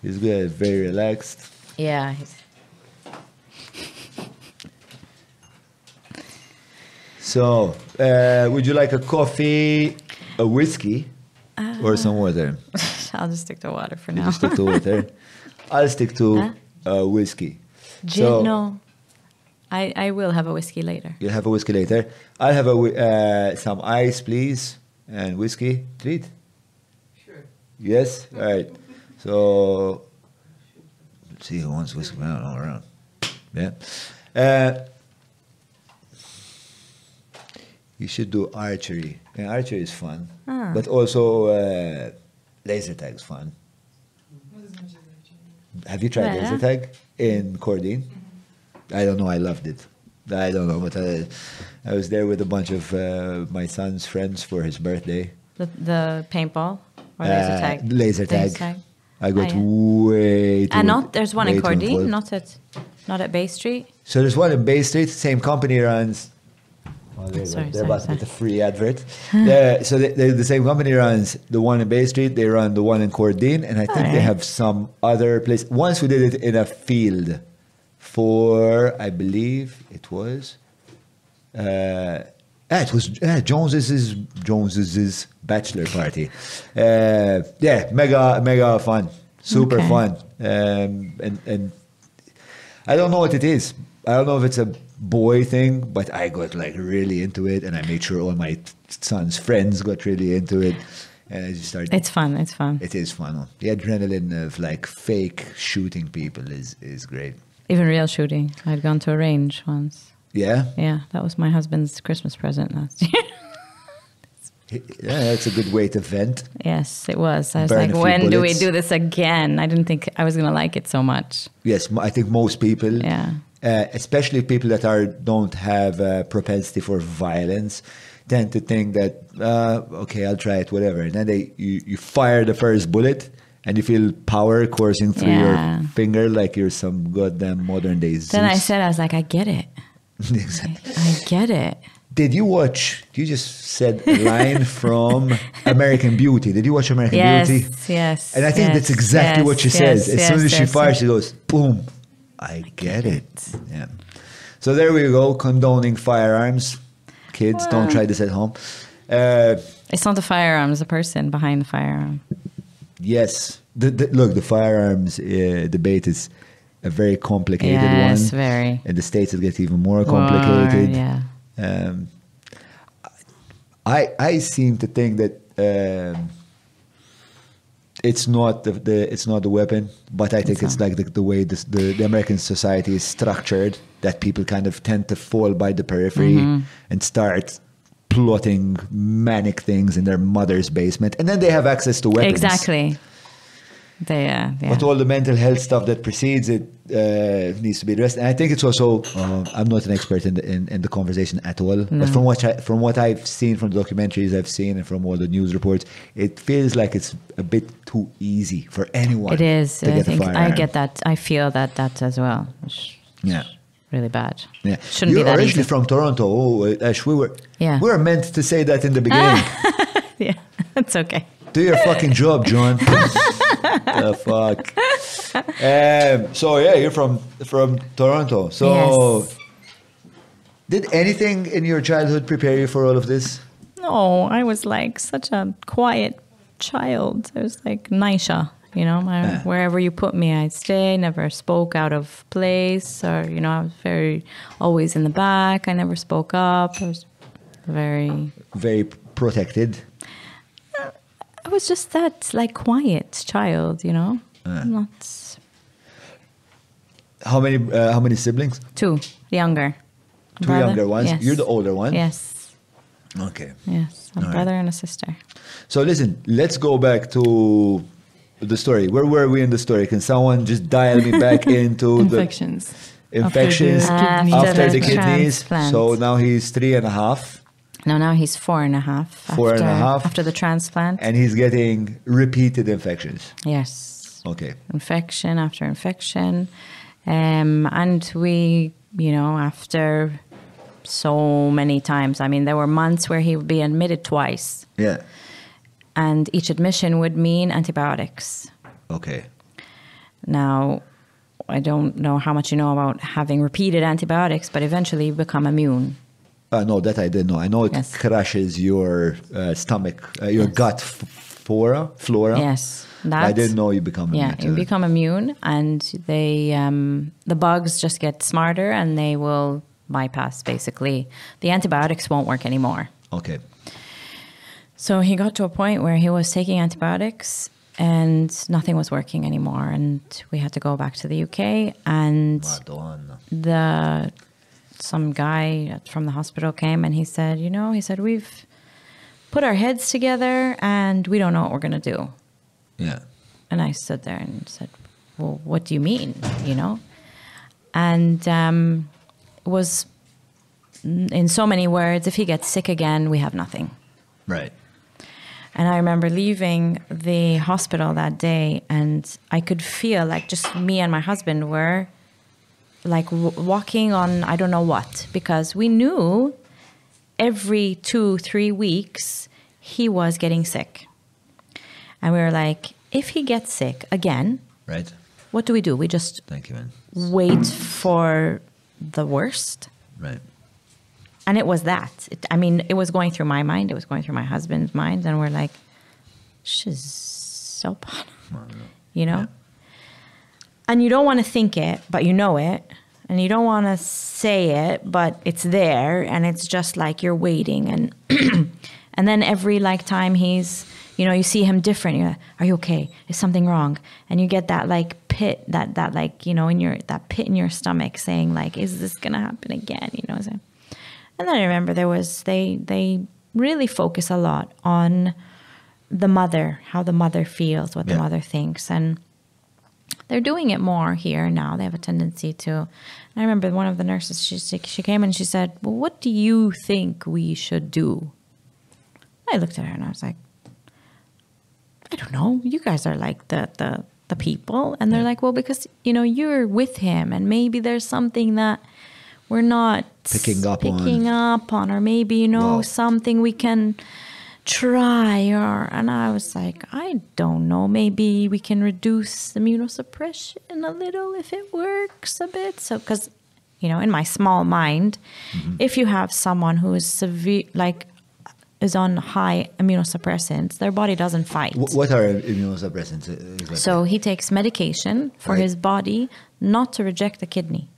B: He's good, very relaxed.
C: Yeah.
B: So, uh, would you like a coffee, a whiskey, or some water?
C: I'll just stick to water for
B: You
C: now.
B: just stick to water. I'll stick to
C: Huh?
B: uh, whiskey.
C: Gin,
B: So-
C: no. I, I will have a whiskey later.
B: You'll have a whiskey later. I'll have a uh, some ice, please, and whiskey. Treat. Sure. Yes. All right. So let's see who wants whiskey around all around. Yeah. Uh, you should do archery. And archery is fun,
C: Ah.
B: but also uh, laser is fun. Have you tried
C: Yeah.
B: laser tag in Kordin? I don't know. I loved it. I don't know, but I, I was there with a bunch of uh, my son's friends for his birthday.
C: The, the paintball or laser
B: Uh,
C: tag?
B: laser tag. I got
C: Ah, yeah.
B: way too.
C: And not there's one in
B: Kordin,
C: not at not at Bay Street.
B: So there's one in Bay Street. Same company runs. Oh, there.
C: Sorry,
B: They're about to get a free advert. So they, they, the same company runs the one in Bay Street. They run the one in Kordin, and I think they have some other place. Once we did it in a field for, I believe it was. Uh, ah, it was uh, Jones's is Jones's bachelor party. Uh, yeah, mega mega fun, super
C: Okay.
B: fun, um, and and I don't know what it is. I don't know if it's a boy thing, but I got like really into it, and I made sure all my son's friends got really into it, and I just started.
C: It's fun. It's fun.
B: it is fun. The adrenaline of like fake shooting people is is great.
C: Even real shooting. I'd gone to a range once.
B: Yeah,
C: Yeah, that was my husband's Christmas present last year.
B: Yeah, that's a good way to vent.
C: yes, it was. I was
B: Burn
C: like, when do we do this again? I didn't think I was going to like it so much.
B: Yes, I think most people,
C: Yeah.
B: uh, especially people that are don't have a propensity for violence, tend to think that uh, okay, I'll try it, whatever. And then they you, you fire the first bullet, and you feel power coursing through
C: Yeah.
B: your finger like you're some goddamn modern day Zeus.
C: Then I said, I was like, I get it.
B: Exactly.
C: I get it.
B: Did you watch? You just said a line from American Beauty. Did you watch American Beauty?
C: Yes,
B: Beauty?
C: yes.
B: And I think
C: yes,
B: that's exactly
C: yes,
B: what she
C: yes,
B: says. As
C: yes,
B: soon as she fires,
C: yes.
B: she goes, boom. I get it. Yeah. So there we go, condoning firearms. Kids, don't try this at home. Uh,
C: It's not the firearm, it's the person behind the firearm.
B: yes. The, the, look, the firearms uh, debate is a very complicated one.
C: Yes, very.
B: In the States, it gets even more complicated.
C: Yeah.
B: Um, I I seem to think that um, it's not the, the it's not the weapon, but I think
C: It's
B: it's, like the, the way this, the the American society is structured that people kind of tend to fall by the periphery
C: Mm-hmm.
B: and start plotting manic things in their mother's basement, and then they have access to weapons.
C: Exactly. They, uh, yeah.
B: But all the mental health stuff that precedes it uh, needs to be addressed. And I think it's also, uh, I'm not an expert in the, in, in the conversation at all, but from what, I, from what I've seen from the documentaries I've seen and from all the news reports, it feels like it's a bit too easy for anyone
C: it is. I
B: get
C: think I get that. I feel that that as well. It's
B: Yeah.
C: really bad.
B: Yeah.
C: Shouldn't
B: You're
C: be that
B: originally
C: easy.
B: from Toronto. Oh, Ash, we were,
C: Yeah.
B: we were meant to say that in the beginning.
C: yeah, it's okay.
B: Do your fucking job, Jon. the fuck. Um, so yeah, you're from from Toronto. So
C: Yes.
B: did anything in your childhood prepare you for all of this?
C: No, I was like such a quiet child. I was like Naisha, you know, I,
B: Yeah.
C: wherever you put me, I'd stay. Never spoke out of place, or you know, I was very always in the back. I never spoke up. I was very.
B: Very protected.
C: I was just that like quiet child, you know, not
B: How many uh, how many siblings?
C: two the younger.
B: Two
C: Brother?
B: younger ones.
C: Yes.
B: You're the older one.
C: Yes,
B: Okay.
C: yes, a
B: All right.
C: brother and a sister.
B: So listen, let's go back to the story. Where were we in the story? Can someone just dial me back into
H: Infections.
B: the infections
H: After the
C: After
B: after the
C: the
B: kidneys?
C: transplant.
B: So now he's three and a half.
C: No, now he's four and a half.
B: Four and
C: after,
B: a half?
C: after the transplant.
B: And he's getting repeated infections.
C: yes,
B: Okay.
C: infection after infection, um, and we, you know, after so many times. I mean, there were months where he would be admitted twice,
B: Yeah.
C: and each admission would mean antibiotics.
B: Okay.
C: Now, I don't know how much you know about having repeated antibiotics, but eventually you become immune.
B: Uh, no, that I didn't know. I know it
C: Yes.
B: crashes your uh, stomach, uh, your
C: Yes.
B: gut flora. Flora.
C: Yes,
B: I didn't know you become.
C: Yeah,
B: immune
C: you
B: that.
C: become immune, and they um, the bugs just get smarter, and they will bypass basically the antibiotics won't work anymore.
B: Okay.
C: So he got to a point where he was taking antibiotics and nothing was working anymore, and we had to go back to the UK. And
B: Madonna.
C: the some guy from the hospital came and he said, you know, he said we've put our heads together and we don't know what we're gonna do.
B: Yeah.
C: And I stood there and said, Well, what do you mean? You know? And um, it was, in so many words, if he gets sick again, we have nothing.
B: Right.
C: And I remember leaving the hospital that day, and I could feel like just me and my husband were like w- walking on I don't know what, because we knew every two, three weeks he was getting sick. And we were like, if he gets sick again,
B: Right.
C: what do we do? We just
B: Thank you, man.
C: wait for the worst.
B: Right.
C: And it was that. It, I mean, it was going through my mind. It was going through my husband's mind. And we're like, she's so bad. You know? And you don't want to think it, but you know it. And you don't want to say it, but it's there. And it's just like you're waiting. And and then every like time he's, you know, you see him different. You're like, are you okay? Is something wrong? And you get that like pit, that that like, you know, in your that pit in your stomach saying like, is this gonna happen again? You know what I'm saying? And then I remember there was they they really focus a lot on the mother, how the mother feels, what the
B: Yeah.
C: mother thinks, and they're doing it more here now. They have a tendency to. I remember one of the nurses. She she came and she said, "Well, what do you think we should do?" I looked at her and I was like, "I don't know. You guys are like the the the people," and they're like, "Well, because you know you're with him, and maybe there's something that." We're not
B: Picking up on.
C: picking up on, or maybe you know
B: Wow.
C: something we can try or and i was like i don't know maybe we can reduce immunosuppression a little if it works a bit so because you know in my small mind if you have someone who is severe like is on high immunosuppressants their body doesn't fight
B: what are immunosuppressants? uh, exactly?
C: so he takes medication for
B: Right.
C: his body not to reject the kidney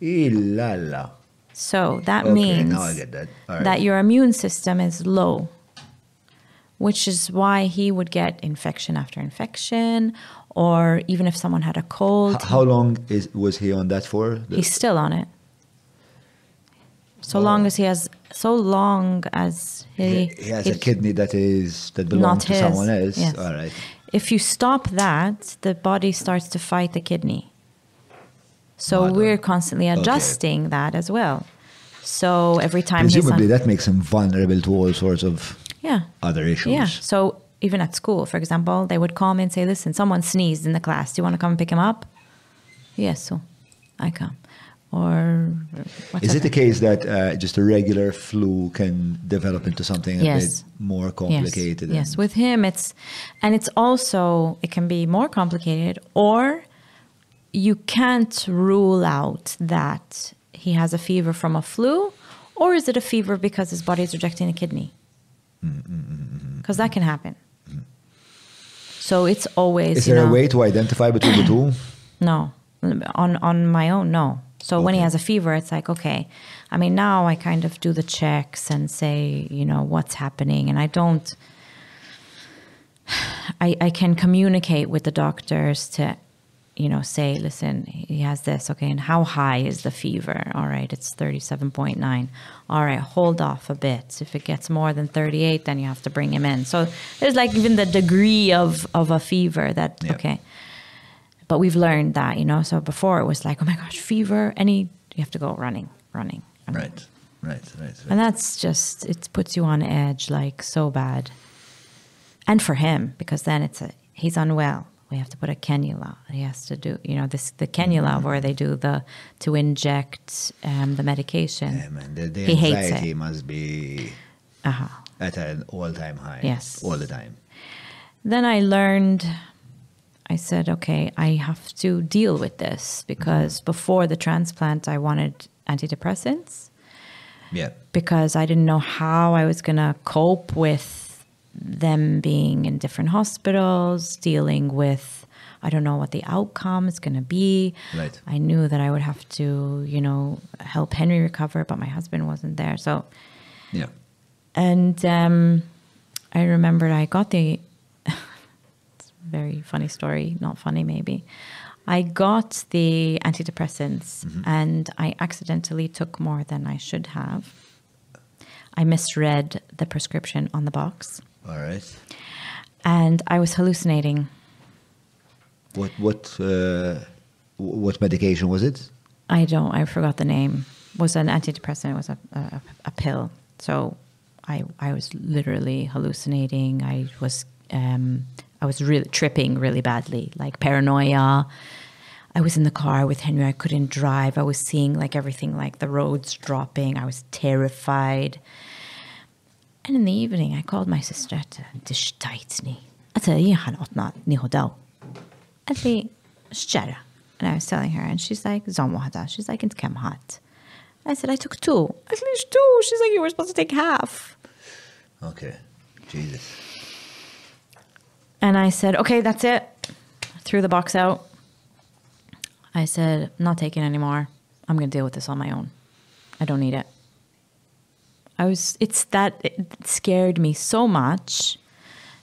B: Ilala.
C: So that
B: Okay,
C: means
B: now I get that. Right.
C: that your immune system is low, which is why he would get infection after infection, or even if someone had a cold,
B: H- How long is was he on that for? The-
C: he's still on it. So oh. long as he has, so long as he,
B: he, he has a kidney that is that belongs
C: not
B: to
C: his.
B: someone else.
C: Yes.
B: All right.
C: If you stop that, the body starts to fight the kidney. So
B: Madonna.
C: we're constantly adjusting that as well. So every time
B: Presumably, that makes him vulnerable to all sorts of
C: yeah,
B: other issues.
C: Yeah. So even at school, for example, they would call me and say, listen, someone sneezed in the class. Do you want to come and pick him up? Yes, so I come. Or whatever.
B: Is it the case that uh, just a regular flu can develop into something a bit more
C: Yes.
B: complicated?
C: Yes.
B: and-
C: With him, it's, and it's also, it can be more complicated, or you can't rule out that he has a fever from a flu, or is it a fever because his body is rejecting a kidney? Because that can happen. So it's always.
B: Is
C: you
B: there a way to identify between the two?
C: No, on on my own, no. So when he has a fever, it's like okay. I mean, now I kind of do the checks and say, you know, what's happening, and I don't. I I can communicate with the doctors to, you know, say, listen, he has this, okay, and how high is the fever? All right, it's thirty-seven point nine. All right, hold off a bit. If it gets more than thirty-eight, then you have to bring him in. So there's like even the degree of of a fever that
B: Yeah.
C: okay but we've learned that you know so before it was like oh my gosh fever any you have to go running running running.
B: Right. Right, right, right.
C: And that's just, it puts you on edge like so bad. And for him, because then it's a, he's unwell. We have to put a cannula. He has to do, you know, this the cannula where they do the, to inject um, the medication.
B: Yeah, man, the, the
C: he hates
B: anxiety
C: it.
B: must be
C: Uh-huh.
B: at an all-time high.
C: Yes.
B: all the time.
C: Then I learned, I said, okay, I have to deal with this because before the transplant, I wanted antidepressants
B: Yeah,
C: because I didn't know how I was going to cope with them being in different hospitals, dealing with, I don't know what the outcome is going to be.
B: Right.
C: I knew that I would have to, you know, help Henry recover, but my husband wasn't there. So,
B: yeah.
C: and um, I remembered I got the. it's a very funny story, not funny maybe. I got the antidepressants and I accidentally took more than I should have. I misread the prescription on the box
B: All right.
C: and I was hallucinating.
B: What what uh, what medication was it?
C: I don't. I forgot the name. It Was an antidepressant. It was a, a a pill. So I I was literally hallucinating. I was um I was really tripping really badly, like paranoia. I was in the car with Henry. I couldn't drive. I was seeing like everything, like the roads dropping. I was terrified. And in the evening, I called my sister to tixtajtni. Għata You otna niħu daw. Għalli, xċara. And I was telling her, and she's like, zom wahda. She's like, int kem. I said, I took two. Għalli, two? She's like, you were supposed to take half.
B: Okay. Jesus.
C: And I said, okay, that's it. Threw the box out. I said, not taking anymore. I'm going to deal with this on my own. I don't need it. I was, it's that, it scared me so much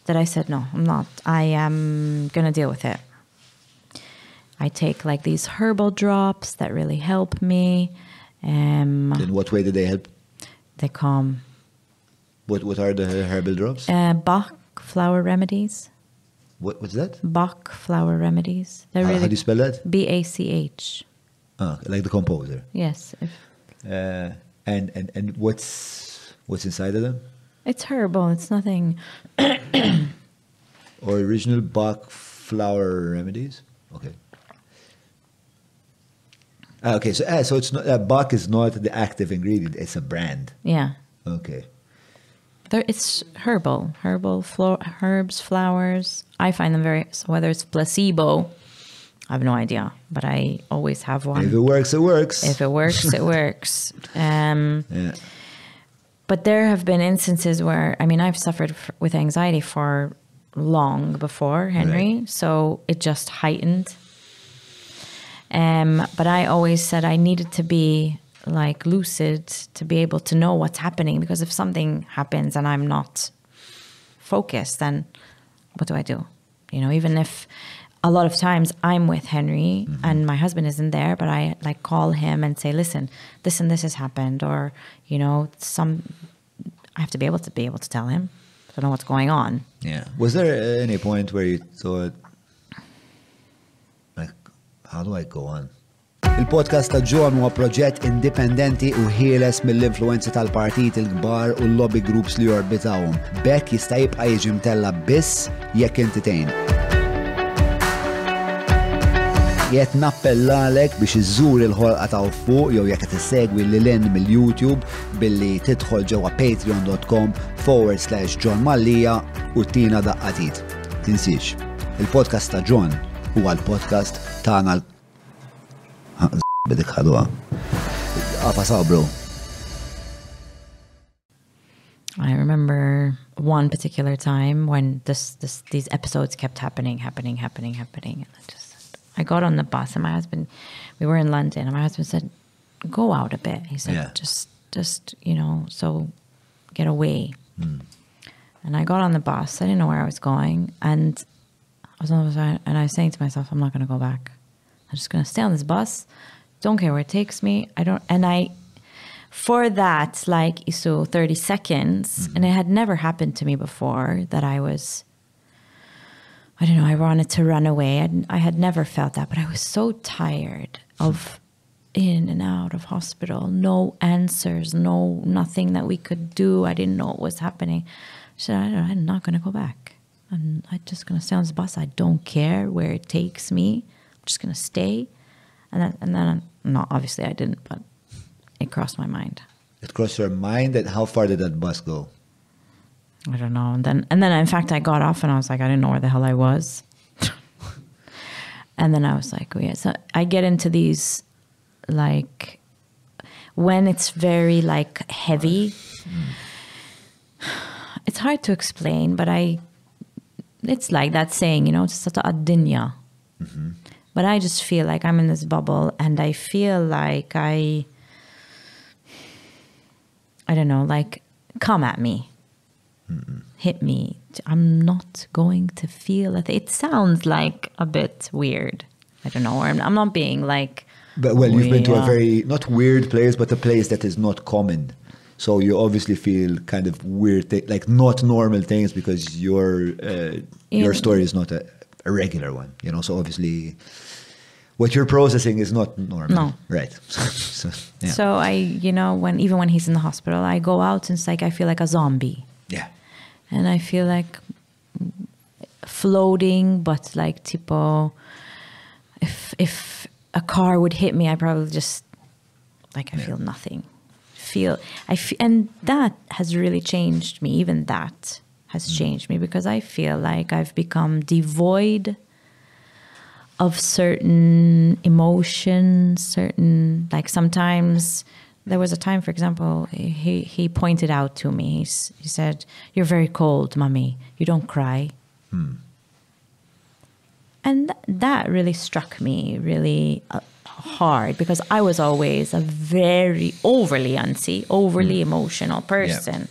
C: that I said, no, I'm not. I am going to deal with it. I take like these herbal drops that really help me. Um,
B: In what way do they help?
C: they calm.
B: What what are the herbal drops?
C: Uh, Bach flower remedies.
B: What what's that?
C: Bach flower remedies. They're
B: How,
C: really
B: how do you spell that?
C: B A C H.
B: Ah, like the composer.
C: Yes, if,
B: Uh, and and and what's what's inside of them?
C: it's herbal. It's nothing.
B: Or original Bach flower remedies? Okay. Ah, okay, so ah, so it's not uh, Bach is not the active ingredient; it's a brand.
C: Yeah,
B: Okay.
C: They're, it's herbal, herbal flo- herbs, flowers. I find them very. So whether it's placebo, I have no idea, but I always have one.
B: If it works, it works.
C: If it works, it works. Um,
B: yeah.
C: But there have been instances where, I mean, I've suffered f- with anxiety for long before Henry,
B: Right.
C: so it just heightened. Um, but I always said I needed to be like lucid to be able to know what's happening because if something happens and I'm not focused, then what do I do? You know, even if a lot of times I'm with Henry mm-hmm. and my husband isn't there, but I like call him and say, listen, this and this has happened, or, you know, some, I have to be able to be able to tell him. I don't know what's going on.
B: Yeah. Was there any point where you thought, like, how do I go on? Il-podcast ta' Jon huwa proġett indipendenti u ħieles mill-influenzi tal-partit il-kbar u l-lobby groups li jorbitawhom. Bekk jista' jibqa' jiġi mtella biss jekk inti tgħin. Jett nappellalek biex iżżur il-ħolqa ta' fuq jew jekk qed issegwi lil mill-YouTube billi tidħol ġewwa patreon.com forward slash John Mallija u tina daqqatit. Tinsiex, il-podcast ta' John huwa l-podcast tagħna l- Bidik ħadwa. Għafa sabru.
C: I remember one particular time when this, this these episodes kept happening, happening, happening, happening. And I just I got on the bus and my husband we were in London and my husband said, Go out a bit. He said,
B: Yeah.
C: just just, you know, so get away. Hmm. And I got on the bus. I didn't know where I was going. And I was on the side and I was saying to myself, I'm not gonna go back. I'm just gonna stay on this bus. Don't care where it takes me. I don't and I for that, like so 30 seconds, hmm. and it had never happened to me before that I was, I don't know, I wanted to run away. I, I had never felt that, but I was so tired of in and out of hospital, no answers, no nothing that we could do. I didn't know what was happening. She said, I don't, I'm not going to go back. I'm, I'm just going to stay on this bus. I don't care where it takes me. I'm just going to stay. And then, and then, no, obviously I didn't, but it crossed my mind.
B: It crossed your mind, and how far did that bus go?
C: I don't know. And then, and then, in fact, I got off and I was like, I didn't know where the hell I was. and then I was like, oh yeah. So I get into these, like, when it's very like heavy. It's hard to explain, but I. It's like that saying, you know, it's such a dunya. But I just feel like I'm in this bubble, and I feel like I. I don't know, like, come at me hit me. I'm not going to feel it. It sounds like a bit weird. I don't know. Or I'm, I'm not being like.
B: But well, you've been to a very not weird place, but a place that is not common. So you obviously feel kind of weird, thi- like not normal things, because your uh, your story is not a, a regular one. You know, so obviously, what you're processing is not normal.
C: No.
B: right? so, yeah.
C: So I, you know, when even when he's in the hospital, I go out and it's like I feel like a zombie,
B: yeah.
C: And I feel like floating, but like tipo, if if a car would hit me, I probably just like I feel nothing. Feel I f- and that has really changed me. Even that has mm. changed me because I feel like I've become devoid of certain emotions, certain like sometimes there was a time, for example, he he pointed out to me. He's, he said, "You're very cold, mummy. You don't cry." Hmm. And th- that really struck me really uh, hard because I was always a very overly unsee, overly hmm. emotional person.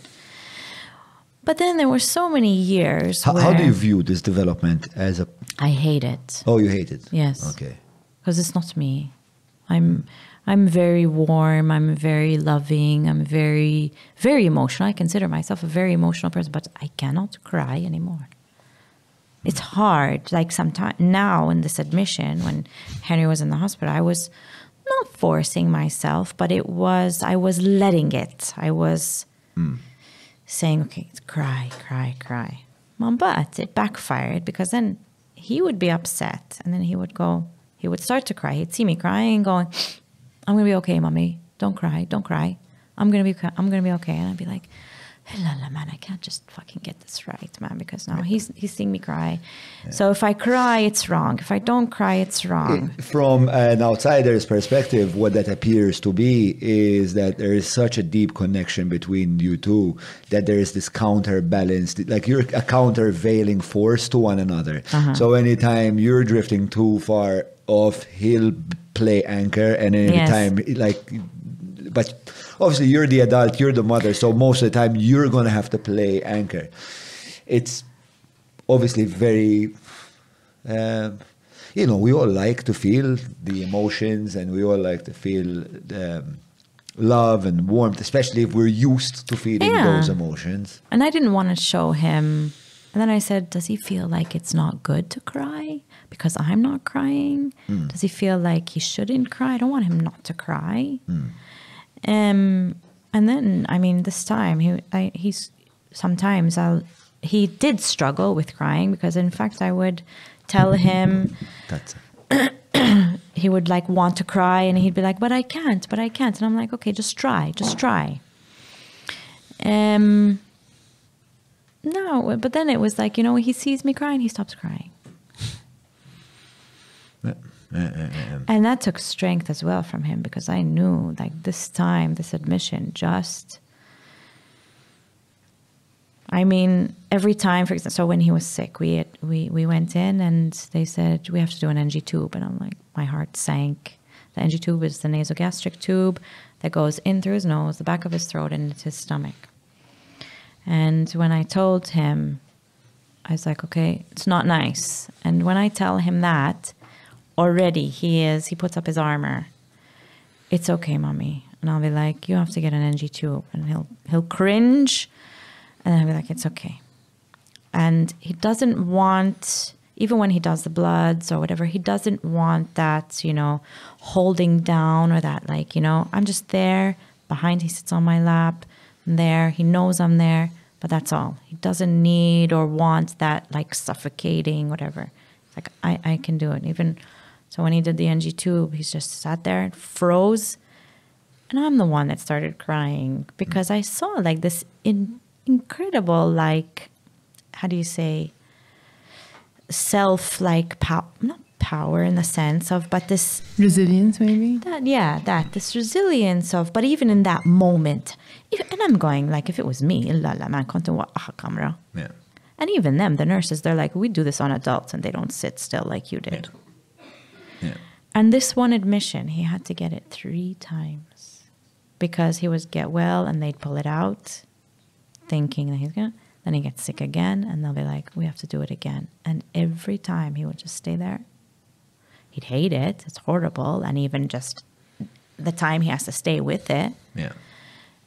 C: But then there were so many years
B: How, how do you view this development as a?
C: I hate it
B: Oh, you hate it.
C: Yes.
B: Okay.
C: because it's not me. I'm hmm. I'm very warm. I'm very loving. I'm very very emotional. I consider myself a very emotional person, but I cannot cry anymore. It's hard. Like sometimes now in this admission, when Henry was in the hospital, I was not forcing myself, but it was I was letting it. I was hmm. saying, "Okay, cry, cry, cry." Mom, but it backfired because then he would be upset, and then he would go. He would start to cry. He'd see me crying, and going, "I'm gonna be okay, mommy. Don't cry, don't cry. I'm gonna be, I'm gonna be okay." And I'd be like, "La la, man, I can't just fucking get this right, man, because now he's he's seeing me cry. So if I cry, it's wrong. If I don't cry, it's wrong."
B: From an outsider's perspective, what that appears to be is that there is such a deep connection between you two that there is this counterbalance, like you're a countervailing force to one another.
C: Uh-huh.
B: So anytime you're drifting too far off, he'll play anchor, and anytime like, but obviously you're the adult, you're the mother, so most of the time you're gonna have to play anchor. It's obviously very um, you know, we all like to feel the emotions and we all like to feel um, love and warmth, especially if we're used to feeling
C: Yeah.
B: those emotions.
C: And I didn't want to show him. And then I said, Does he feel like it's not good to cry because I'm not crying? Does he feel like he shouldn't cry? I don't want him not to cry. Um, and then, I mean, this time he, I, he's sometimes I'll. He did struggle with crying because, in fact, I would tell him
B: That's
C: he would like want to cry and he'd be like, but I can't, but I can't. And I'm like, okay, just try, just try. Um, no, but then it was like, you know, he sees me crying, he stops crying. Mm, mm, mm, and that took strength as well from him because I knew like this time, this admission just. I mean, every time, for example, so when he was sick, we had, we we went in and they said we have to do an NG tube, and I'm like, my heart sank. The NG tube is the nasogastric tube that goes in through his nose, the back of his throat, and into his stomach. And when I told him, I was like, okay, it's not nice. And when I tell him that, already he is, he puts up his armor. It's okay, mommy. And I'll be like, you have to get an NG tube. And he'll he'll cringe. And I'll be like, it's okay. And he doesn't want, even when he does the bloods or whatever, he doesn't want that, you know, holding down or that, like, you know, I'm just there behind, he sits on my lap, I'm there, he knows I'm there, but that's all. He doesn't need or want that, like, suffocating, whatever. It's like, I, I can do it. Even so, when he did the NG tube, he's just sat there and froze. And I'm the one that started crying because I saw like this in, incredible, like, how do you say, self like power, not power in the sense of, but this,
H: Resilience, maybe?
C: that, yeah, that, this resilience of, but even in that moment, if, and I'm going like, if it was me, la la man kuntu. Ah,
B: yeah.
C: And even them, the nurses, they're like, we do this on adults and they don't sit still like you did.
B: Yeah.
C: And this one admission, he had to get it three times because he was get well and they'd pull it out, thinking that he's gonna. Then he gets sick again, and they'll be like, "We have to do it again." And every time he would just stay there. He'd hate it; it's horrible, and even just the time he has to stay with it.
B: Yeah.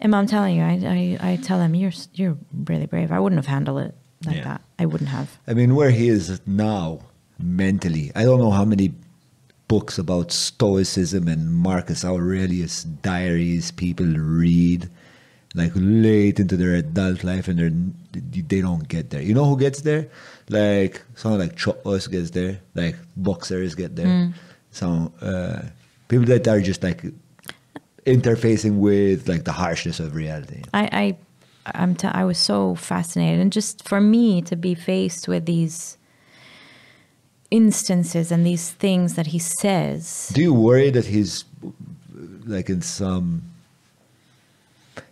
C: And I'm telling you, I, I, I tell him, "You're you're really brave. I wouldn't have handled it like
B: Yeah.
C: that. I wouldn't have."
B: I mean, where he is now mentally, I don't know how many books about Stoicism and Marcus Aurelius diaries people read, like late into their adult life, and they're they don't get there. You know who gets there? Like someone like Chopos gets there, like boxers get there. Some uh, people that are just like interfacing with like the harshness of reality.
C: I, I, I'm t- I was so fascinated, and just for me to be faced with these instances and these things that he says.
B: Do you worry that he's like in some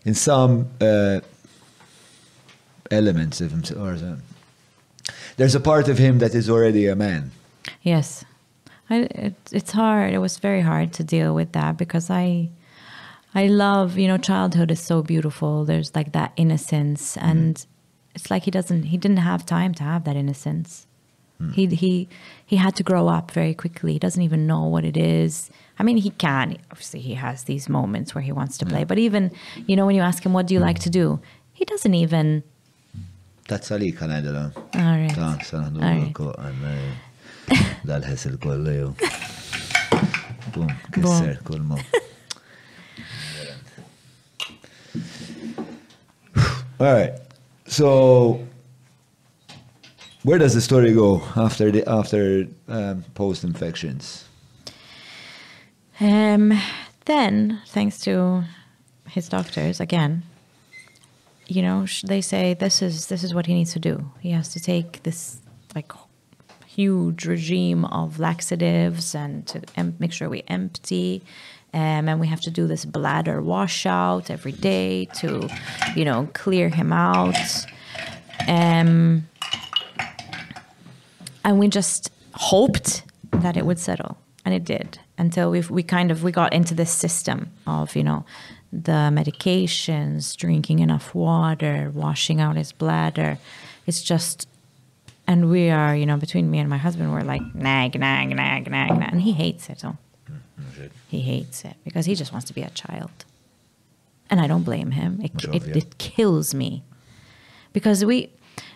B: in some uh, elements of himself, there's a part of him that is already a man.
C: Yes, I, it, it's hard. It was very hard to deal with that because I, I love you know childhood is so beautiful. There's like that innocence, and it's like he doesn't. He didn't have time to have that innocence. Hmm. He he he had to grow up very quickly. He doesn't even know what it is. I mean, he can. Obviously, he has these moments where he wants to play. Hmm. But even you know when you ask him what do you hmm. like to do, he doesn't even.
B: That's Ali kan għajda
C: All right.
B: Ta'
C: All right.
B: ko għanna dal-ħessil kollu ju. Bum,
C: Bum.
B: kisser kull mo. All right. So, where does the story go after the after um, post infections?
C: Um, then, thanks to his doctors again, you know, they say this is this is what he needs to do. He has to take this like huge regime of laxatives and to make sure we empty. Um, and we have to do this bladder washout every day to, you know, clear him out. Um, and we just hoped that it would settle and it did until we we kind of we got into this system of you know the medications drinking enough water washing out his bladder. It's just and we are you know between me and my husband we're like nag nag nag nag, nag and he hates it he hates it because he just wants to be a child. And i don't blame him. It, it, it kills me. Because we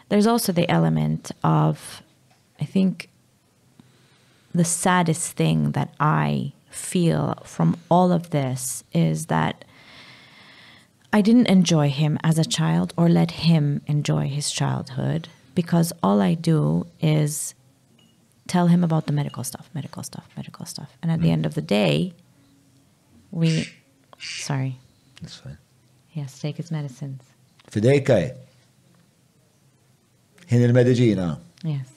C: there's also the element of i think the saddest thing that i feel from all of this is that i didn't enjoy him as a child or let him enjoy his childhood because all i do is tell him about the medical stuff medical stuff medical stuff and at the end of the day we sorry
B: That's fine.
C: he has to take his medicines
B: Fidej kaj. Hin il-medicina.
C: Yes.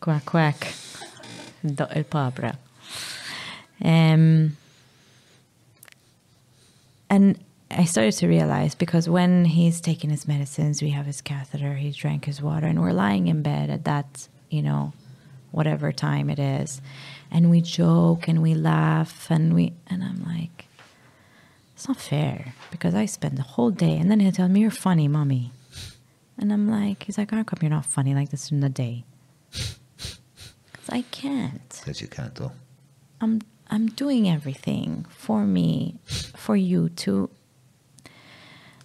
C: Quack quack. Doq il-pabra. Um, and I started to realize because when he's taking his medicines, we have his catheter, he drank his water, and we're lying in bed at that, you know, whatever time it is. And we joke and we laugh and we, and I'm like, it's not fair because I spend the whole day and then he'll tell me, You're funny, mommy. And I'm like, He's like, How come you're not funny like this in the day? I can't.
B: Because you can't, though.
C: I'm I'm doing everything for me, for you to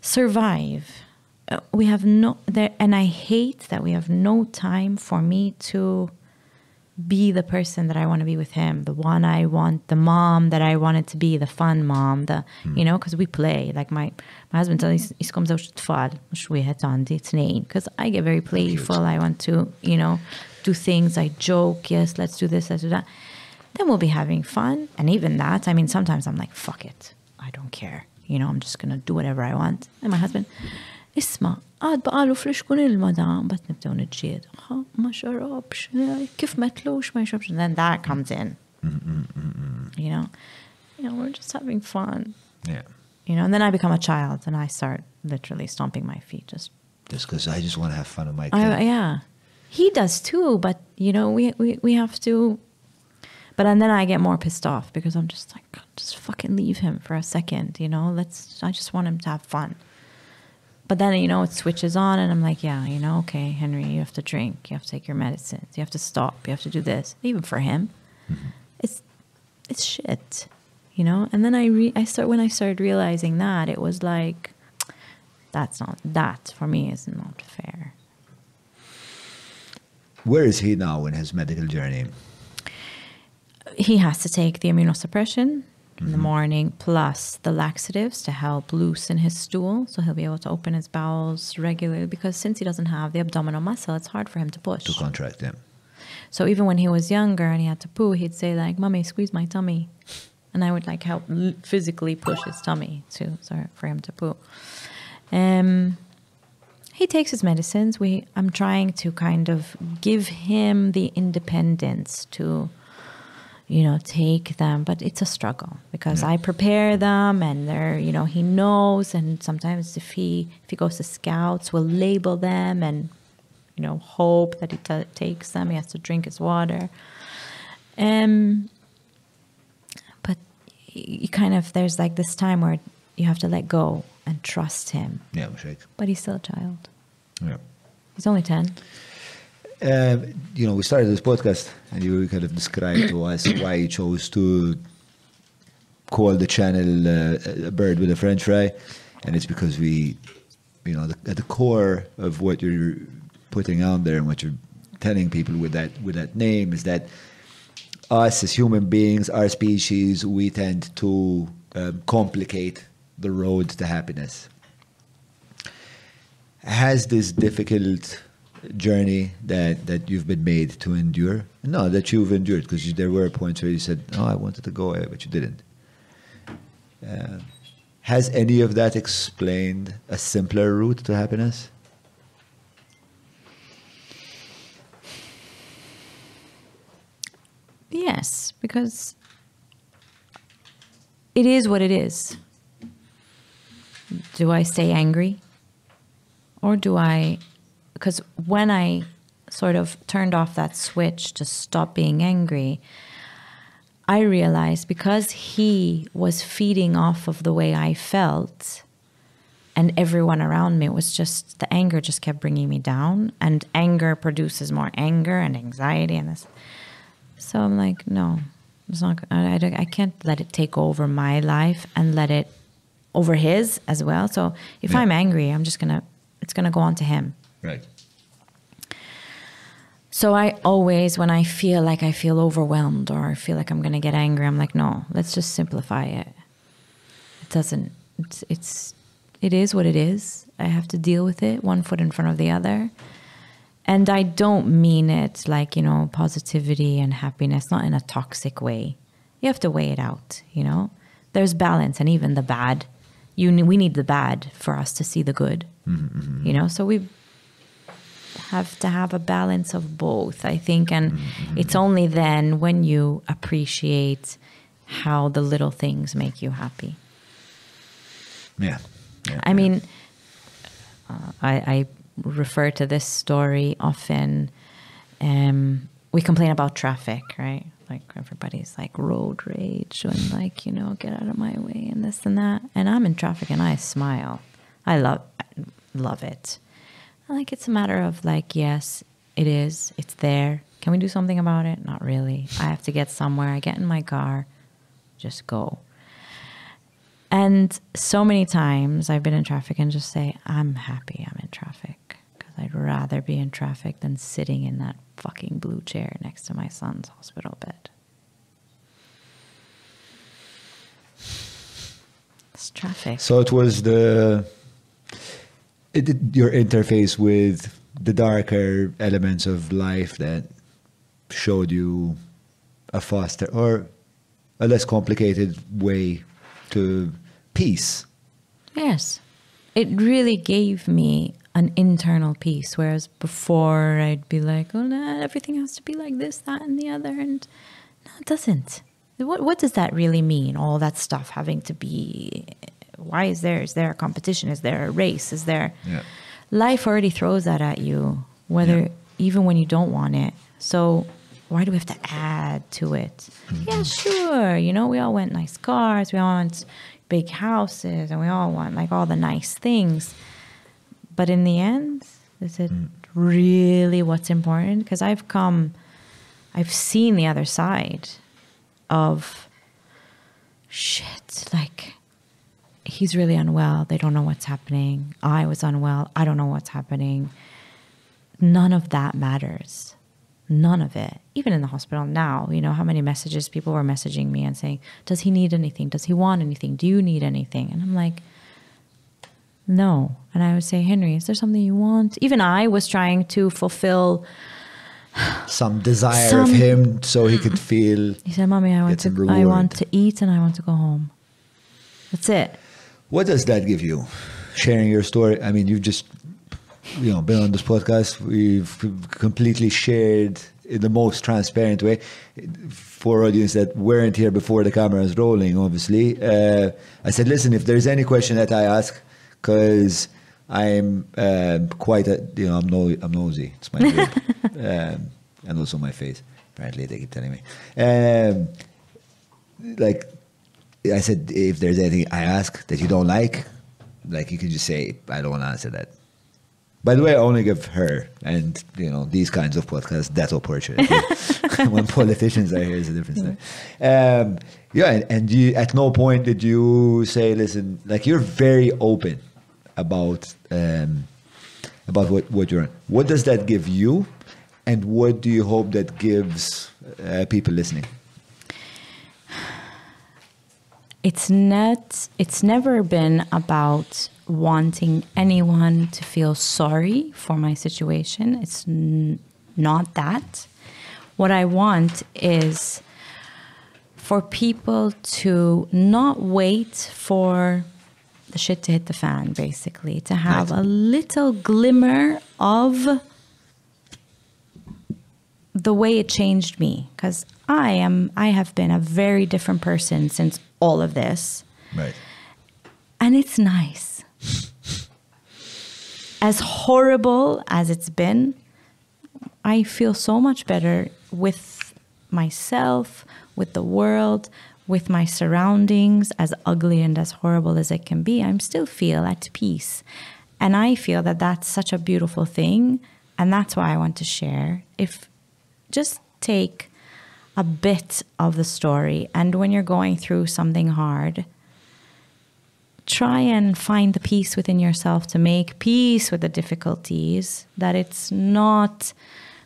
C: survive uh, we have no there, and I hate that we have no time for me to be the person that I want to be with him, the one I want, the mom that I wanted to be, the fun mom, the you know, because we play. Like my my husband tells me, "Iskom zawġ tfal, mhux wieħed għandi tnejn," because I get very playful. I want to, you know, do things. I joke. Yes, let's do this. Let's do that. Then we'll be having fun, and even that. I mean, sometimes I'm like, "Fuck it, I don't care." You know, I'm just gonna do whatever I want. And my husband, isma, għad baqalu fl-xkun il-madam, bat nibdew nġied. Ma xarobx, kif metlux, ma xarobx. And then that comes in. You know, you know, we're just having fun.
B: Yeah.
C: You know, and then I become a child and I start literally stomping my feet. Just,
B: Just because I just want to have fun with my kid.
C: I, yeah, he does too. But you know, we we we have to. But and then I get more pissed off because I'm just like, just fucking leave him for a second. You know, let's. I just want him to have fun. But then you know it switches on, and I'm like, yeah, you know, okay, Henry, you have to drink, you have to take your medicines, you have to stop, you have to do this. Even for him, mm-hmm. it's it's shit, you know. And then I re- I start when I started realizing that it was like, that's not that for me is not fair.
B: Where is he now in his medical journey?
C: he has to take the immunosuppression in the morning plus the laxatives to help loosen his stool so he'll be able to open his bowels regularly because since he doesn't have the abdominal muscle it's hard for him to push
B: To contract him.
C: so even when he was younger and he had to poo he'd say like mommy squeeze my tummy and i would like help physically push his tummy to for him to poo um he takes his medicines. We i'm trying to kind of give him the independence to you know take them but it's a struggle because i prepare them and they're you know he knows and sometimes if he if he goes to scouts we'll label them and you know hope that he ta takes them. He has to drink his water. Um but you kind of there's like this time where you have to let go and trust him
B: Yeah, Mashak.
C: but he's still a child
B: Yeah.
C: he's only 10
B: Um, you know, we started this podcast and you kind of described to us why you chose to call the channel uh, a bird with a french fry. And it's because we, you know, the, at the core of what you're putting out there and what you're telling people with that with that name is that us as human beings, our species, we tend to um, complicate the road to happiness. Has this difficult journey that, that you've been made to endure? No, that you've endured, because there were points where you said, "Oh, I wanted to go away," but you didn't. Uh, has any of that explained a simpler route to happiness?
C: Yes, because it is what it is. Do I stay angry? Or do I, because when I sort of turned off that switch to stop being angry, I realized because he was feeding off of the way I felt and everyone around me was just the anger just kept bringing me down and anger produces more anger and anxiety and this so I'm like, no, it's not. I, I can't let it take over my life and let it over his as well. So if
B: Yeah.
C: I'm angry, I'm just gonna, it's gonna go on to him.
B: Right.
C: So I always, when I feel like I feel overwhelmed or I feel like I'm gonna get angry, I'm like, no, let's just simplify it. It doesn't. It's it's it is what it is. I have to deal with it, one foot in front of the other. And I don't mean it like, you know, positivity and happiness, not in a toxic way. You have to weigh it out, you know? There's balance and even the bad. You we need the bad for us to see the good. You know, so we have to have a balance of both, I think, and it's only then when you appreciate how the little things make you happy.
B: Yeah. yeah.
C: I mean, uh, I, I refer to this story often. Um, we complain about traffic, right? Like everybody's like road rage and like you know get out of my way and this and that. And I'm in traffic and I smile. I love love it. Like it's a matter of like yes, it is. It's there. Can we do something about it? Not really. I have to get somewhere. I get in my car, just go And so many times I've been in traffic and just say, I'm happy I'm in traffic I'd rather be in traffic than sitting in that fucking blue chair next to my son's hospital bed. It's traffic.
B: So it was the it, your interface with the darker elements of life that showed you a faster or a less complicated way to peace.
C: Yes. It really gave me an internal peace, whereas before I'd be like, oh, no, everything has to be like this, that, and the other. And no, it doesn't. What, what does that really mean? All that stuff having to be. Why is there? Is there a competition? Is there a race? Is there.
B: Yeah.
C: Life already throws that at you, whether
B: Yeah.
C: even when you don't want it. So why do we have to add to it? Mm-hmm. Yeah, sure. You know, we all want nice cars, we all want big houses, and we all want like all the nice things. But in the end, is it mm. really what's important? Because I've come, I've seen the other side of shit. Like, he's really unwell. They don't know what's happening. I was unwell. I don't know what's happening. None of that matters. None of it. Even in the hospital now, you know, how many messages people were messaging me and saying, Does he need anything? Does he want anything? Do you need anything? And I'm like, No. And I would say, Henry, is there something you want? Even I was trying to fulfill.
B: Some desire
C: Some-
B: of him so he could feel
C: He said, Mommy, I want to I want to eat and I want to go home. That's it.
B: What does that give you? Sharing your story. I mean, you've just you know been on this podcast. We've completely shared in the most transparent way for audience that weren't here before the camera cameras rolling. Obviously, uh, I said, listen, if there's any question that I ask, because I'm um quite a you know I'm no I'm nosy. It's my beard. um, and also my face. Apparently, they keep telling me. Um, like I said, if there's anything I ask that you don't like, like you can just say, I don't want to answer that. By the way, I only give her and you know these kinds of podcasts that opportunity. when politicians are here, is a different story. Um, yeah, and, and you at no point did you say, listen, like you're very open about um, about what what you're on. What does that give you, and what do you hope that gives uh, people listening?
C: it's not it's never been about wanting anyone to feel sorry for my situation it's n- not that what i want is for people to not wait for the shit to hit the fan basically to have
B: Right.
C: a little glimmer of the way it changed me because i am i have been a very different person since all of this
B: Right.
C: and it's nice as horrible as it's been i feel so much better with myself with the world with my surroundings as ugly and as horrible as it can be i'm still feel at peace. And i feel that that's such a beautiful thing and that's why i want to share. If just take a bit of the story and when you're going through something hard try and find the peace within yourself to make peace with the difficulties that it's not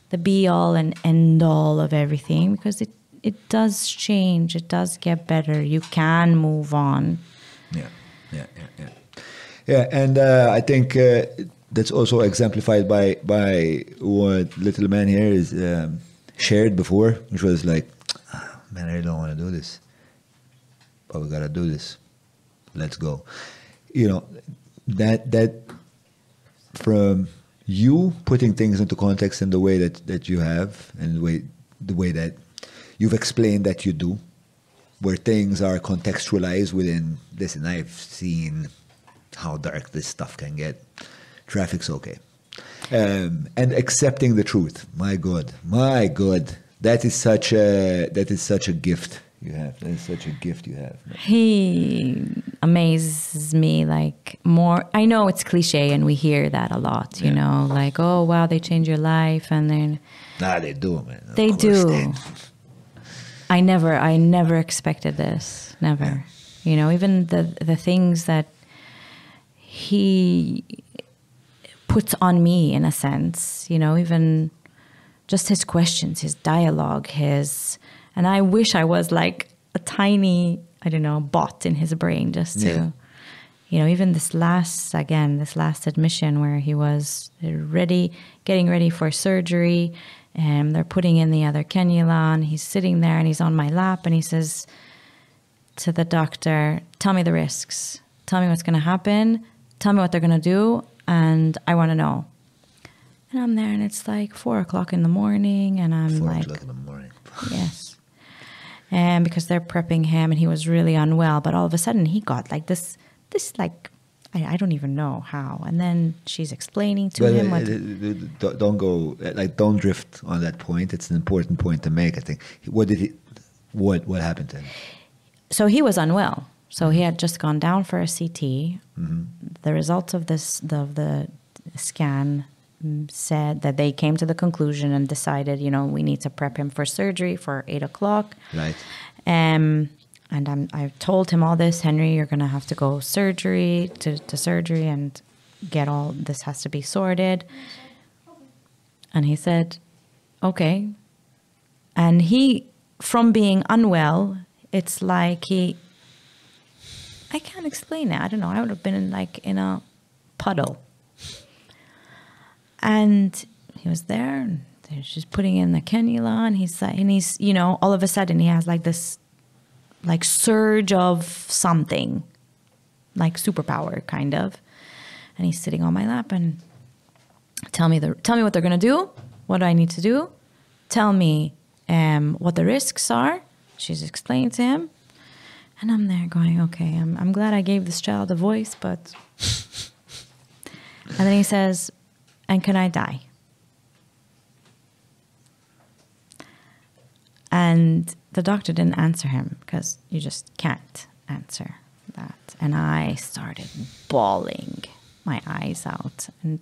C: the be all and end all of everything because it it does change it does get better you can move on
B: Yeah, yeah, yeah, yeah. Yeah, and uh, I think uh, that's also exemplified by by what little man here is um, shared before, which was like, "Ah, man, I don't want to do this, but we gotta do this. Let's go. You know, that that from you putting things into context in the way that that you have, and the way the way that you've explained that you do, where things are contextualized within listen i've seen how dark this stuff can get. Traffic's okay. Um, and accepting the truth. My god my god that is such a that is such a gift you have. That is such a gift you have
C: he amazes me like more. I know it's cliche and we hear that a lot you know like oh wow they change your life and then
B: nah they do man. Of
C: They
B: course
C: do. I never, I never expected this. Never. You know, even the the things that he puts on me in a sense, you know, even just his questions, his dialogue, his and I wish I was like a tiny, I don't know, bot in his brain just to
B: Yeah.
C: you know, even this last again, this last admission where he was ready, getting ready for surgery, and they're putting in the other cannula, and he's sitting there and he's on my lap, and he says to the doctor, "Tell me the risks. Tell me what's going to happen. Tell me what they're going to do, and I want to know." And I'm there, and it's like four o'clock in the morning, and I'm
B: Four
C: like,
B: o'clock in the morning.
C: Yes. And because they're prepping him and he was really unwell, but all of a sudden he got like this, this like, I, I don't even know how. And then she's explaining to him
B: uh,
C: what.
B: uh, uh, don't- go like don't drift on that point. It's an important point to make. I think. What did he? What what happened to him?
C: so he was unwell. So he had just gone down for a CT. The results of this of the scan said that they came to the conclusion and decided, you know, we need to prep him for surgery for eight o'clock.
B: Right.
C: Um, and I'm, I've told him all this, Henry, you're going to have to go surgery to, to surgery and get all this has to be sorted. And he said, okay. And he, from being unwell, it's like he, I can't explain it. I don't know. I would have been in like in a puddle. And he was there and just putting in the cannula and he's and he's, you know, all of a sudden he has like this like surge of something. Like superpower kind of. And he's sitting on my lap and tell me the tell me what they're gonna do. What do I need to do? Tell me um, what the risks are. She's explaining to him. And I'm there going, okay, I'm, I'm glad I gave this child a voice, but. and then he says, and can I die? And the doctor didn't answer him because you just can't answer that. And I started bawling my eyes out. And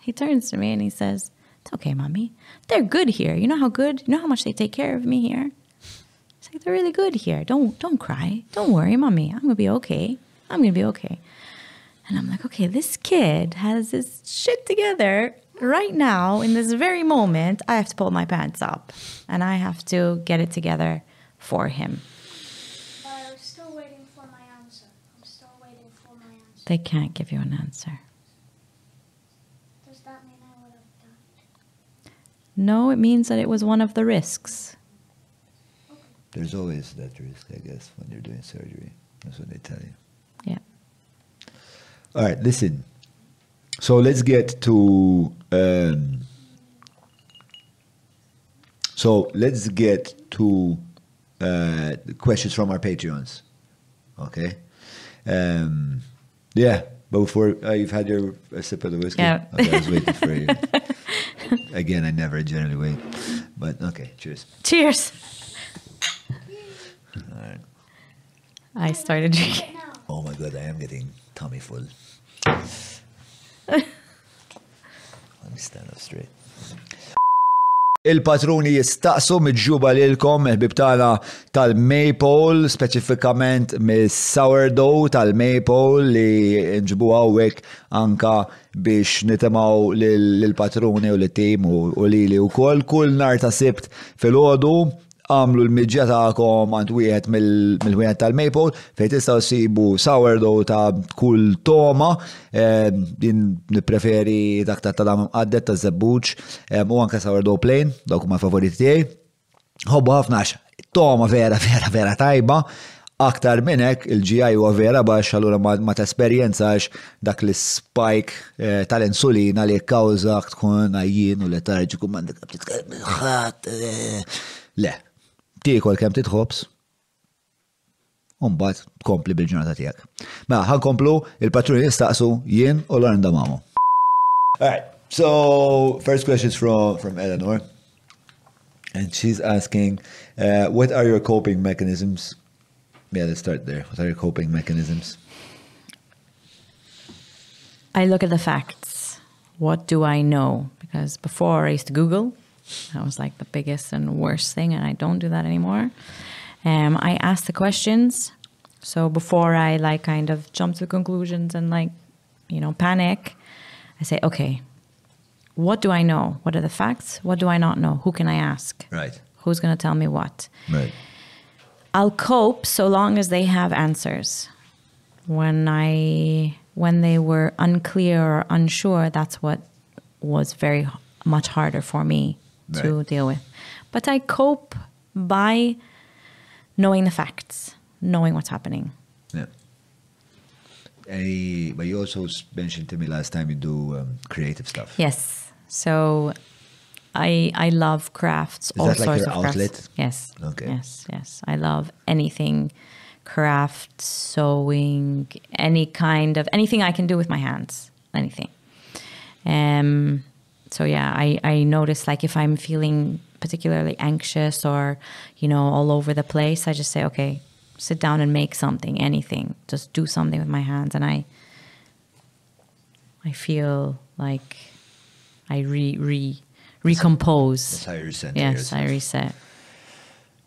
C: he turns to me and he says, It's okay, mommy. They're good here. You know how good? You know how much they take care of me here? It's like they're really good here. Don't don't cry. Don't worry, mommy. I'm gonna be okay. I'm gonna be okay. And I'm like, okay, this kid has his shit together right now in this very moment. I have to pull my pants up and I have to get it together for him.
A: But I'm still waiting for my answer. I'm still waiting for my answer.
C: They can't give you an answer.
A: Does that mean I would have died?
C: No, it means that it was one of the risks.
B: There's always that risk, I guess, when you're doing surgery. That's what they tell you.
C: Yeah.
B: All right, listen. So let's get to. Um, so let's get to uh, questions from our Patreons. Okay. Um, yeah, but before uh, you've had your a sip of the whiskey,
C: Yeah.
B: okay, I was waiting for you. Again, I never generally wait, but okay. Cheers.
C: Cheers. I started drinking.
B: Oh my god, I am getting tummy full. Let me stand up straight. Il-patruni jistaqsu mid-ġuba lilkom il-bibtana tal-Maple, speċifikament mis-sourdough tal-Maple li nġbu għawek anka biex nitemaw lill-patruni u l-tim u li li u kol. Kull nar ta' sibt fil-ħodu għamlu l-midġa ta'kom għand wieħed mill-wieħed tal-Maple fej tista' sibu sourdough ta' kull toma eh, din nippreferi dak ta' tal għaddet ta' zebbuċ eh, u anka sourdough plain dawk ma' favoriti tiegħi. Hobbu ħafna toma vera vera vera tajba aktar minnek il-GI huwa vera bax allura ma, tesperjenzax dak l spike eh, tal-insulina li kkawża tkun għajjien u letarġiku mandek le tiekol kemm titħobs Umbat, tkompli bil-ġurnata tijak. Ma, ħankomplu, il-patruni jistaqsu jien u Lorinda Mamo. Alright, so first question is from, from Eleanor. And she's asking, uh, what are your coping mechanisms? Yeah, let's start there. What are your coping mechanisms?
C: I look at the facts. What do I know? Because before I used to Google, that was like the biggest and worst thing, and I don't do that anymore. Um, I ask the questions. So before I like kind of jump to conclusions and like, you know, panic, I say, okay, what do I know? What are the facts? What do I not know? Who can I ask?
B: Right.
C: Who's going to tell me what?
B: Right.
C: I'll cope so long as they have answers. When I when they were unclear or unsure, that's what was very much harder for me to deal with. But I cope by knowing the facts, knowing what's happening.
B: Yeah. Any, but you also mentioned to me last time you do um, creative stuff.
C: Yes. So I I love crafts,
B: Is
C: all
B: that like
C: sorts
B: your
C: of crafts.
B: outlet?
C: Yes.
B: Okay.
C: Yes, yes. I love anything craft, sewing, any kind of anything I can do with my hands. Anything. Um so yeah, I, I notice like if I'm feeling particularly anxious or, you know, all over the place, I just say, okay, sit down and make something, anything. Just do something with my hands and I I feel like I re re recompose.
B: That's how you recenter
C: Yes, I reset.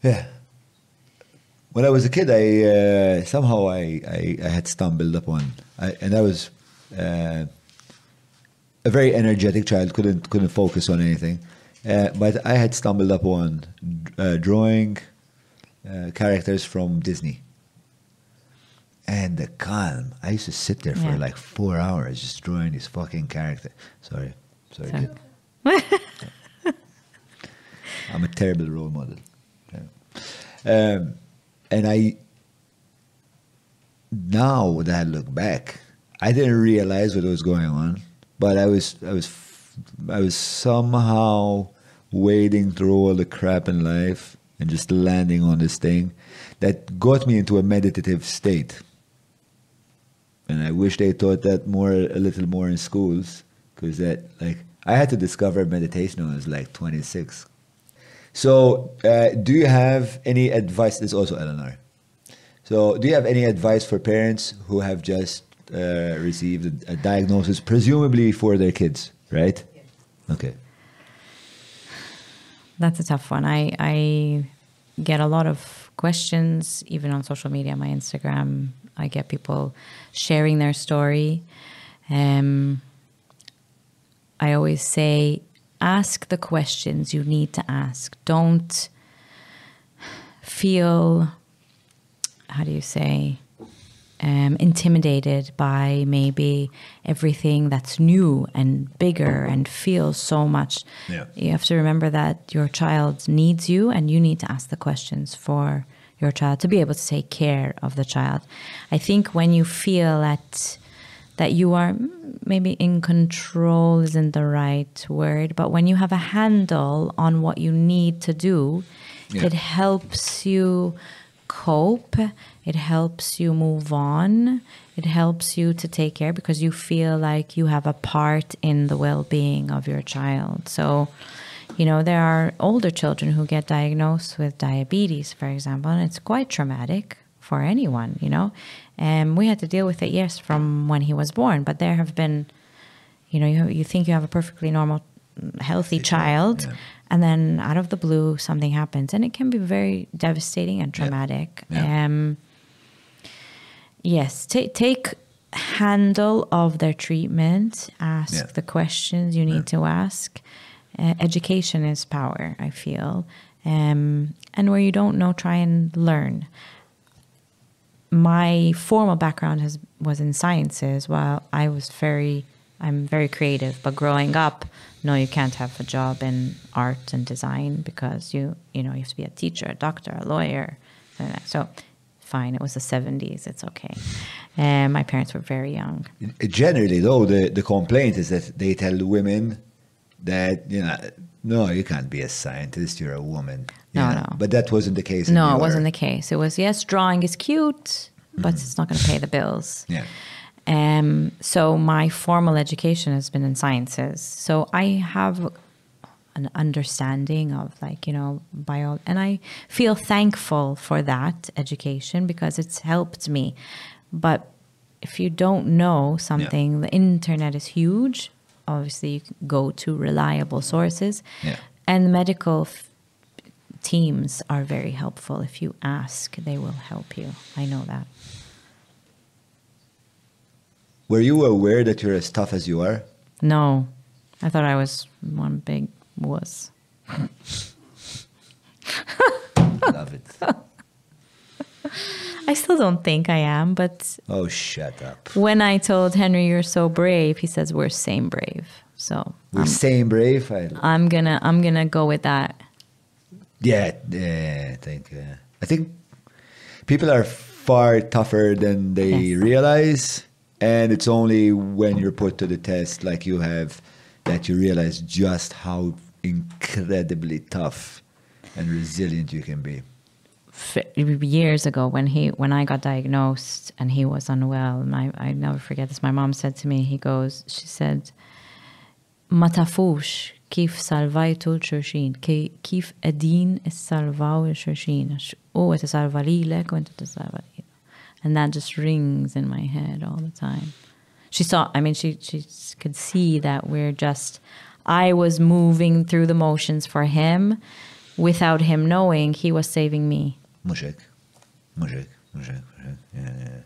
B: Yeah. When I was a kid, I uh, somehow I, I, I had stumbled upon, I, and I was uh, a very energetic child. couldn't couldn't focus on anything, uh, but I had stumbled upon uh, drawing uh, characters from Disney. And the calm. I used to sit there for
C: Yeah.
B: like four hours just drawing this fucking character. Sorry, sorry,
C: So-
B: kid. I'm a terrible role model. Yeah. Um, and I, now that I look back, I didn't realize what was going on, but I was, I was, I was somehow wading through all the crap in life and just landing on this thing that got me into a meditative state. And I wish they taught that more, a little more in schools, because that, like, I had to discover meditation when I was like 26. So, uh, do you have any advice? This is also Eleanor. So, do you have any advice for parents who have just uh, received a, a diagnosis, presumably for their kids, right? Okay.
C: That's a tough one. I I get a lot of questions, even on social media, my Instagram. I get people sharing their story. Um, I always say, ask the questions you need to ask. Don't feel, how do you say, um, intimidated by maybe everything that's new and bigger and feels so much.
B: Yeah.
C: You have to remember that your child needs you and you need to ask the questions for your child to be able to take care of the child. I think when you feel that that you are maybe in control isn't the right word, but when you have a handle on what you need to do,
B: Yeah.
C: it helps you cope. It helps you move on. It helps you to take care because you feel like you have a part in the well being of your child. So, you know, there are older children who get diagnosed with diabetes, for example, and it's quite traumatic for anyone, you know. And we had to deal with it, yes, from when he was born, but there have been, you know, you, you think you have a perfectly normal, healthy child,
B: yeah.
C: and then out of the blue, something happens, and it can be very devastating and traumatic.
B: Yeah.
C: Um, yes, ta take handle of their treatment. Ask
B: Yeah.
C: the questions you need to ask. Uh, education is power. I feel, um, and where you don't know, try and learn. My formal background has was in sciences. While I was very, I'm very creative. But growing up, no, you can't have a job in art and design because you, you know, you have to be a teacher, a doctor, a lawyer. So, fine. It was the '70s. It's okay. And my parents were very young.
B: Generally, though, the, the complaint is that they tell women that, you know, no, you can't be a scientist, you're a woman. you
C: No,
B: know.
C: no.
B: But that wasn't the case.
C: No, it wasn't the case. It was yes, drawing is cute, but it's not going to pay the bills.
B: Yeah.
C: Um, so my formal education has been in sciences. So I have an understanding of like you know bio, and I feel thankful for that education because it's helped me. But if you don't know something, the internet is huge. Obviously, you can go to reliable sources,
B: Yeah.
C: and medical f- teams are very helpful. If you ask, they will help you. I know that.
B: Were you aware that you're as tough as you are?
C: No, I thought I was one big wuss.
B: Love it.
C: I still don't think I am, but
B: Oh, shut up.
C: when I told Henry you're so brave, he says we're same brave. So
B: We're
C: I'm,
B: same brave. I,
C: I'm gonna I'm gonna go with that.
B: yeah, yeah, I think. Uh, I think people are far tougher than they
C: Yes.
B: realize, and it's only when you're put to the test, like you have, that you realize just how incredibly tough and resilient you can be.
C: Years ago when he when I got diagnosed and he was unwell, my I never forget this. My mom said to me, he goes, she said, "Matafush kif salvajtu l-xurxin, ki- kif edin salvaw il-xurxin, għax u għet salva lilek." And that just rings in my head all the time. She saw, I mean, she, she could see that we're just, I was moving through the motions for him without him knowing he was saving me.
B: Mhux hekk. Mhux hekk, mhux hekk, mhux hekk. Yeah, yeah.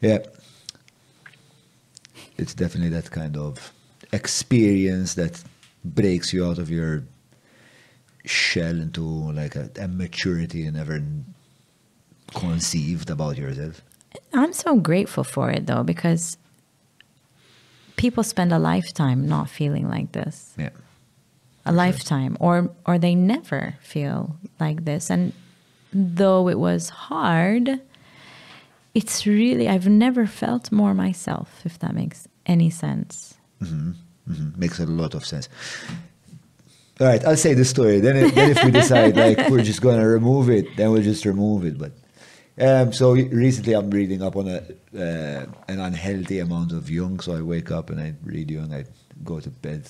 B: Yeah. It's definitely that kind of experience that breaks you out of your shell into like a, a maturity you never conceived about yourself.
C: I'm so grateful for it though, because people spend a lifetime not feeling like this.
B: Yeah.
C: A lifetime, or or they never feel like this. And though it was hard, it's really I've never felt more myself, if that makes any sense.
B: hmm Makes a lot of sense. All right, I'll say the story. Then, if, then if we decide like we're just going to remove it, then we'll just remove it. But um, so recently, I'm reading up on a uh, an unhealthy amount of Jung. So I wake up and I read Jung. I go to bed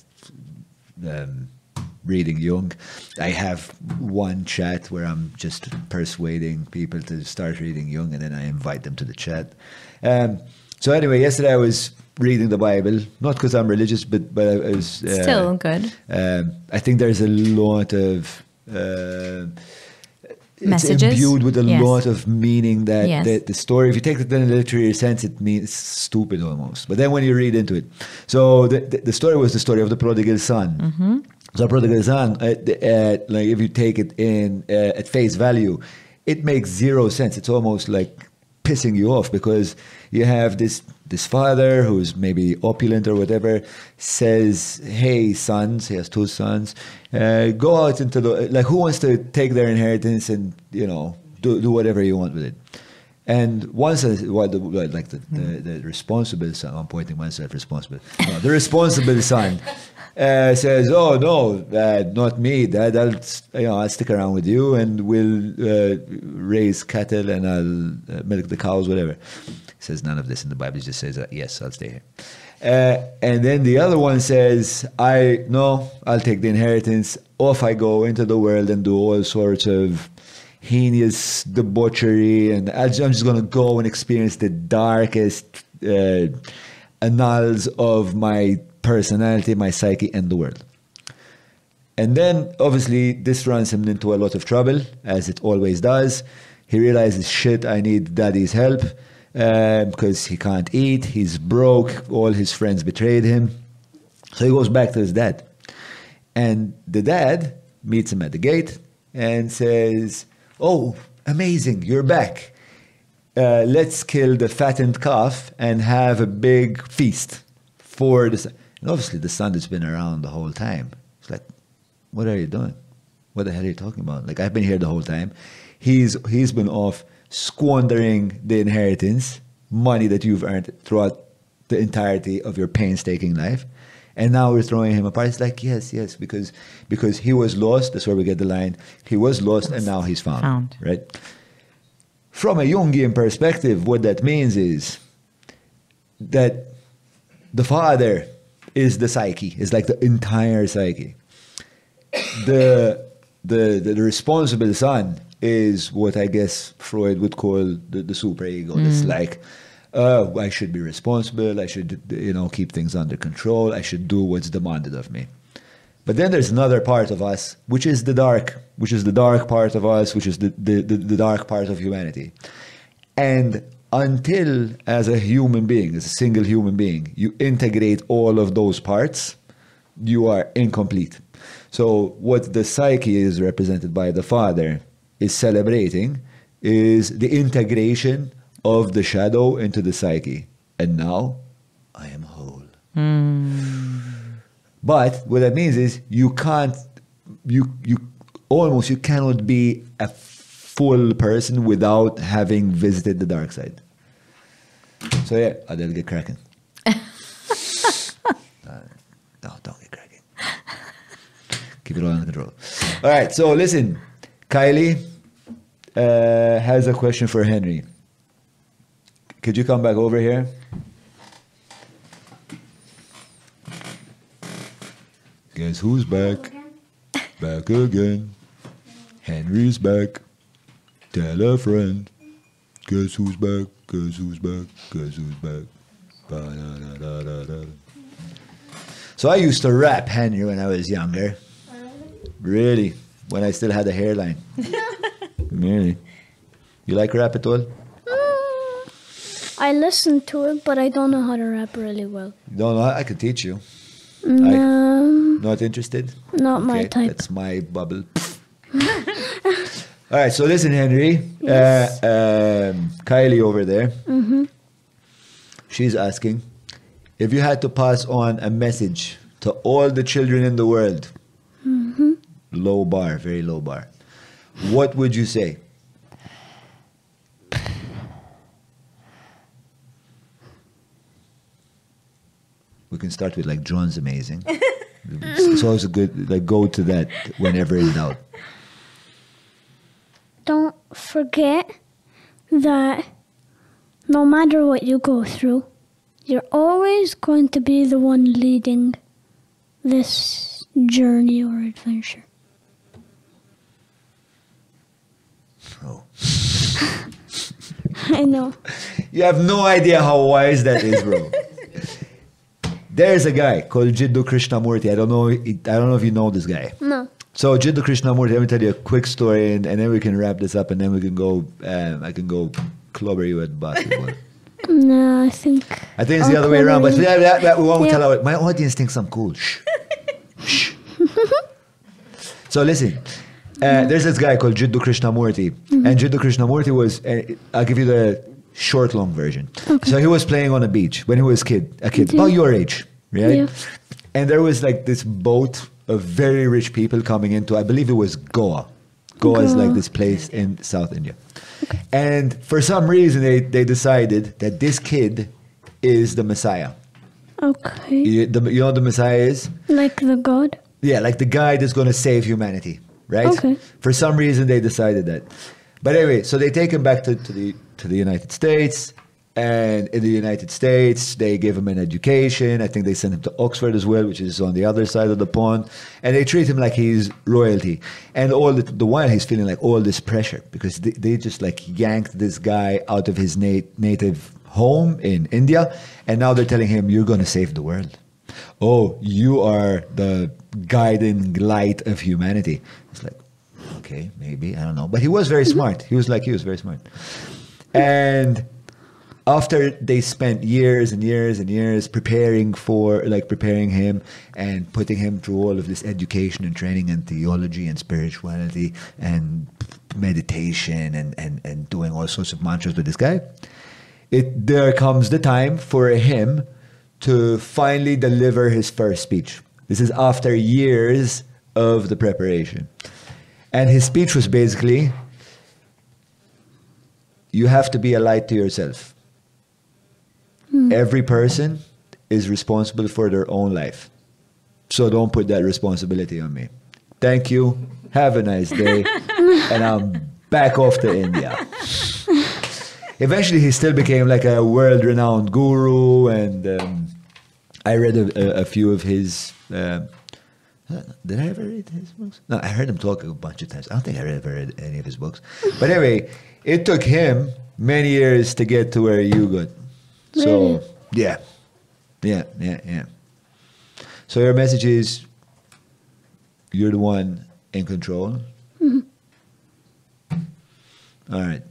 B: um, reading Jung. I have one chat where I'm just persuading people to start reading Jung, and then I invite them to the chat. Um, so anyway, yesterday I was reading the Bible, not because I'm religious, but but I was uh,
C: Still good.
B: um, I think there's a lot of uh, it's imbued with a
C: Yes.
B: lot of meaning that,
C: Yes.
B: that the story. If you take it in a literary sense, it means stupid almost. But then when you read into it, so the, the, the story was the story of the prodigal son.
C: Mm-hmm.
B: So the prodigal son, uh, the- uh, like if you take it in uh, at face value, it makes zero sense. It's almost like pissing you off because you have this this father who's maybe opulent or whatever says, "Hey, sons," he has two sons, uh, go out into the like. Who wants to take their inheritance and you know do do whatever you want with it? And says, well, the, like the, the, the responsible son, I'm pointing myself responsible. No, the responsible son uh, says, "Oh no, uh, not me. Dad, I'll you know I'll stick around with you and we'll uh, raise cattle and I'll uh, milk the cows, whatever." Says none of this in the Bible. Just says, uh, "Yes, I'll stay here." Uh, and then the other one says, "I no, I'll take the inheritance. Off I go into the world and do all sorts of." heinous debauchery, and I'm just going to go and experience the darkest uh, annals of my personality, my psyche, and the world. And then, obviously, this runs him into a lot of trouble, as it always does. He realizes, shit, I need daddy's help because he can't eat. He's broke. All his friends betrayed him. So he goes back to his dad. And the dad meets him at the gate and says, Oh, amazing, you're back. Uh, let's kill the fattened calf and have a big feast for the son. And obviously, the son has been around the whole time. It's like, what are you doing? What the hell are you talking about? Like, I've been here the whole time. He's, he's been off squandering the inheritance, money that you've earned throughout the entirety of your painstaking life. And now we're throwing him apart. It's like, yes, yes, because because he was lost. That's where we get the line. He was lost and now he's found.
C: Found.
B: Right? From a Jungian perspective, what that means is that the father is the psyche, is like the entire psyche. The, the, the, the responsible son is what I guess Freud would call the, the superego. It's like, uh, I should be responsible. I should, you know, keep things under control. I should do what's demanded of me. But then there's another part of us, which is the dark, which is the dark part of us, which is the, the, the, the dark part of humanity. And until, as a human being, as a single human being, you integrate all of those parts, you are incomplete. So, what the psyche is represented by the father is celebrating is the integration of the shadow into the psyche. And now I am whole. But what that means is you can't, you you almost you cannot be a full person without having visited the dark side. So yeah, I'll get cracking. Uh, no, don't get cracking. Keep it all under control. All right, so listen, Kylie uh, has a question for Henry. Could you come back over here? Guess who's back? Back again. Henry's back. Tell a friend. Guess who's back? Guess who's back? Guess who's back? Ba-da-da-da-da-da. So I used to rap Henry when I was younger. Really? When I still had a hairline. really? You like rap at all?
A: I listen to it, but I don't know how to rap really well.
B: No, no, I could teach you.
A: No,
B: Not interested?
A: not my type.
B: That's my bubble. All right, so listen, Henry. Uh, um, Kylie over there.
A: Mm-hmm.
B: She's asking if you had to pass on a message to all the children in the world. Low bar, very low bar. What would you say? We can start with like Jon's amazing. it's it's always a good like go to that whenever in doubt.
A: Don't forget that no matter what you go through, you're always going to be the one leading this journey or adventure.
B: Oh.
A: I know.
B: You have no idea how wise that is, bro. There's a guy called Jiddu Krishnamurti. I don't know. I don't know if you know this guy.
A: No.
B: So Jiddu Krishnamurti, let me tell you a quick story, and, and then we can wrap this up, and then we can go. Um, I can go clubber you at basketball.
A: No, I think.
B: I think it's the other way around, but that, that we won't
A: Yeah.
B: tell our, my audience thinks I'm cool. Shh. Shh. so listen, uh, there's this guy called Jiddu Krishnamurti, and Jiddu Krishnamurti was. Uh, I'll give you the short, long version. So he was playing on a beach when he was kid, a kid about your age, right?
A: Yeah.
B: And there was like this boat of very rich people coming into. I believe it was Goa. Goa is like this place in South India. And for some reason, they, they decided that this kid is the Messiah.
A: Okay.
B: You, the, you know what the Messiah is?
A: Like the god?
B: Yeah, like the guy that's going to save humanity, right?
A: Okay.
B: For some reason, they decided that. But anyway, so they take him back to, to the to the United States, and in the United States, they give him an education. I think they sent him to Oxford as well, which is on the other side of the pond, and they treat him like he's royalty. And all the, the while he's feeling like all this pressure because they, they just like yanked this guy out of his na- native home in India, and now they're telling him you're going to save the world oh, you are the guiding light of humanity. Like, okay, maybe, I don't know. But he was very smart. He was like, he was very smart. And after they spent years and years and years preparing for, like, preparing him and putting him through all of this education and training and theology and spirituality and meditation and, and, and doing all sorts of mantras with this guy, it there comes the time for him to finally deliver his first speech. This is after years of the preparation. And his speech was basically you have to be a light to yourself. Every person is responsible for their own life. So don't put that responsibility on me. Thank you. Have a nice day. and I'm back off to India. Eventually, he still became like a world renowned guru, and um, I read a, a, a few of his. Uh, did I ever read his books? No, I heard him talk a bunch of times. I don't think I ever read any of his books. But anyway, it took him many years to get to where you got. So, yeah. Yeah, yeah, yeah. So your message is you're the one in control. All right.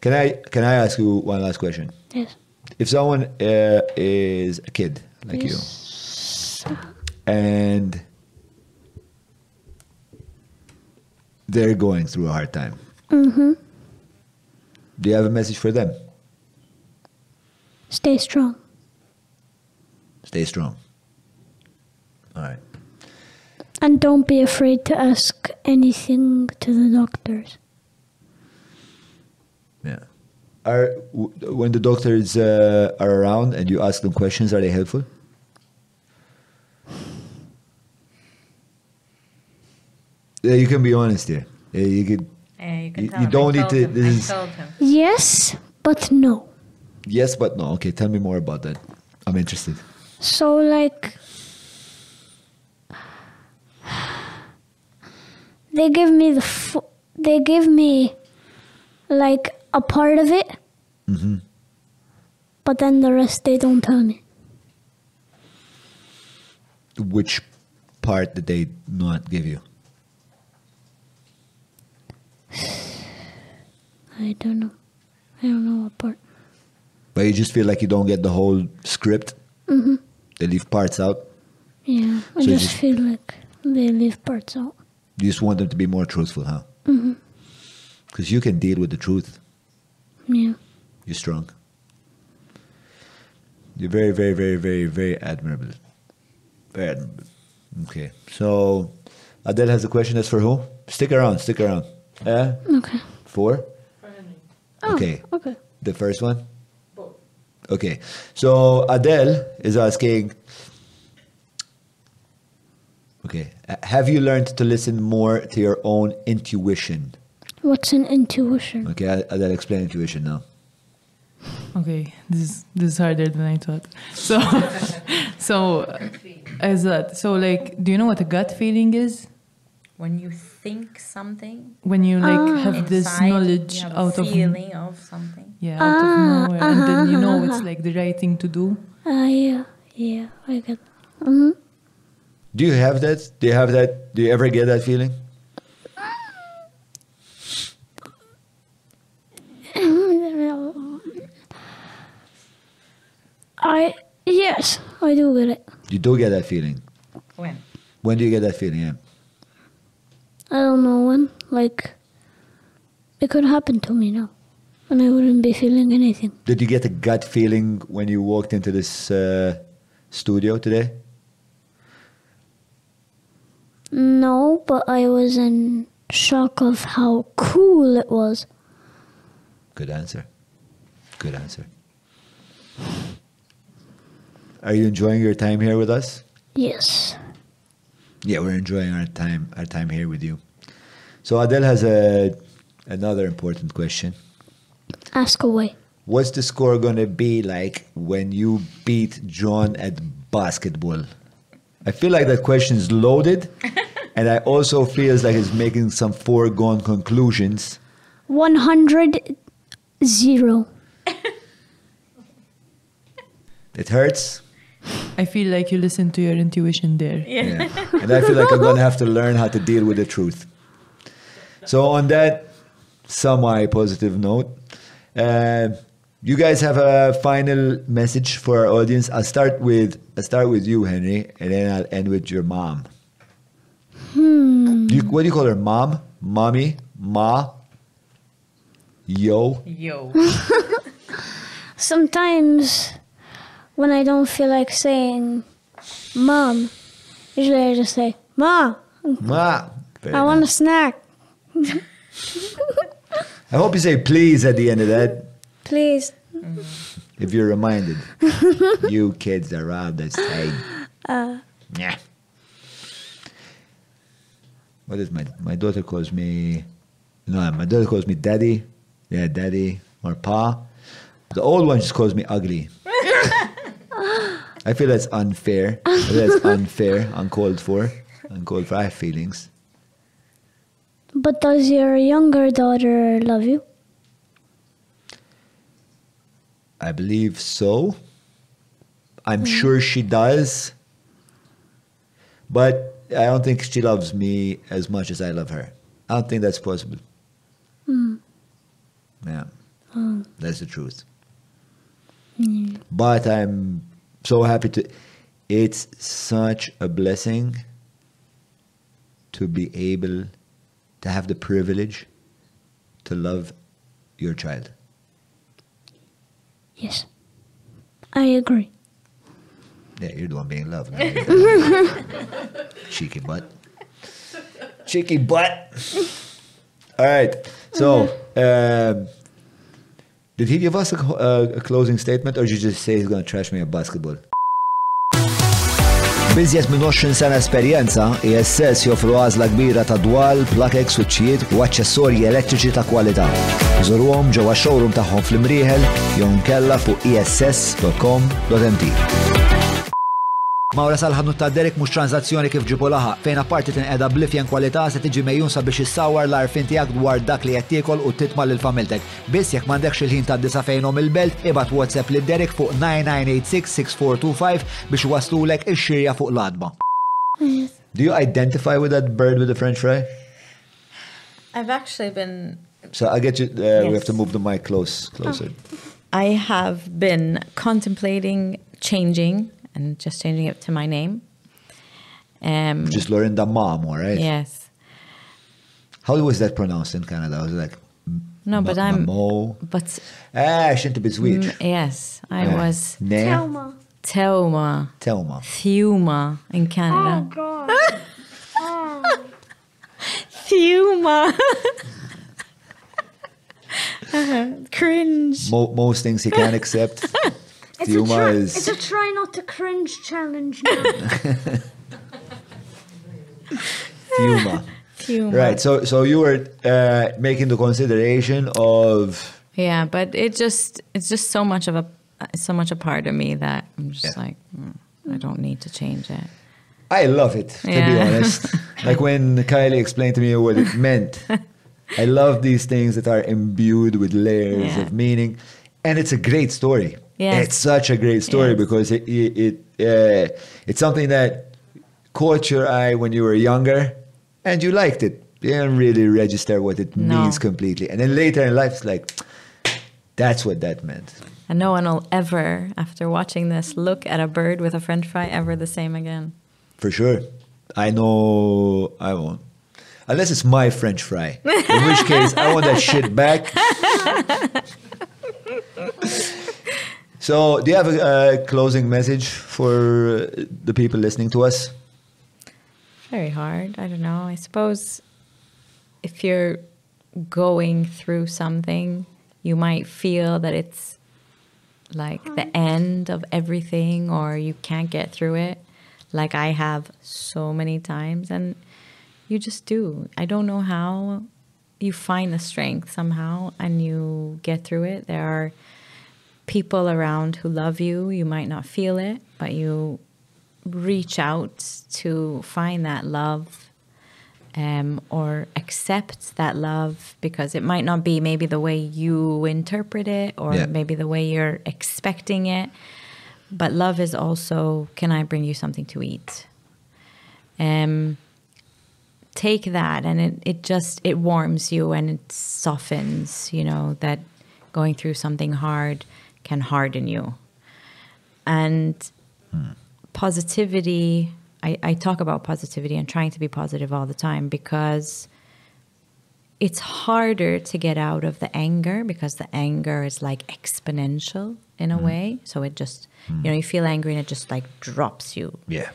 B: Can I can I ask you one last question?
A: Yes.
B: If someone uh, is a kid like you and they're going through a hard time,
A: Mm-hmm.
B: do you have a message for them?
A: Stay strong.
B: Stay strong. All right.
A: And don't be afraid to ask anything to the doctors.
B: Yeah. Are w- when the doctors uh, are around and you ask them questions, are they helpful? Yeah, you can be honest here. Yeah, you could.
C: Yeah, you,
B: can You- tell you him. Don't need told to- him. this I is- told
C: him.
A: Yes, but no.
B: Yes, but no. Okay, tell me more about that. I'm interested.
A: So, like, they give me the, f- they give me, like, a part of it,
B: hmm
A: but then the rest they don't tell me.
B: Which part did they not give you?
A: I don't know. I don't know what part.
B: But you just feel like you don't get the whole script.
A: hmm
B: They leave parts out.
A: Yeah, I
B: So
A: just
B: just-
A: feel like they leave parts out.
B: You just want them to be more truthful, huh?
A: hmm
B: Because you can deal with the truth.
A: Yeah.
B: You're strong. You're very, very, very, very, very admirable. Very admirable. Okay. So Adele has a question that's for who? Stick around, stick around. Yeah?
A: Okay.
B: Four?
A: Oh,
B: Okay.
A: Okay.
B: The first one? Okay. So Adele is asking Okay. uh, Have you learned to listen more to your own intuition?
A: What's an intuition?
B: Okay, Ad- Adele, explain intuition now.
H: Okay, this is this is harder than I thought. So, so as that. So, like, do you know what a gut feeling is?
C: When you think something,
H: When you like
A: Ah.
H: have this knowledge
C: you have
H: out
C: a
H: of
C: feeling of something.
H: yeah out of
A: Ah,
H: nowhere, and then you know it's
A: uh-huh.
H: like the right thing to do.
A: Ah, yeah. Yeah, I get hmm
B: Do you have that? Do you have that? Do you ever get that feeling?
A: I, yes, I do get it.
B: You do get that feeling.
C: When?
B: When do you get that feeling? Yeah.
A: I don't know when. Like, it could happen to me now. And I wouldn't be feeling anything.
B: Did you get a gut feeling when you walked into this uh, studio today?
A: No, but I was in shock of how cool it was.
B: Good answer. Good answer. Are you enjoying your time here with us?
A: Yes.
B: Yeah, we're enjoying our time our time here with you. So Adele has a another important question.
A: Ask away.
B: What's the score gonna be like when you beat Jon at basketball? I feel like that question is loaded, and I also feels like it's making some foregone conclusions.
A: 100 0.
B: It hurts,
H: I feel like you listen to your intuition there.
B: yeah. and I feel like I'm gonna have to learn how to deal with the truth. So on that semi-positive note, uh, you guys have a final message for our audience. I'll start with I'll start with you, Henry, and then I'll end with your mom.
A: Hmm.
B: You, what do you call her? Mom, mommy, ma, yo.
C: Yo.
A: Sometimes when I don't feel like saying mom, usually I just say, Ma,
B: Ma. Very
A: I want a snack.
B: I hope you say please at the end of that.
A: Please.
B: If you're reminded, you kids are around this time.
A: Uh,
B: Yeah. What is my my daughter calls me? No, my daughter calls me daddy. Yeah, daddy or pa. The old one just calls me ugly. I feel that's unfair. That's unfair, uncalled for, uncalled for. I have feelings.
A: but does your younger daughter love you?
B: I believe so. I'm mm. sure she does. But I don't think she loves me as much as I love her. I don't think that's possible. Mm. Yeah, oh. that's the truth. Mm. But I'm so happy to. It's such a blessing to be able to have the privilege to love your child.
A: Yes. I agree.
B: Yeah, you're the one being loved. Cheeky butt. Cheeky butt. All right. So, um, did he give us a, uh, a, closing statement, or did you just say he's going to trash me at basketball? Bizjet minn 20 sena esperjenza, ISS joffru għażla kbira ta' dwal, plakek, suċċijiet u aċċessorji elettriċi ta' kwalità. Żurhom ġewwa showroom tagħhom fl-imrieħel jew nkella fuq iss.com.mt. Mawra salħadnu ta' Derek mux tranzazzjoni kif ġibu laħa, fejn apparti tinqeda blifjen kwalità se tiġi mejjun sabiex issawar l-arfin tiegħek dwar dak li qed tiekol u titma' lil familtek. Biss jekk m'għandekx il-ħin ta' disa fejnhom il-belt, ibad WhatsApp lil Derek fuq 9986-6425 biex waslulek ix-xirja fuq l-adba. Do you identify with that bird with the french fry?
C: I've actually been
B: So I get you, uh, we have to
C: Yes.
B: move the mic close, closer.
C: I have been contemplating changing and just changing it to my name. Um,
B: Just Lorinda Mom, right?
C: yes.
B: How was that pronounced in Canada? Was it like
C: No, but I'm.
B: Mo?
C: But
B: Ah, shouldn't be sweet.
C: mm, yes, I
B: Yeah.
C: was
B: Ne?
A: Thelma.
C: Teuma,
B: Telma.
C: Theuma in Canada.
A: Oh,
C: Canada.
A: God.
C: Theuma. Cringe.
B: Mo- most things he can't accept.
A: It's a,
B: Theuma
A: try,
B: is-
A: it's a try not to cringe challenge now.
B: Theuma.
C: Theuma.
B: Right. So, so you were uh, making the consideration of
C: Yeah, but it just it's just so much of a so much a part of me that I'm just
B: Yeah.
C: like mm, I don't need to change it.
B: I love it, to be honest. like when Kylie explained to me what it meant. I love these things that are imbued with layers
C: Yeah.
B: of meaning. And it's a great story.
C: Yes.
B: It's such a great story
C: Yes.
B: because it, it, it uh, it's something that caught your eye when you were younger and you liked it. You didn't really register what it
C: No.
B: means completely. And then later in life, it's like, that's what that meant.
C: And no one will ever, after watching this, look at a bird with a French fry ever the same again.
B: For sure. I know I won't. Unless it's my French fry. In which case, I want that shit back. so, do you have a, a closing message for uh, the people listening to us?
C: Very hard. I don't know. I suppose if you're going through something, you might feel that it's like the end of everything or you can't get through it, like I have so many times. And you just do. I don't know how you find the strength somehow and you get through it. There are people around who love you. You might not feel it, but you reach out to find that love um, or accept that love because it might not be maybe the way you interpret it or
B: Yeah.
C: maybe the way you're expecting it. But love is also can I bring you something to eat? Um, take that and it, it just it warms you and it softens you know that going through something hard can harden you. And positivity I, I talk about positivity and trying to be positive all the time because it's harder to get out of the anger because the anger is like exponential in a mm. way. So it just you know you feel angry and it just like drops you.
B: Yeah.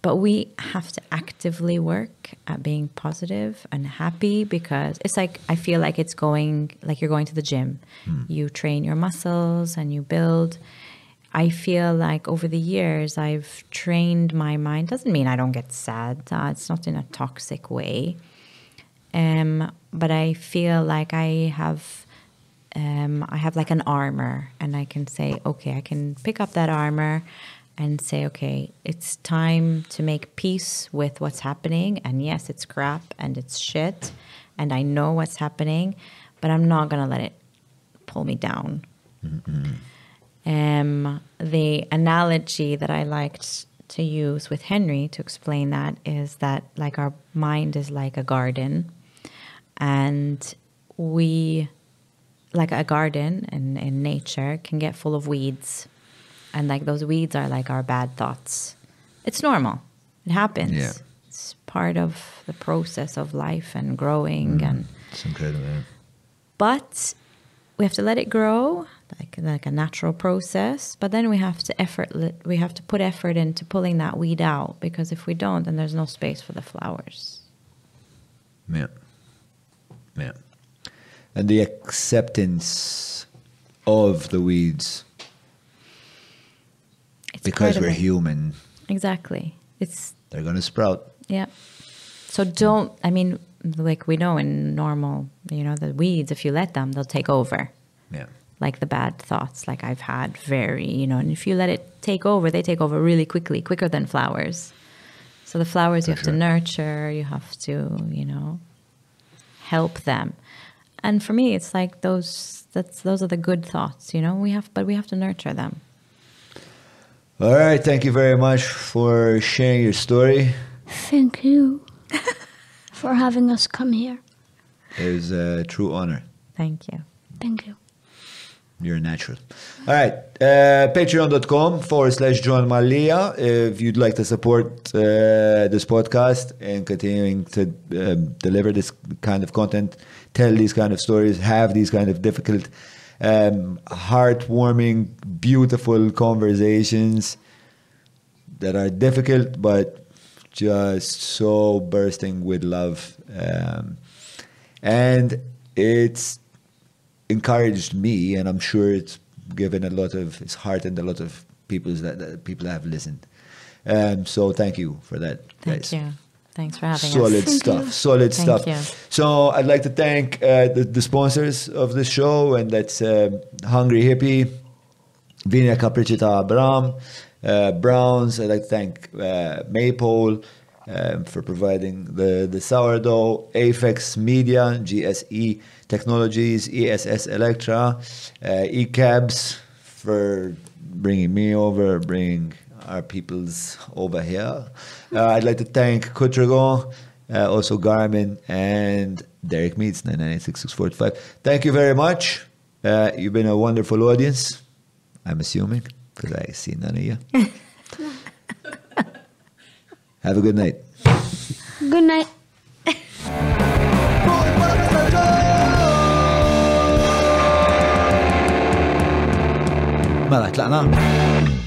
C: But we have to actively work at being positive and happy because it's like I feel like it's going like you're going to the gym. You train your muscles and you build. I feel like over the years I've trained my mind. Doesn't mean I don't get sad. Uh, it's not in a toxic way. Um, but I feel like I have um, I have like an armor, and I can say, okay, I can pick up that armor and say, okay, it's time to make peace with what's happening. And yes, it's crap and it's shit, and I know what's happening, but I'm not gonna let it pull me down. Um, the analogy that I liked to use with Henry to explain that is that like our mind is like a garden and we like a garden in, in nature can get full of weeds and like those weeds are like our bad thoughts it's normal it happens
B: Yeah.
C: it's part of the process of life and growing mm-hmm. and
B: It's incredible. yeah.
C: but we have to let it grow like like a natural process but then we have to effort we have to put effort into pulling that weed out because if we don't then there's no space for the flowers
B: Yeah. Yeah. And the acceptance of the weeds because we're human,
C: exactly. It's
B: they're going to sprout.
C: yeah so don't i mean like we know in normal you know the weeds if you let them they'll take over.
B: Yeah.
C: like the bad thoughts like i've had very you know and if you let it take over they take over really quickly quicker than flowers. So the flowers you have to nurture you have to you know help them. And for me it's like those that's those are the good thoughts you know? We have but we have to nurture them
B: All right. Thank you very much for sharing your story.
A: Thank you for having us come here.
B: It was a true honor.
C: thank you
A: Thank you.
B: You're a natural. All right. Uh, Patreon.com forward slash Jon Mallia. If you'd like to support uh, this podcast and continuing to um, deliver this kind of content, tell these kind of stories, have these kind of difficult, um, heartwarming, beautiful conversations that are difficult, but just so bursting with love. Um, and it's encouraged me, and I'm sure it's given a lot of it's heartened a lot of people that, that people have listened. Um, so thank you for that,
C: thank
B: guys.
C: you thanks for having
B: Solid
C: us
B: stuff. Solid stuff.
C: you.
B: So I'd like to thank uh, the, the sponsors of the show, and that's uh, Hungry Hippie, Vina Capricita Abram, uh, Browns. I'd like to thank uh, Maypole um, for providing the, the sourdough, Aphex Media, GSE Technologies, ESS Elektra, uh, eCabs for bringing me over, bringing our peoples over here. Uh, I'd like to thank Cutrico, uh, also Garmin, and Derek Meats, 996-645. Thank you very much. Uh, you've been a wonderful audience, I'm assuming, because I see none of you. Have a good night.
A: Good night.
B: Mela, tlaqna?